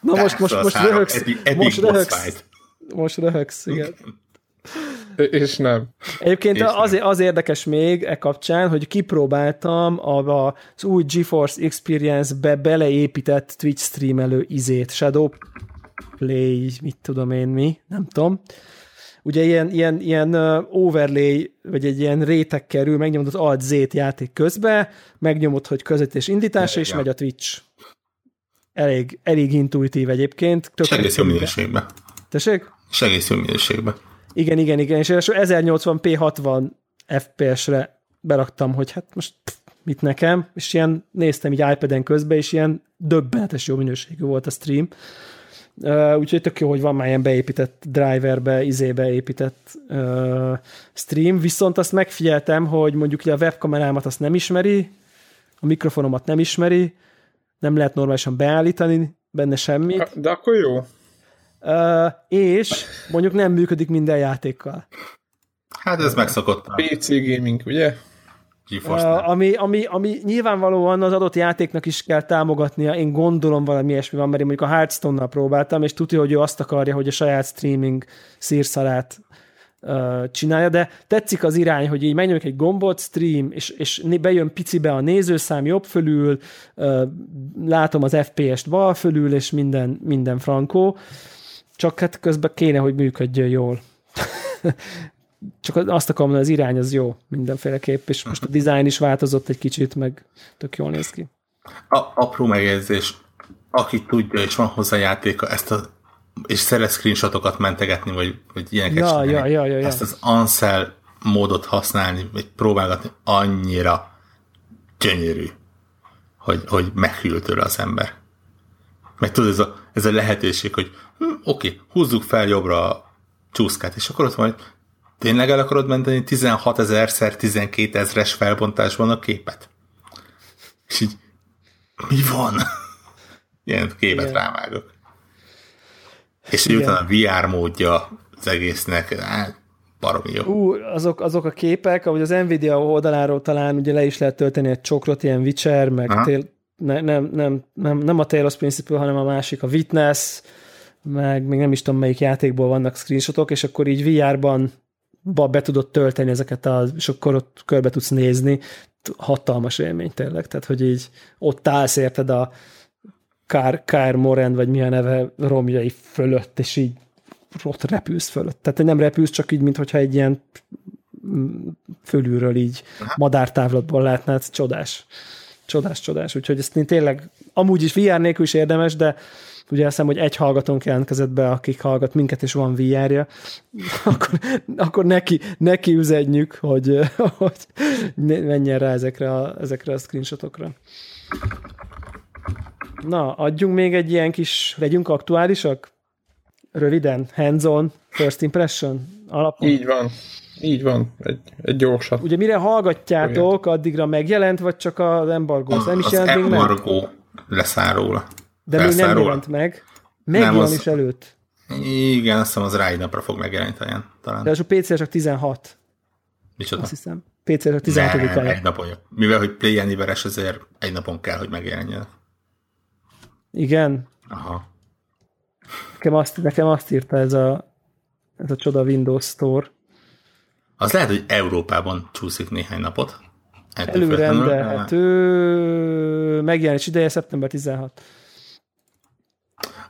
Na most, most, most röhögsz. Epi, epi most röhögsz. Most röhögsz, igen. És nem. Egyébként és az, nem. az érdekes még e kapcsán, hogy kipróbáltam a, az új GeForce Experience-be beleépített Twitch streamelő izét, Shadow Play, mit tudom én mi, nem tudom ugye ilyen, ilyen, ilyen overlay, vagy egy ilyen réteg kerül, megnyomod az Alt Z-t játék közbe, megnyomod, hogy közvetítés indítása, és megy a Twitch. Elég, elég intuitív egyébként. És egész jó minőségben. Tessék? És egész jó minőségben. Igen, igen, igen, és 1080p 60 FPS-re beraktam, hogy hát most mit nekem, és ilyen néztem így iPad-en közben, és ilyen döbbenetes jó minőségű volt a stream. Uh, úgyhogy tök jó, hogy van már ilyen beépített driverbe, izébe épített uh, stream, viszont azt megfigyeltem, hogy mondjuk a webkamerámat azt nem ismeri, a mikrofonomat nem ismeri, nem lehet normálisan beállítani benne semmit. De akkor jó. Uh, és mondjuk nem működik minden játékkal. Hát ez megszokott. PC gaming, ugye? Ami, ami, ami nyilvánvalóan az adott játéknak is kell támogatnia, én gondolom valami ilyesmi van, mert én mondjuk a Hearthstone-nal próbáltam, és tudja, hogy ő azt akarja, hogy a saját streaming szírszalát uh, csinálja, de tetszik az irány, hogy így megnyomjuk egy gombot, stream, és, és bejön picibe a nézőszám jobb fölül, uh, látom az FPS-t bal fölül, és minden, minden frankó, csak hát közben kéne, hogy működjön jól <laughs> csak azt akarom mondani, az irány az jó mindenféleképp, és most a design is változott egy kicsit, meg tök jól néz ki. A, apró megjegyzés, aki tudja, és van hozzá játéka, ezt a és szeret screenshotokat mentegetni, vagy, vagy ilyeneket ja, ja, ja, ja, ja. ezt az Ansel módot használni, vagy próbálgatni annyira gyönyörű, hogy, hogy meghűl tőle az ember. Meg tudod, ez a, ez a lehetőség, hogy hm, oké, okay, húzzuk fel jobbra a csúszkát, és akkor ott van, hogy Tényleg el akarod menteni 16 ezerszer 12 ezres felbontásban a képet? És így, mi van? <laughs> Ilyen képet Igen. rávágok. És így utána a VR módja az egésznek, hát, baromi jó. Ú, azok, azok a képek, ahogy az Nvidia oldaláról talán ugye le is lehet tölteni egy csokrot, ilyen Witcher, meg tél, ne, nem, nem, nem, nem a Talos Principle, hanem a másik, a Witness, meg még nem is tudom melyik játékból vannak screenshotok, és akkor így VR-ban be tudod tölteni ezeket, a, és akkor ott körbe tudsz nézni. Hatalmas élmény tényleg, tehát hogy így ott állsz érted a Kár, Kár Moren, vagy milyen neve romjai fölött, és így ott repülsz fölött. Tehát nem repülsz, csak így, mintha egy ilyen fölülről így madártávlatból látnád, csodás. Csodás, csodás. Úgyhogy ezt én tényleg amúgy is VR nélkül is érdemes, de ugye azt hiszem, hogy egy hallgatónk jelentkezett be, akik hallgat minket, és van VR-ja, <laughs> akkor, akkor neki, neki üzenjük, hogy, <laughs> hogy menjen rá ezekre a, ezekre a screenshotokra. Na, adjunk még egy ilyen kis, legyünk aktuálisak? Röviden, hands-on, first impression alapon. Így van. Így van, egy, egy gyorsat. Ugye mire hallgatjátok, addigra megjelent, vagy csak az embargó? Nem is az embargó leszáll róla. De még nem jelent meg. Megvan az... előtt. Igen, azt hiszem az rá egy napra fog megjelenni talán. talán. De az a PC csak 16. Micsoda? Azt hiszem. PC csak 16 nem, egy napon. Mivel, hogy Play Anywhere-es, ezért egy napon kell, hogy megjelenjen. Igen? Aha. Nekem azt, nekem azt írta ez a, ez a csoda Windows Store. Az lehet, hogy Európában csúszik néhány napot. Előrendelhető megjelenés ideje szeptember 16.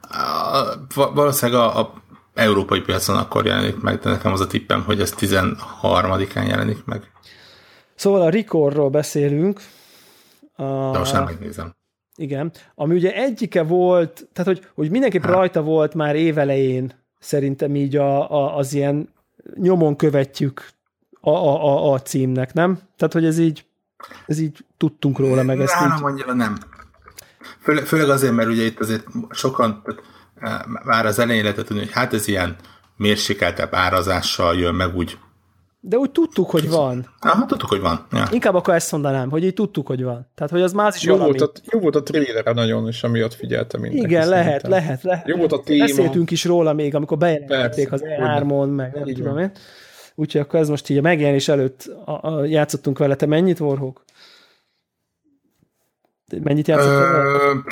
a, valószínűleg a, a európai piacon akkor jelenik meg, de nekem az a tippem, hogy ez 13-án jelenik meg. Szóval a Recordról beszélünk. A... De most nem megnézem. Igen, ami ugye egyike volt, tehát hogy, hogy mindenképp hát. rajta volt már évelején szerintem így a, a, az ilyen nyomon követjük a, a, a, a címnek, nem? Tehát, hogy ez így, ez így tudtunk róla, meg ezt Nem, annyira nem. Főleg, főleg azért, mert ugye itt azért sokan eh, már az elején lehetett tudni, hogy hát ez ilyen mérsékeltebb árazással jön meg úgy de úgy tudtuk, hogy van. Aha, tudtuk, hogy van. Ja. Inkább akkor ezt mondanám, hogy így tudtuk, hogy van. Tehát, hogy az már is jó valami. Volt a, jó volt a trailer nagyon, és amiatt figyeltem mindenki. Igen, lehet, szerintem. lehet, lehet. Jó volt a téma. Beszéltünk is róla még, amikor bejelentették az E3-on, meg nem így tudom én. Úgyhogy akkor ez most így a megjelenés előtt a, a, játszottunk vele. Te mennyit, Warhawk? Mennyit játszottál?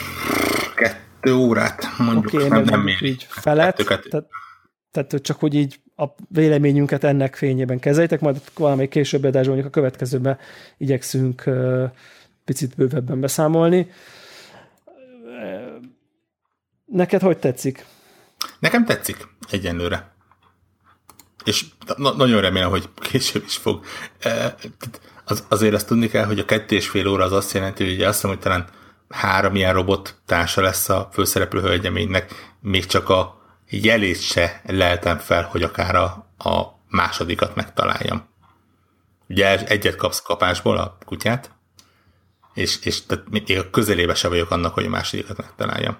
Kettő órát, mondjuk. Okay, nem, nem így felett. Kettő, kettő. Tehát, tehát csak hogy így a véleményünket ennek fényében kezeljétek, majd valamelyik később adásban, mondjuk a következőben igyekszünk picit bővebben beszámolni. Neked hogy tetszik? Nekem tetszik egyenlőre. És na- nagyon remélem, hogy később is fog. Az, azért azt tudni kell, hogy a kettő és fél óra az azt jelenti, hogy azt hiszem, hogy talán három ilyen robot társa lesz a főszereplő hölgyeménynek, még csak a jelét se leltem fel, hogy akár a, a másodikat megtaláljam. Ugye egyet kapsz kapásból a kutyát, és, és tehát még a közelébe se vagyok annak, hogy a másodikat megtaláljam.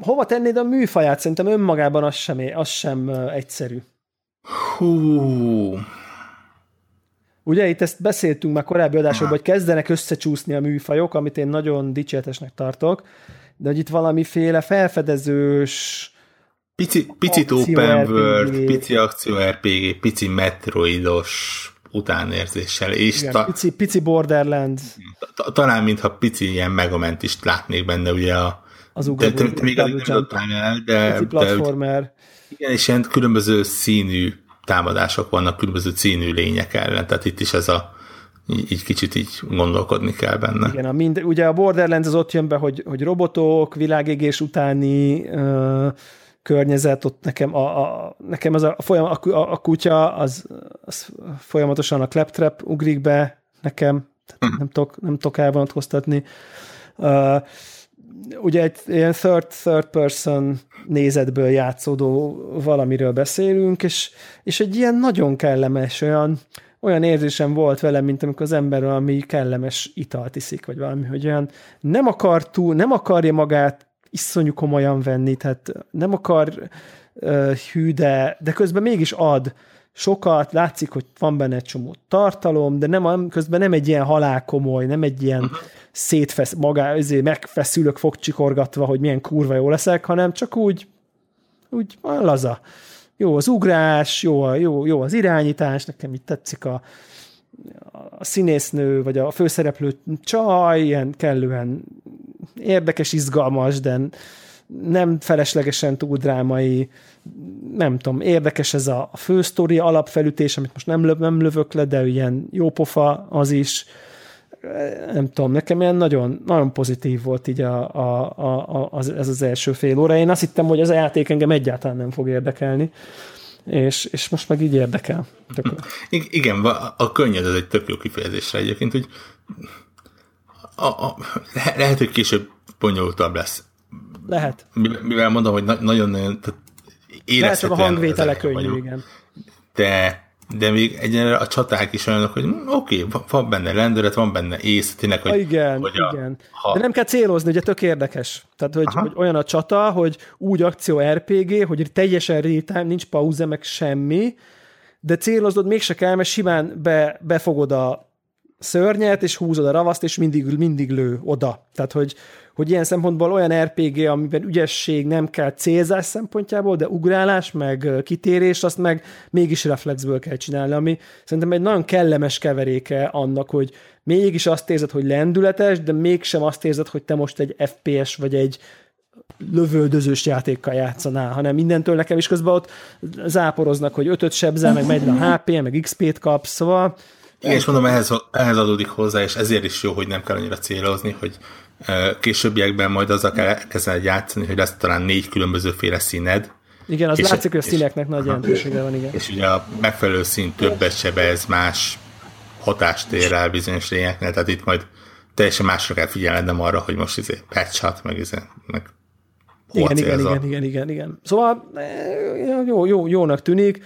Hova tennéd a műfaját? Szerintem önmagában az sem, az sem egyszerű. Hú. Ugye itt ezt beszéltünk már korábbi adásokban, hogy kezdenek összecsúszni a műfajok, amit én nagyon dicséretesnek tartok, de hogy itt valamiféle felfedezős, Pici, picit open world, pici akció RPG, pici metroidos utánérzéssel. És Igen, ta, pici, pici Borderlands. Ta, talán mintha pici ilyen megamentist látnék benne, ugye a az te, te, te még nem el, de, pici platformer. De, igen, és ilyen különböző színű támadások vannak különböző színű lények ellen, tehát itt is ez a így, így kicsit így gondolkodni kell benne. Igen, a mind, ugye a Borderlands az ott jön be, hogy, hogy robotok, világégés utáni uh, környezet, ott nekem, a, a, nekem az a, folyam, a, a, a kutya, az, az folyamatosan a claptrap ugrik be nekem, tehát nem tudok, nem tudok elvonatkoztatni. Uh, ugye egy ilyen third, third person nézetből játszódó valamiről beszélünk, és, és egy ilyen nagyon kellemes, olyan, olyan érzésem volt velem, mint amikor az ember valami kellemes italt iszik, vagy valami, hogy olyan nem akar túl, nem akarja magát iszonyú komolyan venni, tehát nem akar uh, hű, de, de közben mégis ad sokat, látszik, hogy van benne egy csomó tartalom, de nem, közben nem egy ilyen halálkomoly, nem egy ilyen uh-huh. Szétfesz, magá, ezért megfeszülök fogcsikorgatva, hogy milyen kurva jó leszek, hanem csak úgy, úgy laza. Jó az ugrás, jó, jó, jó az irányítás, nekem itt tetszik a, a színésznő, vagy a főszereplő csaj, ilyen kellően érdekes, izgalmas, de nem feleslegesen túl drámai, nem tudom, érdekes ez a fősztori alapfelütés, amit most nem, löv, nem lövök le, de ilyen jópofa az is, nem tudom, nekem ilyen nagyon, nagyon pozitív volt így a, a, a, az, ez az első fél óra. Én azt hittem, hogy az a játék engem egyáltalán nem fog érdekelni, és, és most meg így érdekel. Tök. <laughs> Igen, a, könnyed ez egy tök jó kifejezésre egyébként, hogy a, a, lehet, hogy később bonyolultabb lesz. Lehet. Mivel mondom, hogy nagyon-nagyon Lehet, csak a hangvétele könnyű, igen. De, de még egyenlőre a csaták is olyanok, hogy hm, oké, okay, van benne lendület, van benne ész, tényleg, hogy... igen, hogy a, igen. Ha... De nem kell célozni, ugye tök érdekes. Tehát, hogy, hogy olyan a csata, hogy úgy akció RPG, hogy teljesen real nincs pauze, meg semmi, de célozod mégse kell, mert simán be, befogod a szörnyet, és húzod a ravaszt, és mindig, mindig lő oda. Tehát, hogy, hogy ilyen szempontból olyan RPG, amiben ügyesség nem kell célzás szempontjából, de ugrálás, meg kitérés, azt meg mégis reflexből kell csinálni, ami szerintem egy nagyon kellemes keveréke annak, hogy mégis azt érzed, hogy lendületes, de mégsem azt érzed, hogy te most egy FPS vagy egy lövöldözős játékkal játszanál, hanem mindentől nekem is közben ott záporoznak, hogy ötöt sebzel, meg megy a HP, meg XP-t kapsz, szóval Igen, és mondom, ehhez, ehhez adódik hozzá, és ezért is jó, hogy nem kell annyira célozni, hogy későbbiekben majd azzal kell elkezdeni játszani, hogy lesz talán négy különbözőféle színed. Igen, az és látszik, hogy a színeknek nagy jelentősége van, igen. És ugye a megfelelő szín többet sebez, más hatást ér el bizonyos lényeknél, tehát itt majd teljesen másra kell figyelned, nem arra, hogy most izé patch meg, izé, meg igen, igen, igen, igen, igen, igen. Szóval jó, jó, jónak tűnik.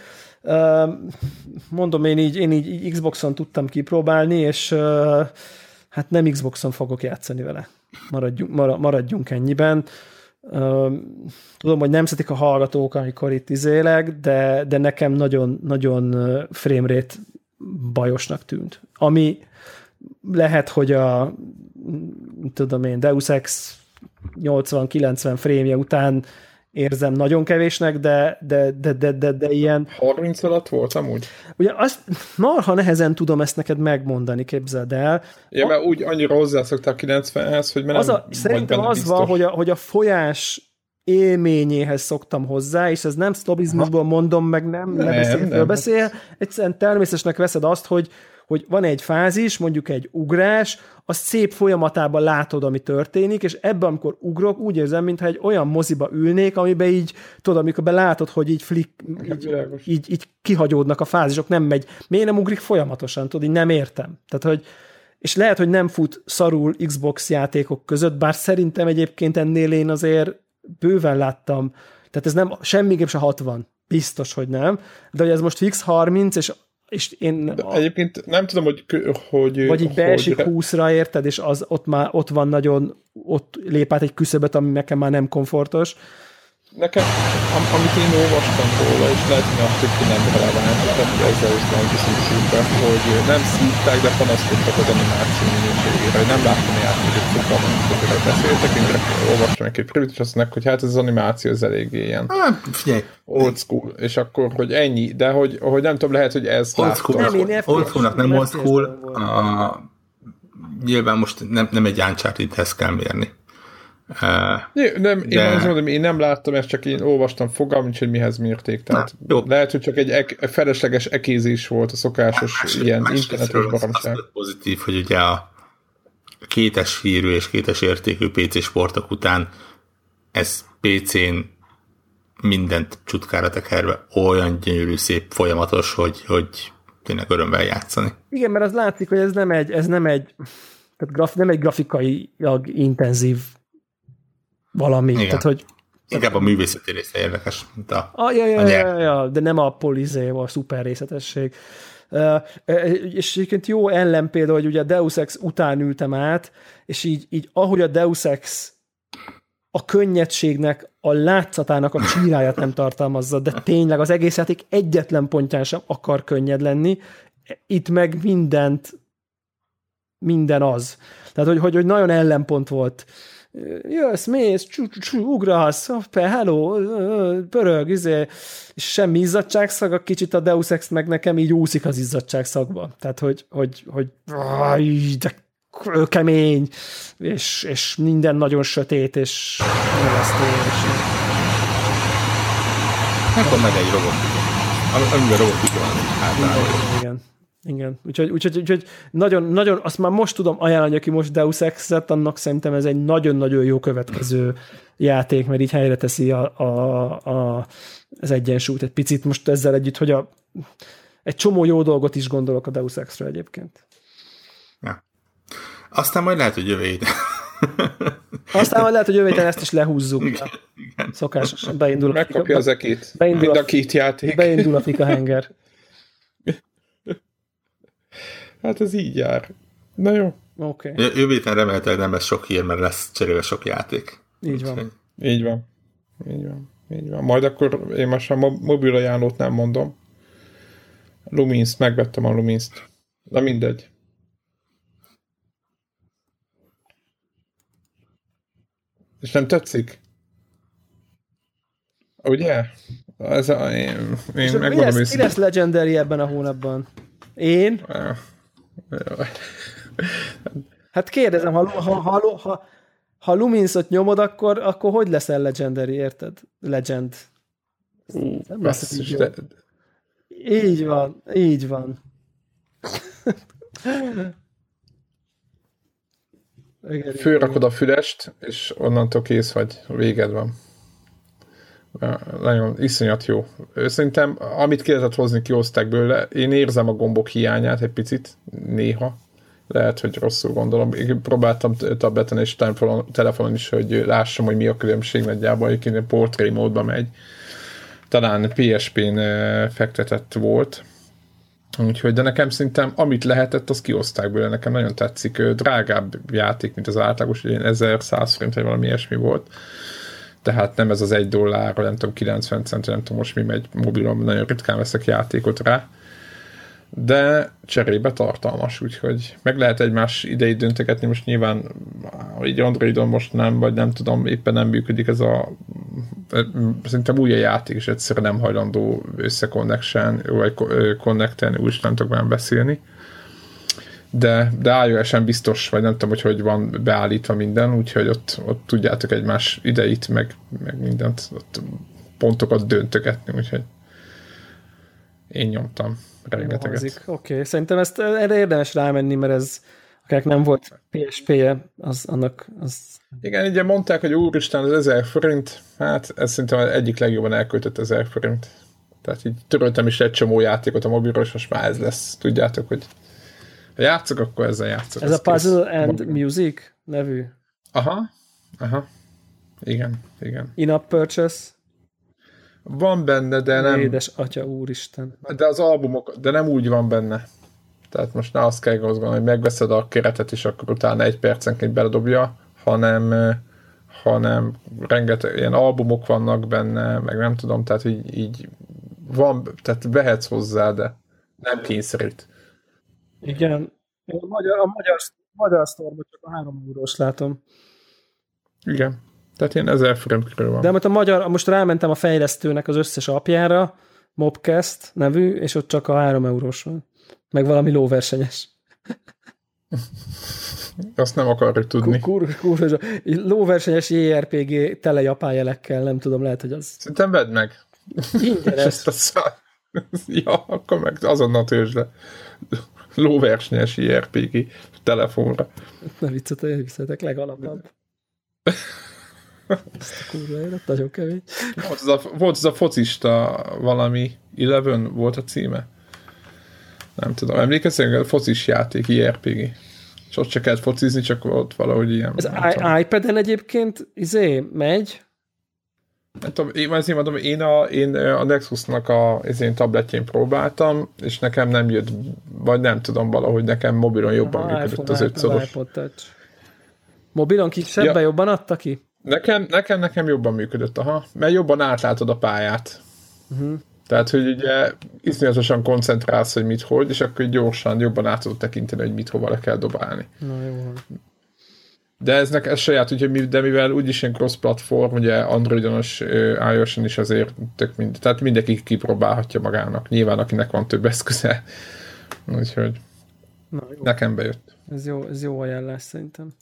Mondom, én így, én így Xboxon tudtam kipróbálni, és hát nem Xboxon fogok játszani vele. Maradjunk, maradjunk ennyiben. Tudom, hogy nem szedik a hallgatók, amikor itt izélek, de, de nekem nagyon, nagyon framerate bajosnak tűnt. Ami lehet, hogy a tudom én, Deus Ex 80-90 frémje után érzem nagyon kevésnek, de, de, de, de, de, de ilyen... 30 alatt volt amúgy? Ugye azt marha nehezen tudom ezt neked megmondani, képzeld el. Ja, mert úgy annyira hozzászokták 90-hez, hogy az a, Szerintem az biztos. van, hogy a, hogy a folyás élményéhez szoktam hozzá, és ez nem szlobizmusból mondom, meg nem, nem, nem, nem beszél, egyszerűen természetesnek veszed azt, hogy, hogy van egy fázis, mondjuk egy ugrás, a szép folyamatában látod, ami történik, és ebben, amikor ugrok, úgy érzem, mintha egy olyan moziba ülnék, amiben így, tudod, amikor belátod, hogy így, flick, így, így, így kihagyódnak a fázisok, nem megy. Miért nem ugrik folyamatosan? Tudod, így nem értem. Tehát, hogy és lehet, hogy nem fut szarul Xbox játékok között, bár szerintem egyébként ennél én azért bőven láttam, tehát ez nem, semmiképp se 60, biztos, hogy nem, de hogy ez most fix 30, és és én... De egyébként nem tudom, hogy... hogy vagy így beesik hogy... 20-ra, érted, és az ott már ott van nagyon, ott lép át egy küszöbet, ami nekem már nem komfortos, nekem, am, amit én olvastam róla, és lehet, hogy a tök nem releváns, tehát ezzel is van kiszűsülve, hogy nem szívták, de panaszkodtak az animáció minőségére, hogy nem láttam a játékot sokkal, amikor beszéltek, én olvastam egy-két és azt mondják, hogy hát ez az animáció az eléggé ilyen figyelj. old school, és akkor, hogy ennyi, de hogy, hogy nem tudom, lehet, hogy ez old school, nem, old schoolnak nem old school, a, nyilván most nem, nem egy Uncharted-hez kell mérni. Uh, nem, de... én azt mondom, én nem láttam ezt, csak én olvastam fogalmam, hogy mihez mérték. Tehát Na, jó. lehet, hogy csak egy ek, felesleges ekézés volt a szokásos más, ilyen más internetes baromság. Pozitív, hogy ugye a kétes hírű és kétes értékű PC sportok után ez PC-n mindent csutkára tekerve olyan gyönyörű, szép, folyamatos, hogy, hogy tényleg örömmel játszani. Igen, mert az látszik, hogy ez nem egy, ez nem egy, tehát graf, nem egy grafikailag intenzív valami. Igen. Tehát, hogy Inkább a művészeti része érdekes, mint a, ah, ja, ja, a ja, ja, de nem a polizé, a szuper részletesség. Uh, és egyébként jó ellenpélda, hogy ugye a Deus Ex után ültem át, és így, így ahogy a Deus Ex a könnyedségnek, a látszatának a csíráját nem tartalmazza, de tényleg az egész játék egyetlen pontján sem akar könnyed lenni, itt meg mindent, minden az. Tehát, hogy, hogy, hogy nagyon ellenpont volt jössz, mész, csú, csú, csú, ugrasz, hoppá, hello, pörög, izé, és semmi izzadságszag, kicsit a Deus Ex meg nekem így úszik az izzadságszagba. Tehát, hogy, hogy, hogy de kemény, és, és minden nagyon sötét, és nyilvasztó, és... Akkor meg egy robot, amiben robot van. Igen. Igen, úgyhogy, úgyhogy, úgyhogy nagyon, nagyon, azt már most tudom ajánlani, aki most Deus Ex-et, annak szerintem ez egy nagyon-nagyon jó következő játék, mert így helyre teszi a, a, a, az egyensúlyt egy picit most ezzel együtt, hogy a, egy csomó jó dolgot is gondolok a Deus Ex-ről egyébként. Ja. Aztán majd lehet, hogy jövő <laughs> Aztán majd lehet, hogy jövő ezt is lehúzzuk. Igen, igen. Szokásosan beindul a Megkapja az ekét. Beindul a, a két játék. Beindul a fika henger. <laughs> Hát ez így jár. Na jó. Oké. Okay. Jövő héten remélhetőleg nem lesz sok hír, mert lesz cserébe sok játék. Így van. Úgy, így van. Így van. Így van. Majd akkor én most a mobil ajánlót nem mondom. Lumins, megvettem a Lumins-t. Na mindegy. És nem tetszik? Ugye? Ez a, én, én megmondom mi lesz, mi lesz Legendary ebben a hónapban? Én? Hát kérdezem, ha, ha, ha, ha, ha Luminsot nyomod, akkor, akkor hogy leszel Legendary, érted? Legend. Uh, nem lesz így, de... így van, így van. Főrakod a fülest, és onnantól kész vagy, véged van. Nagyon iszonyat jó. Szerintem, amit ki lehetett hozni, kihozták bőle. Én érzem a gombok hiányát egy picit, néha. Lehet, hogy rosszul gondolom. Én próbáltam tableten és telefonon is, hogy lássam, hogy mi a különbség nagyjából, egyébként portré módba megy. Talán PSP-n fektetett volt, Úgyhogy, de nekem szerintem, amit lehetett, az kioszták belőle, nekem nagyon tetszik. Drágább játék, mint az átlagos, ugye 1100 forint, vagy valami ilyesmi volt. Tehát nem ez az egy dollár, nem tudom, 90 cent, nem tudom most mi megy mobilon, nagyon ritkán veszek játékot rá. De cserébe tartalmas, úgyhogy meg lehet egymás idejét döntegetni, most nyilván így Androidon most nem, vagy nem tudom, éppen nem működik ez a szerintem új a játék, és egyszerűen nem hajlandó összeconnection, vagy connecten, úgy nem tudok már beszélni. De, de iOS-en biztos, vagy nem tudom, hogy hogy van beállítva minden, úgyhogy ott, ott tudjátok egymás ideit, meg, meg mindent, ott pontokat döntögetni, úgyhogy én nyomtam rengeteget. Oké, okay. szerintem ezt erre érdemes rámenni, mert ez akinek nem volt PSP-je, az annak az... Igen, ugye mondták, hogy úristen, az 1000 forint, hát ez szerintem egyik legjobban elköltött 1000 forint. Tehát így töröltem is egy csomó játékot a mobilról, és most már ez lesz. Tudjátok, hogy ha játszok, akkor ezzel játszok. Ez a Puzzle kész. and Mobil. Music nevű? Aha, aha. Igen, igen. In-app purchase? Van benne, de nem... Édes atya, úristen. De az albumok, de nem úgy van benne. Tehát most ne azt kell gondolni, hogy megveszed a keretet, és akkor utána egy percenként beledobja, hanem, hanem rengeteg ilyen albumok vannak benne, meg nem tudom, tehát így, így van, tehát vehetsz hozzá, de nem kényszerít. Igen. A magyar, a magyar, magyar sztorban csak a három eurós látom. Igen. Tehát ilyen ezer forint körül van. De most a magyar, most rámentem a fejlesztőnek az összes apjára, Mobcast nevű, és ott csak a három eurós van. Meg valami lóversenyes. <laughs> Azt nem akarjuk tudni. Kur, kur, kur, lóversenyes JRPG tele japán jelekkel, nem tudom, lehet, hogy az... Szerintem vedd meg. Ingyenes. <laughs> <laughs> ja, akkor meg azonnal tőzsd le. Lóversenyes JRPG telefonra. Ne viccetek, legalapabb. Ezt a kurva élet, nagyon kemény. Volt az, a, volt az a focista valami, Eleven volt a címe? Nem tudom, emlékeztek, a focis játék, IRPG. És ott csak kellett focizni, csak ott valahogy ilyen. Ez iPad-en egyébként izé, megy? Nem tudom, én, azért mondom, én a, én a Nexusnak a az én tabletjén próbáltam, és nekem nem jött, vagy nem tudom, valahogy nekem mobilon jobban Aha, működött iPhone, az ötszoros. Mobilon kisebben ja. jobban adta ki? Nekem, nekem, nekem jobban működött, aha, mert jobban átlátod a pályát. Uh-huh. Tehát, hogy ugye iszonyatosan koncentrálsz, hogy mit hogy, és akkor gyorsan jobban át tudod tekinteni, hogy mit hova le kell dobálni. Na jó. De ez, nek, ez saját, ugye, de mivel úgyis ilyen cross-platform, ugye Androidonos, iOS-on is azért tök mind, tehát mindenki kipróbálhatja magának. Nyilván, akinek van több eszköze. Úgyhogy Na, jó. nekem bejött. Ez jó, ez jó ajánlás szerintem.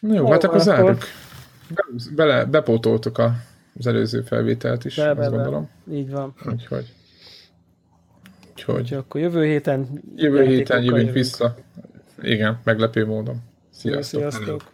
Na jó, hát akkor zárjuk. Bele, bepótoltuk a, az előző felvételt is, be, azt be, gondolom. Be. Így van. Úgyhogy. Úgyhogy. Úgyhogy akkor jövő héten Jövő héten jövünk vissza. Igen, meglepő módon. Sziasztok. Sziasztok.